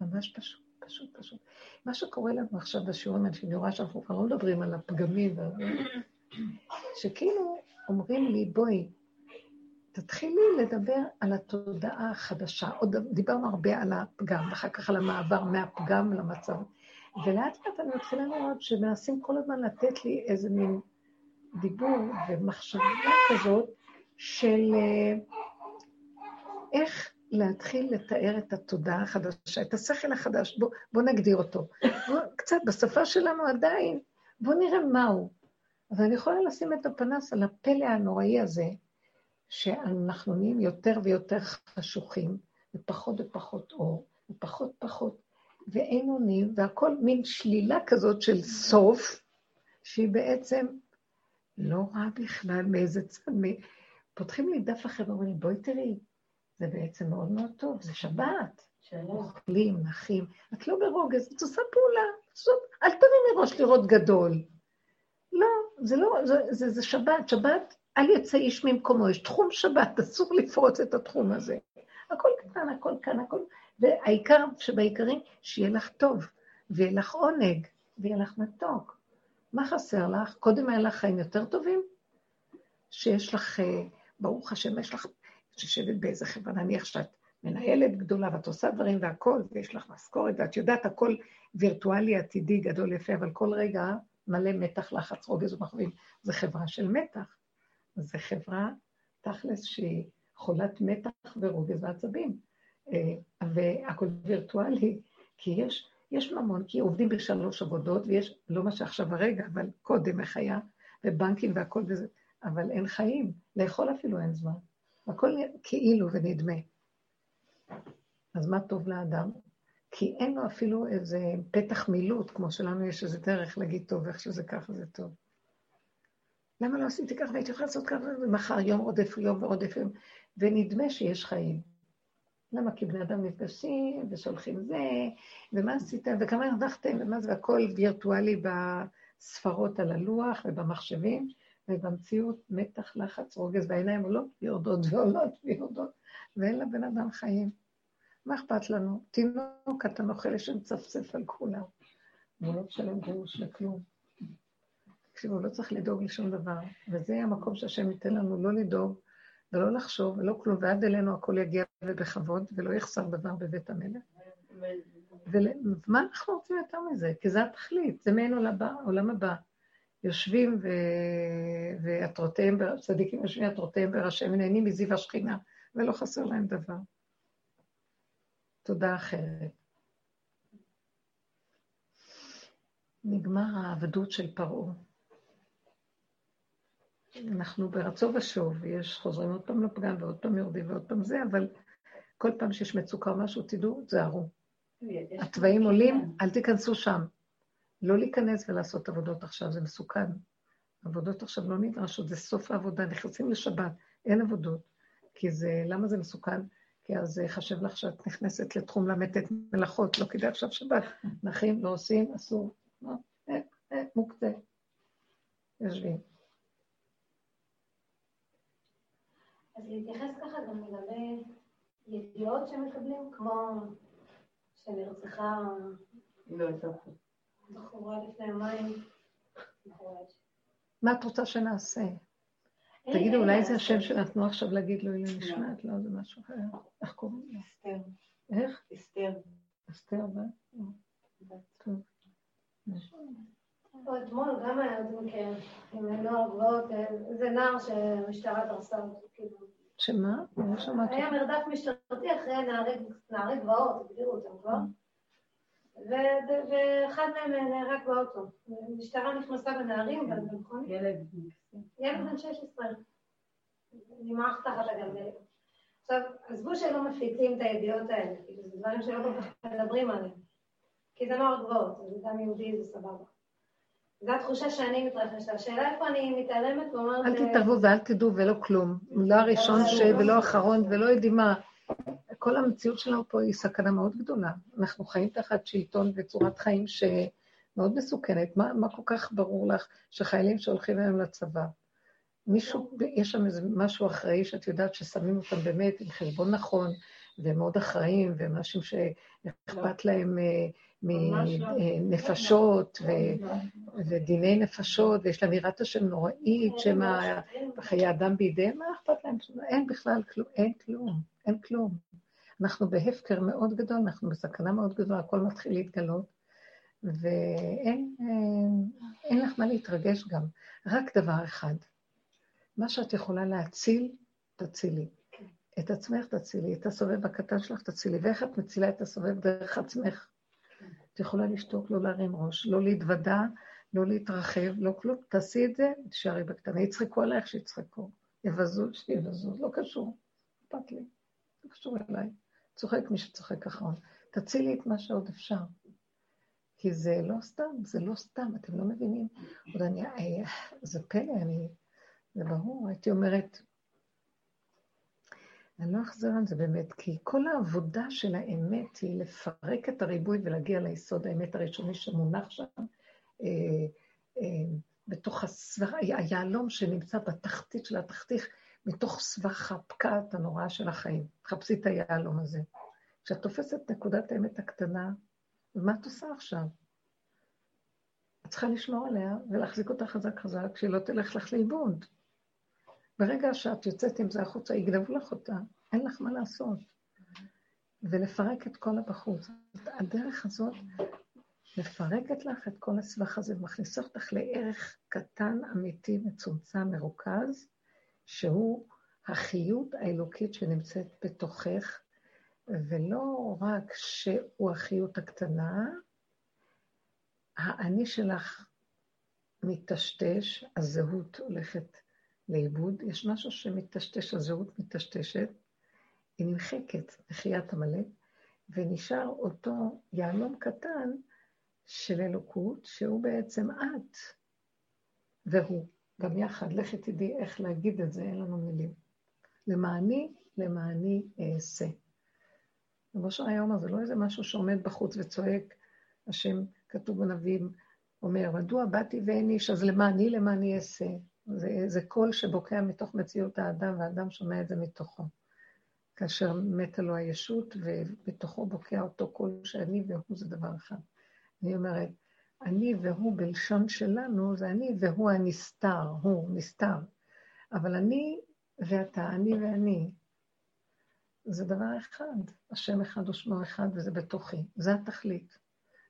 ממש פשוט. פשוט, פשוט. מה שקורה לנו עכשיו בשיעורים שאני רואה שאנחנו כבר לא מדברים על הפגמים, שכאילו אומרים לי, בואי, תתחילי לדבר על התודעה החדשה. עוד דיברנו הרבה על הפגם, ואחר כך על המעבר מהפגם למצב. ולאט לאט אני מתחילה לראות שמנסים כל הזמן לתת לי איזה מין דיבור ומחשבה כזאת של אה, איך להתחיל לתאר את התודעה החדשה, את השכל החדש, בוא, בוא נגדיר אותו. בוא, קצת בשפה שלנו עדיין, בוא נראה מהו. אבל אני יכולה לשים את הפנס על הפלא הנוראי הזה, שאנחנו נהיים יותר ויותר חשוכים, ופחות ופחות אור, ופחות פחות, ואין אונים, והכל מין שלילה כזאת של סוף, שהיא בעצם לא רעה בכלל מאיזה צד, פותחים לי דף אחר ואומרים בואי תראי, זה בעצם מאוד מאוד טוב, זה שבת. אוכלים, נחים. את לא ברוגז, את עושה פעולה. זאת, אל תראי מראש לראות גדול. לא, זה לא, זה, זה, זה שבת. שבת, אל יצא איש ממקומו. יש תחום שבת, אסור לפרוץ את התחום הזה. הכל קטן, הכל כאן, הכל... והעיקר שבעיקרים, שיהיה לך טוב, ויהיה לך עונג, ויהיה לך מתוק. מה חסר לך? קודם היה לך חיים יותר טובים? שיש לך, אה, ברוך השם, יש לך שיושבת באיזה חברה, נניח שאת מנהלת גדולה ואת עושה דברים והכול, ויש לך משכורת, ואת יודעת, הכל וירטואלי, עתידי, גדול, יפה, אבל כל רגע מלא מתח, לחץ, רוגז ומחווים. זו חברה של מתח. זו חברה, תכלס, שהיא חולת מתח ורוגז ועצבים. אה, והכול וירטואלי, כי יש, יש ממון, כי עובדים בשלוש עבודות, ויש, לא מה שעכשיו הרגע, אבל קודם איך היה, ובנקים והכול וזה. אבל אין חיים. לאכול אפילו אין זמן. הכל כאילו ונדמה. אז מה טוב לאדם? כי אין לו אפילו איזה פתח מילוט, כמו שלנו יש איזה דרך להגיד, טוב, איך שזה ככה זה טוב. למה לא עשיתי ככה והייתי יכולה לעשות ככה, ומחר יום עודף יום ועודף יום, ונדמה שיש חיים. למה? כי בני אדם נפגשים ושולחים זה, ומה עשיתם, וכמה הרווחתם, ומה זה, והכל וירטואלי בספרות על הלוח ובמחשבים, ובמציאות מתח, לחץ, רוגז, והעיניים עולות ויורדות ועולות ויורדות, ואין לבן אדם חיים. מה אכפת לנו? תינוק קטן אוכל שמצפצף על כולם. והוא לא משלם גרוש לכלום. תקשיבו, לא צריך לדאוג לשום דבר, וזה המקום שהשם ייתן לנו לא לדאוג ולא לחשוב ולא כלום, ועד אלינו הכל יגיע ובכבוד, ולא יחסר דבר בבית המלך. ומה אנחנו רוצים יותר מזה? כי זה התכלית, זה מעין עולם הבא. יושבים ו... ועטרותיהם, צדיקים יושבים עטרותיהם בראשיהם, נהנים מזיו השכינה, ולא חסר להם דבר. תודה אחרת. נגמר העבדות של פרעה. אנחנו ברצו ושוב, יש חוזרים עוד פעם לפגם ועוד פעם יורדים ועוד פעם זה, אבל כל פעם שיש מצוקה או משהו, תדעו, תזהרו. התוואים עולים, אל תיכנסו שם. לא להיכנס ולעשות עבודות עכשיו, זה מסוכן. עבודות עכשיו לא נדרשות, זה סוף העבודה, נכנסים לשבת, אין עבודות. כי זה, למה זה מסוכן? כי אז זה יחשב לך שאת נכנסת לתחום ל"ט מלאכות, לא כדאי עכשיו שבת. נחים, לא עושים, אסור. לא, אה, אה, מוקצה. יושבים. אז להתייחס ככה גם לגבי ידיעות שמקבלים, כמו שנרצחה לא, בחורה לפני יומיים. מה את רוצה שנעשה? תגידו, אולי זה השם שנתנו עכשיו להגיד לו, הנה נשמעת, לא, זה משהו אחר. איך קוראים לו? אסתר. איך? אסתר. אסתר, טוב. אתמול גם היה עוד מקרה עם נוער גבעות, זה נער שהמשטרה דרסה אותו, כאילו. שמה? לא שמעתי. היה מרדף משטרתי אחרי נערי גבעות, הגדירו אותם כבר. ואחד מהם נהרג באוטו. המשטרה נכנסה בנערים, במכונית. ילד. ילד בן 16. נמעך תחת הגלגלים. עכשיו, עזבו שלא מפיצים את הידיעות האלה, כאילו זה דברים שלא כל כך מדברים עליהם. כי זה נוער גבוהות, זה גם יהודי, זה סבבה. זו התחושה שאני מתרחשת. השאלה איפה אני מתעלמת ואומרת... אל תתערבו ואל תדעו ולא כלום. לא הראשון ש... ולא האחרון ולא יודעים מה. כל המציאות שלנו פה היא סכנה מאוד גדולה. אנחנו חיים תחת שלטון וצורת חיים שמאוד מסוכנת. מה, מה כל כך ברור לך שחיילים שהולכים היום לצבא, מישהו, יש שם איזה משהו אחראי שאת יודעת ששמים אותם באמת עם חשבון נכון, והם מאוד אחראים, והם אנשים שאכפת להם אה, מנפשות ודיני נפשות, ויש להם יראת השם נוראית, שמה חיי אדם בידיהם, מה אכפת להם? אין בכלל כלום, אין כלום, אין כלום. אנחנו בהפקר מאוד גדול, אנחנו בסכנה מאוד גדולה, הכל מתחיל להתגלות, ואין לך מה להתרגש גם. רק דבר אחד, מה שאת יכולה להציל, תצילי. את עצמך תצילי, את הסובב הקטן שלך תצילי. ואיך את מצילה את הסובב דרך עצמך? את יכולה לשתוק, לא להרים ראש, לא להתוודע, לא להתרחב, לא כלום. תעשי את זה, תשארי בקטנה. יצחקו עלייך שיצחקו. יבזו, שיבזו, לא קשור. אכפת לי. לא קשור אליי. צוחק מי שצוחק אחרון. תצילי את מה שעוד אפשר. כי זה לא סתם, זה לא סתם, אתם לא מבינים. עוד אני, אה, זה פלא, אני, זה ברור, הייתי אומרת, אני לא אחזור על זה באמת, כי כל העבודה של האמת היא לפרק את הריבוי ולהגיע ליסוד האמת הראשוני שמונח שם, אה, אה, בתוך הסבך, היהלום שנמצא בתחתית של התחתית, מתוך סבך הפקעת הנוראה של החיים. חפשי את היהלום הזה. כשאת תופסת נקודת האמת הקטנה, ומה את עושה עכשיו? את צריכה לשמור עליה ולהחזיק אותה חזק חזק, שהיא לא תלך לך לאיבוד. ברגע שאת יוצאת עם זה החוצה, יגנבו לך אותה, אין לך מה לעשות. ולפרק את כל הבחוץ. הדרך הזאת מפרקת לך את כל הסבך הזה ומכניסה אותך לערך קטן, אמיתי, מצומצם, מרוכז, שהוא החיות האלוקית שנמצאת בתוכך, ולא רק שהוא החיות הקטנה, האני שלך מטשטש, הזהות הולכת לאיבוד, יש משהו שמטשטש, הזהות מטשטשת, היא נמחקת, מחיית עמלק, ונשאר אותו יהלום קטן של אלוקות, שהוא בעצם את והוא. גם יחד, לכי תדעי איך להגיד את זה, אין לנו מילים. למעני, למעני אעשה. רבו של היום הזה, לא איזה משהו שעומד בחוץ וצועק, השם, כתוב בנביאים, אומר, מדוע באתי ואין איש, אז למעני, למעני אעשה. זה, זה קול שבוקע מתוך מציאות האדם, והאדם שומע את זה מתוכו. כאשר מתה לו הישות, ובתוכו בוקע אותו קול שאני והוא זה דבר אחד. אני אומרת, אני והוא בלשון שלנו, זה אני והוא הנסתר, הוא נסתר. אבל אני ואתה, אני ואני, זה דבר אחד. השם אחד ושמו אחד, וזה בתוכי. זה התכלית.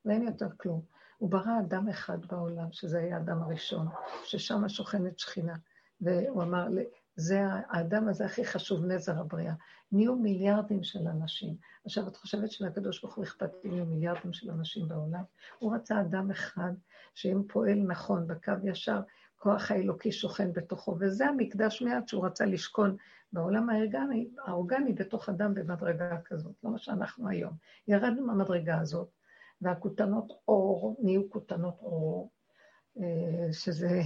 ואין יותר כלום. הוא ברא אדם אחד בעולם, שזה היה האדם הראשון, ששם שוכנת שכינה. והוא אמר, זה האדם הזה הכי חשוב, נזר הבריאה. נהיו מיליארדים של אנשים. עכשיו, את חושבת שלקדוש ברוך הוא אכפת לי מיליארדים של אנשים בעולם? הוא רצה אדם אחד, שאם פועל נכון, בקו ישר, כוח האלוקי שוכן בתוכו, וזה המקדש מעט שהוא רצה לשכון בעולם האורגני, האורגני בתוך אדם במדרגה כזאת, לא מה שאנחנו היום. ירדנו מהמדרגה הזאת, והכותנות אור נהיו כותנות אור, אה, שזה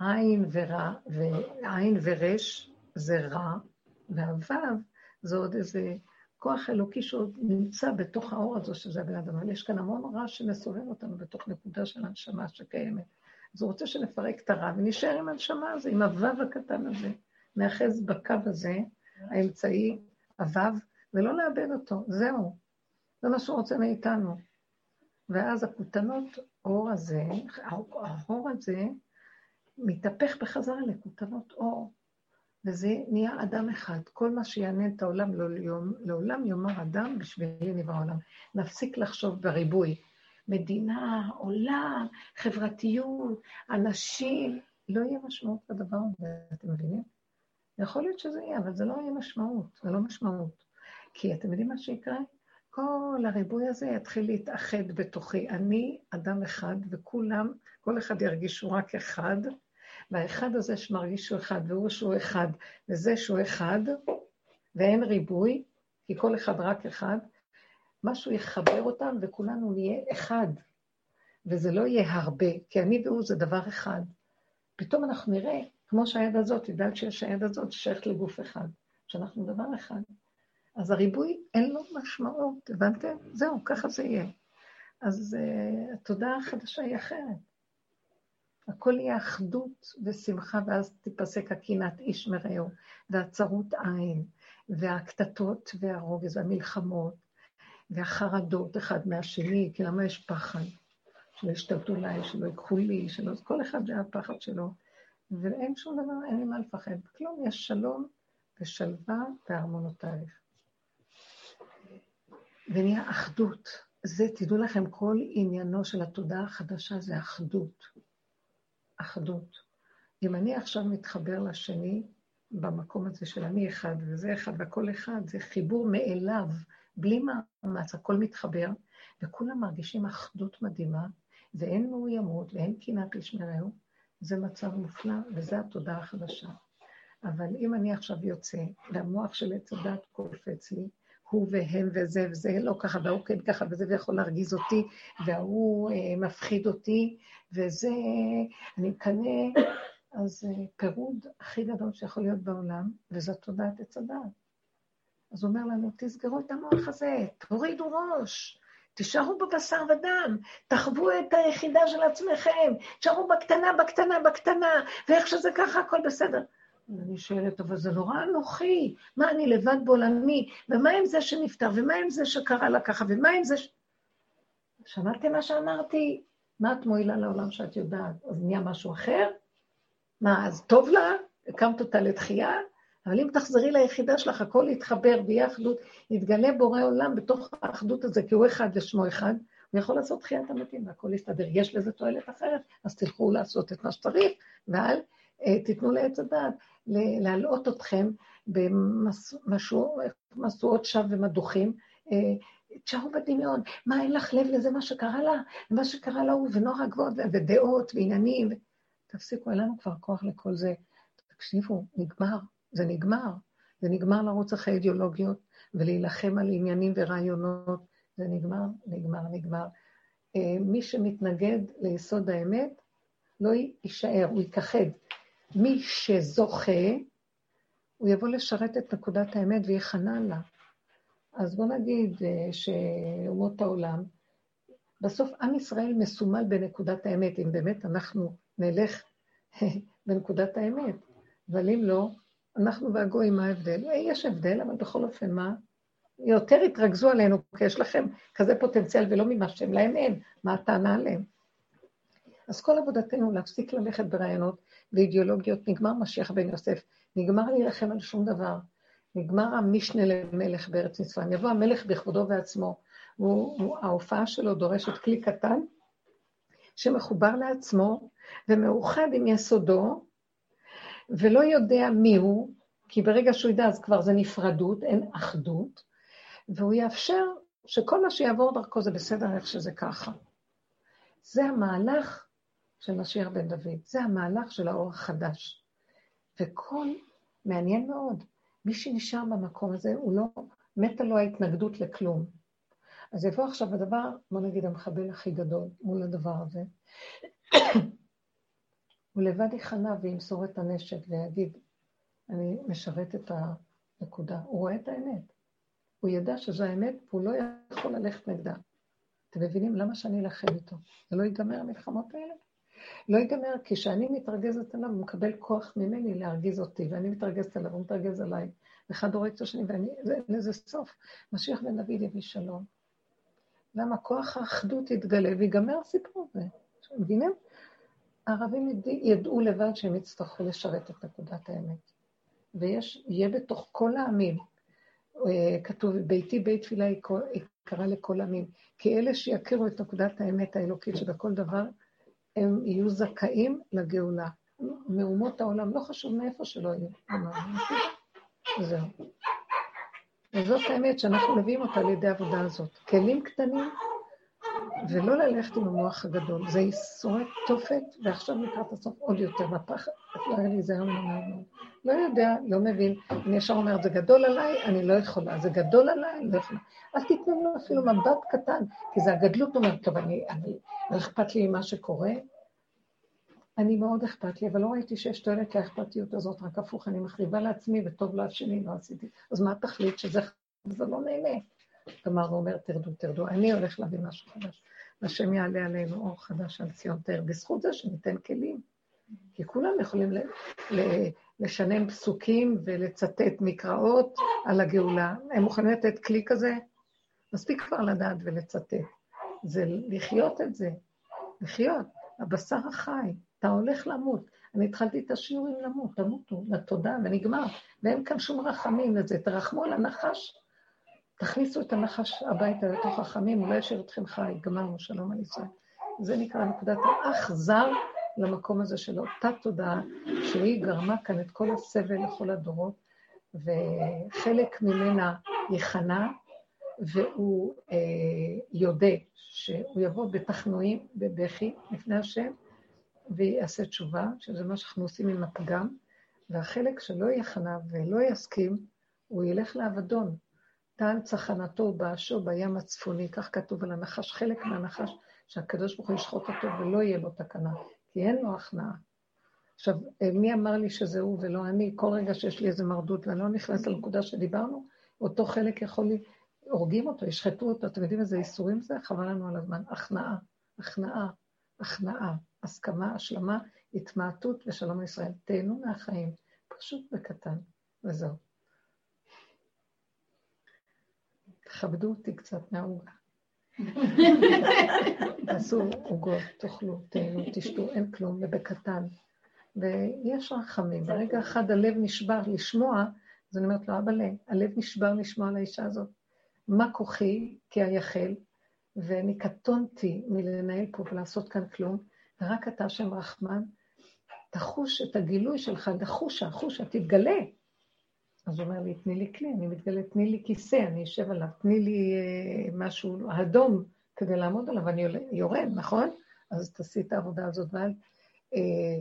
עין ורע, ועין ורש זה רע, והוו זה עוד איזה כוח אלוקי שעוד נמצא בתוך האור הזו, שזה הבן אדם. אבל יש כאן המון רע שמסובב אותנו בתוך נקודה של הנשמה שקיימת. אז הוא רוצה שנפרק את הרע ונשאר עם הנשמה הזו, עם הוו הקטן הזה. נאחז בקו הזה, האמצעי, הוו, ולא לאבד אותו. זהו. זה מה שהוא רוצה מאיתנו. ואז הכותנות אור הזה, האור הזה, מתהפך בחזרה לכותנות אור, וזה נהיה אדם אחד. כל מה שיעניין את העולם, לעולם יאמר אדם בשבילי נברא העולם. נפסיק לחשוב בריבוי. מדינה, עולם, חברתיות, אנשים, לא יהיה משמעות לדבר הזה, אתם מבינים? יכול להיות שזה יהיה, אבל זה לא יהיה משמעות, זה לא משמעות. כי אתם יודעים מה שיקרה? כל הריבוי הזה יתחיל להתאחד בתוכי. אני אדם אחד, וכולם, כל אחד ירגישו רק אחד, והאחד הזה שמרגיש שהוא אחד, והוא שהוא אחד, וזה שהוא אחד, ואין ריבוי, כי כל אחד רק אחד, משהו יחבר אותם וכולנו נהיה אחד. וזה לא יהיה הרבה, כי אני והוא זה דבר אחד. פתאום אנחנו נראה, כמו שהיד הזאת, יודעת שיש היד הזאת שייכת לגוף אחד, שאנחנו דבר אחד. אז הריבוי אין לו משמעות, הבנתם? זהו, ככה זה יהיה. אז uh, התודעה החדשה היא אחרת. הכל יהיה אחדות ושמחה, ואז תיפסק הקינת איש מרעהו, והצרות עין, והקטטות והרוגז, והמלחמות, והחרדות אחד מהשני, כי למה יש פחד? שלא ישתלטו עליי, שלא ייקחו לי, שלא... כל אחד זה הפחד שלו. ואין שום דבר, אין לי מה לפחד. כלום, יש שלום ושלווה בארמונותייך. ונהיה אחדות. זה, תדעו לכם, כל עניינו של התודעה החדשה זה אחדות. אחדות. אם אני עכשיו מתחבר לשני, במקום הזה של אני אחד וזה אחד והכל אחד, זה חיבור מאליו, בלי מאמץ, הכל מתחבר, וכולם מרגישים אחדות מדהימה, ואין מאוימות ואין קנאת איש מרעהו, זה מצב מופלא, וזה התודעה החדשה. אבל אם אני עכשיו יוצא, והמוח של עץ הדת קופץ לי, הוא והם וזה וזה לא ככה, והוא כן ככה וזה, ויכול להרגיז אותי, וההוא אה, מפחיד אותי, וזה, אני מקנא, אז אה, פירוד הכי גדול שיכול להיות בעולם, וזו תודעת עץ הדעת. אז הוא אומר לנו, תסגרו את המוח הזה, תורידו ראש, תישארו בבשר ודם, תחוו את היחידה של עצמכם, תישארו בקטנה, בקטנה, בקטנה, ואיך שזה ככה, הכל בסדר. ואני שואלת, אבל זה נורא אנוכי, מה אני לבד בעולמי, ומה עם זה שנפטר, ומה עם זה שקרה לה ככה, ומה עם זה ש... שמעתם מה שאמרתי? מה את מועילה לעולם שאת יודעת? אז נהיה משהו אחר? מה, אז טוב לה? הקמת אותה לתחייה? אבל אם תחזרי ליחידה שלך, הכל יתחבר ויהיה אחדות, יתגלה בורא עולם בתוך האחדות הזה, כי הוא אחד ושמו אחד, הוא יכול לעשות תחיית המתים והכל יסתדר. יש לזה תועלת אחרת, אז תלכו לעשות את מה שצריך, ואל תיתנו לעץ הדעת להלאות אתכם במשואות שווא ומדוחים. אה, תשארו בדמיון, מה אין לך לב לזה מה שקרה לה, מה שקרה לה הוא ונורא גבוהות ודעות ועניינים. תפסיקו, אין לנו כבר כוח לכל זה. תקשיבו, נגמר, זה נגמר. זה נגמר לרוץ אחרי אידיאולוגיות ולהילחם על עניינים ורעיונות. זה נגמר, נגמר, נגמר. אה, מי שמתנגד ליסוד האמת, לא יישאר, הוא ייכחד. מי שזוכה, הוא יבוא לשרת את נקודת האמת ויכנע לה. אז בוא נגיד אה, שאומות העולם, בסוף עם ישראל מסומל בנקודת האמת, אם באמת אנחנו נלך בנקודת האמת, אבל אם לא, אנחנו והגויים, מה ההבדל? אה, יש הבדל, אבל בכל אופן, מה? יותר התרכזו עלינו, כי יש לכם כזה פוטנציאל ולא מימשתם, להם אין, מה הטענה עליהם? אז כל עבודתנו להפסיק ללכת ברעיונות ואידיאולוגיות, נגמר משיח בן יוסף, נגמר להילחם על שום דבר, נגמר המשנה למלך בארץ מצרים, יבוא המלך בכבודו ועצמו, וההופעה שלו דורשת כלי קטן, שמחובר לעצמו ומאוחד עם יסודו, ולא יודע מי הוא, כי ברגע שהוא ידע אז כבר זה נפרדות, אין אחדות, והוא יאפשר שכל מה שיעבור דרכו זה בסדר איך שזה ככה. זה המהלך של משיח בן דוד, זה המהלך של האור החדש. וכל, מעניין מאוד, מי שנשאר במקום הזה, הוא לא, מתה לו ההתנגדות לכלום. אז יבוא עכשיו הדבר, בוא נגיד המחבל הכי גדול מול הדבר הזה, הוא לבד ייכנע וימסור את הנשק ויגיד, אני משרת את הנקודה. הוא רואה את האמת. הוא ידע שזו האמת, והוא לא יכול ללכת נגדה. אתם מבינים למה שאני אלחם איתו? זה לא ייגמר המלחמות האלה? לא ייגמר, כי כשאני מתרגזת עליו, הוא מקבל כוח ממני להרגיז אותי, ואני מתרגזת עליו, הוא מתרגז עליי. אחד הורג את השני, ואין לזה סוף. משיח בן דוד יביא שלום. למה? כוח האחדות יתגלה ויגמר הסיפור הזה. מבינים? הערבים ידעו לבד שהם יצטרכו לשרת את נקודת האמת. ויש, יהיה בתוך כל העמים, אה, כתוב, ביתי בית תפילה יקרא לכל עמים, כי אלה שיכירו את נקודת האמת האלוקית שבכל דבר, הם יהיו זכאים לגאולה. מאומות העולם, לא חשוב מאיפה שלא יהיו. זהו. וזאת האמת שאנחנו מביאים אותה על ידי העבודה הזאת. כלים קטנים, ולא ללכת עם המוח הגדול. זה ייסורי תופת, ועכשיו לקראת הסוף עוד יותר, והפחד, לא היה לי זהר מאוד. לא יודע, לא מבין. אני ישר אומרת, זה גדול עליי, אני לא יכולה. זה גדול עליי, אני לא יכולה. אל תיתנו לו אפילו מבט קטן, כי זה הגדלות אומרת, טוב, אני, אני, לא אכפת לי ממה שקורה. אני מאוד אכפת לי, אבל לא ראיתי שיש תועלת לאכפתיות הזאת, רק הפוך, אני מחריבה לעצמי וטוב לו השני, לא עשיתי. אז מה התכלית שזה זה לא נהנה? גמר ואומר, תרדו, תרדו, אני הולך להביא משהו חדש. והשם יעלה עלינו אור חדש על ציון תאר, בזכות זה שניתן כלים. כי כולם יכולים לשנן פסוקים ולצטט מקראות על הגאולה. הם מוכנים לתת כלי כזה? מספיק כבר לדעת ולצטט. זה לחיות את זה, לחיות. הבשר החי, אתה הולך למות. אני התחלתי את השיעורים למות, תמותו, לתודה, ונגמר. ואין כאן שום רחמים לזה. תרחמו על הנחש, תכניסו את הנחש הביתה לתוך החמים, הוא לא ישאיר אתכם חי, גמרנו, שלום על ישראל. זה נקרא נקודת האח זר למקום הזה של אותה תודעה, שהיא גרמה כאן את כל הסבל לכל הדורות, וחלק ממנה ייכנע, והוא אה, יודה שהוא יבוא בתחנואים, בבכי, לפני השם, ויעשה תשובה, שזה מה שאנחנו עושים עם הפגם, והחלק שלא ייכנע ולא יסכים, הוא ילך לאבדון. טען צחנתו באשו בים הצפוני, כך כתוב על הנחש, חלק מהנחש, שהקדוש ברוך הוא ישחוט אותו ולא יהיה לו תקנה, כי אין לו הכנעה. עכשיו, מי אמר לי שזה הוא ולא אני? כל רגע שיש לי איזה מרדות ואני לא נכנס לנקודה שדיברנו, אותו חלק יכול לי, הורגים אותו, ישחטו אותו, אתם יודעים איזה איסורים זה? חבל לנו על הזמן. הכנעה, הכנעה, הכנעה, הסכמה, השלמה, התמעטות ושלום לישראל. תהנו מהחיים, פשוט בקטן, וזהו. תכבדו אותי קצת מהעוגה. תעשו עוגות, תאכלו, תהנו, תשתו, אין כלום, ובקטן. ויש רחמים. ברגע אחד הלב נשבר לשמוע, אז אני אומרת לו, אבא, הלב נשבר לשמוע על האישה הזאת. מה כוחי כי היחל, ואני קטונתי מלנהל פה ולעשות כאן כלום, ורק אתה, השם רחמן, תחוש את הגילוי שלך, תחושה, חושה, תתגלה. אז הוא אומר לי, תני לי כלי, אני מתגלה, תני לי כיסא, אני אשב עליו, תני לי אה, משהו אדום כדי לעמוד עליו, אני יורד, נכון? אז תעשי את העבודה הזאת, ואל אה,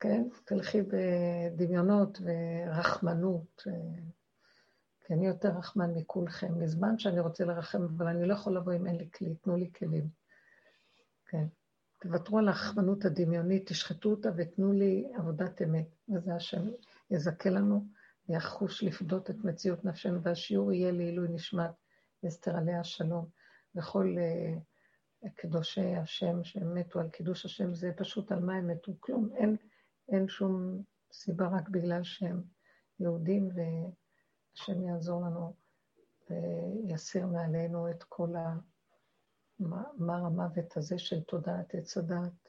כן? תלכי בדמיונות ורחמנות. אה, כי אני יותר רחמן מכולכם. מזמן שאני רוצה לרחם, אבל אני לא יכול לבוא אם אין לי כלי, תנו לי כלים. כן. תוותרו על הרחמנות הדמיונית, תשחטו אותה ותנו לי עבודת אמת. וזה השם יזכה לנו ויחוש לפדות את מציאות נפשנו, והשיעור יהיה לעילוי נשמת אסתר עליה השלום. וכל uh, קדושי השם שהם מתו על קידוש השם, זה פשוט על מה הם מתו? כלום. אין, אין שום סיבה רק בגלל שהם יהודים, והשם יעזור לנו ויסיר מעלינו את כל המר המוות הזה של תודעת עץ הדעת,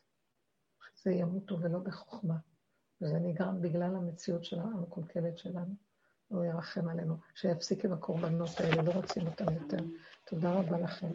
שזה ימותו ולא בחוכמה. וזה נגרם בגלל המציאות שלנו, המקולקלת שלנו. הוא ירחם עלינו, שיפסיק עם הקורבנות האלה, לא רוצים אותם יותר. תודה רבה לכם.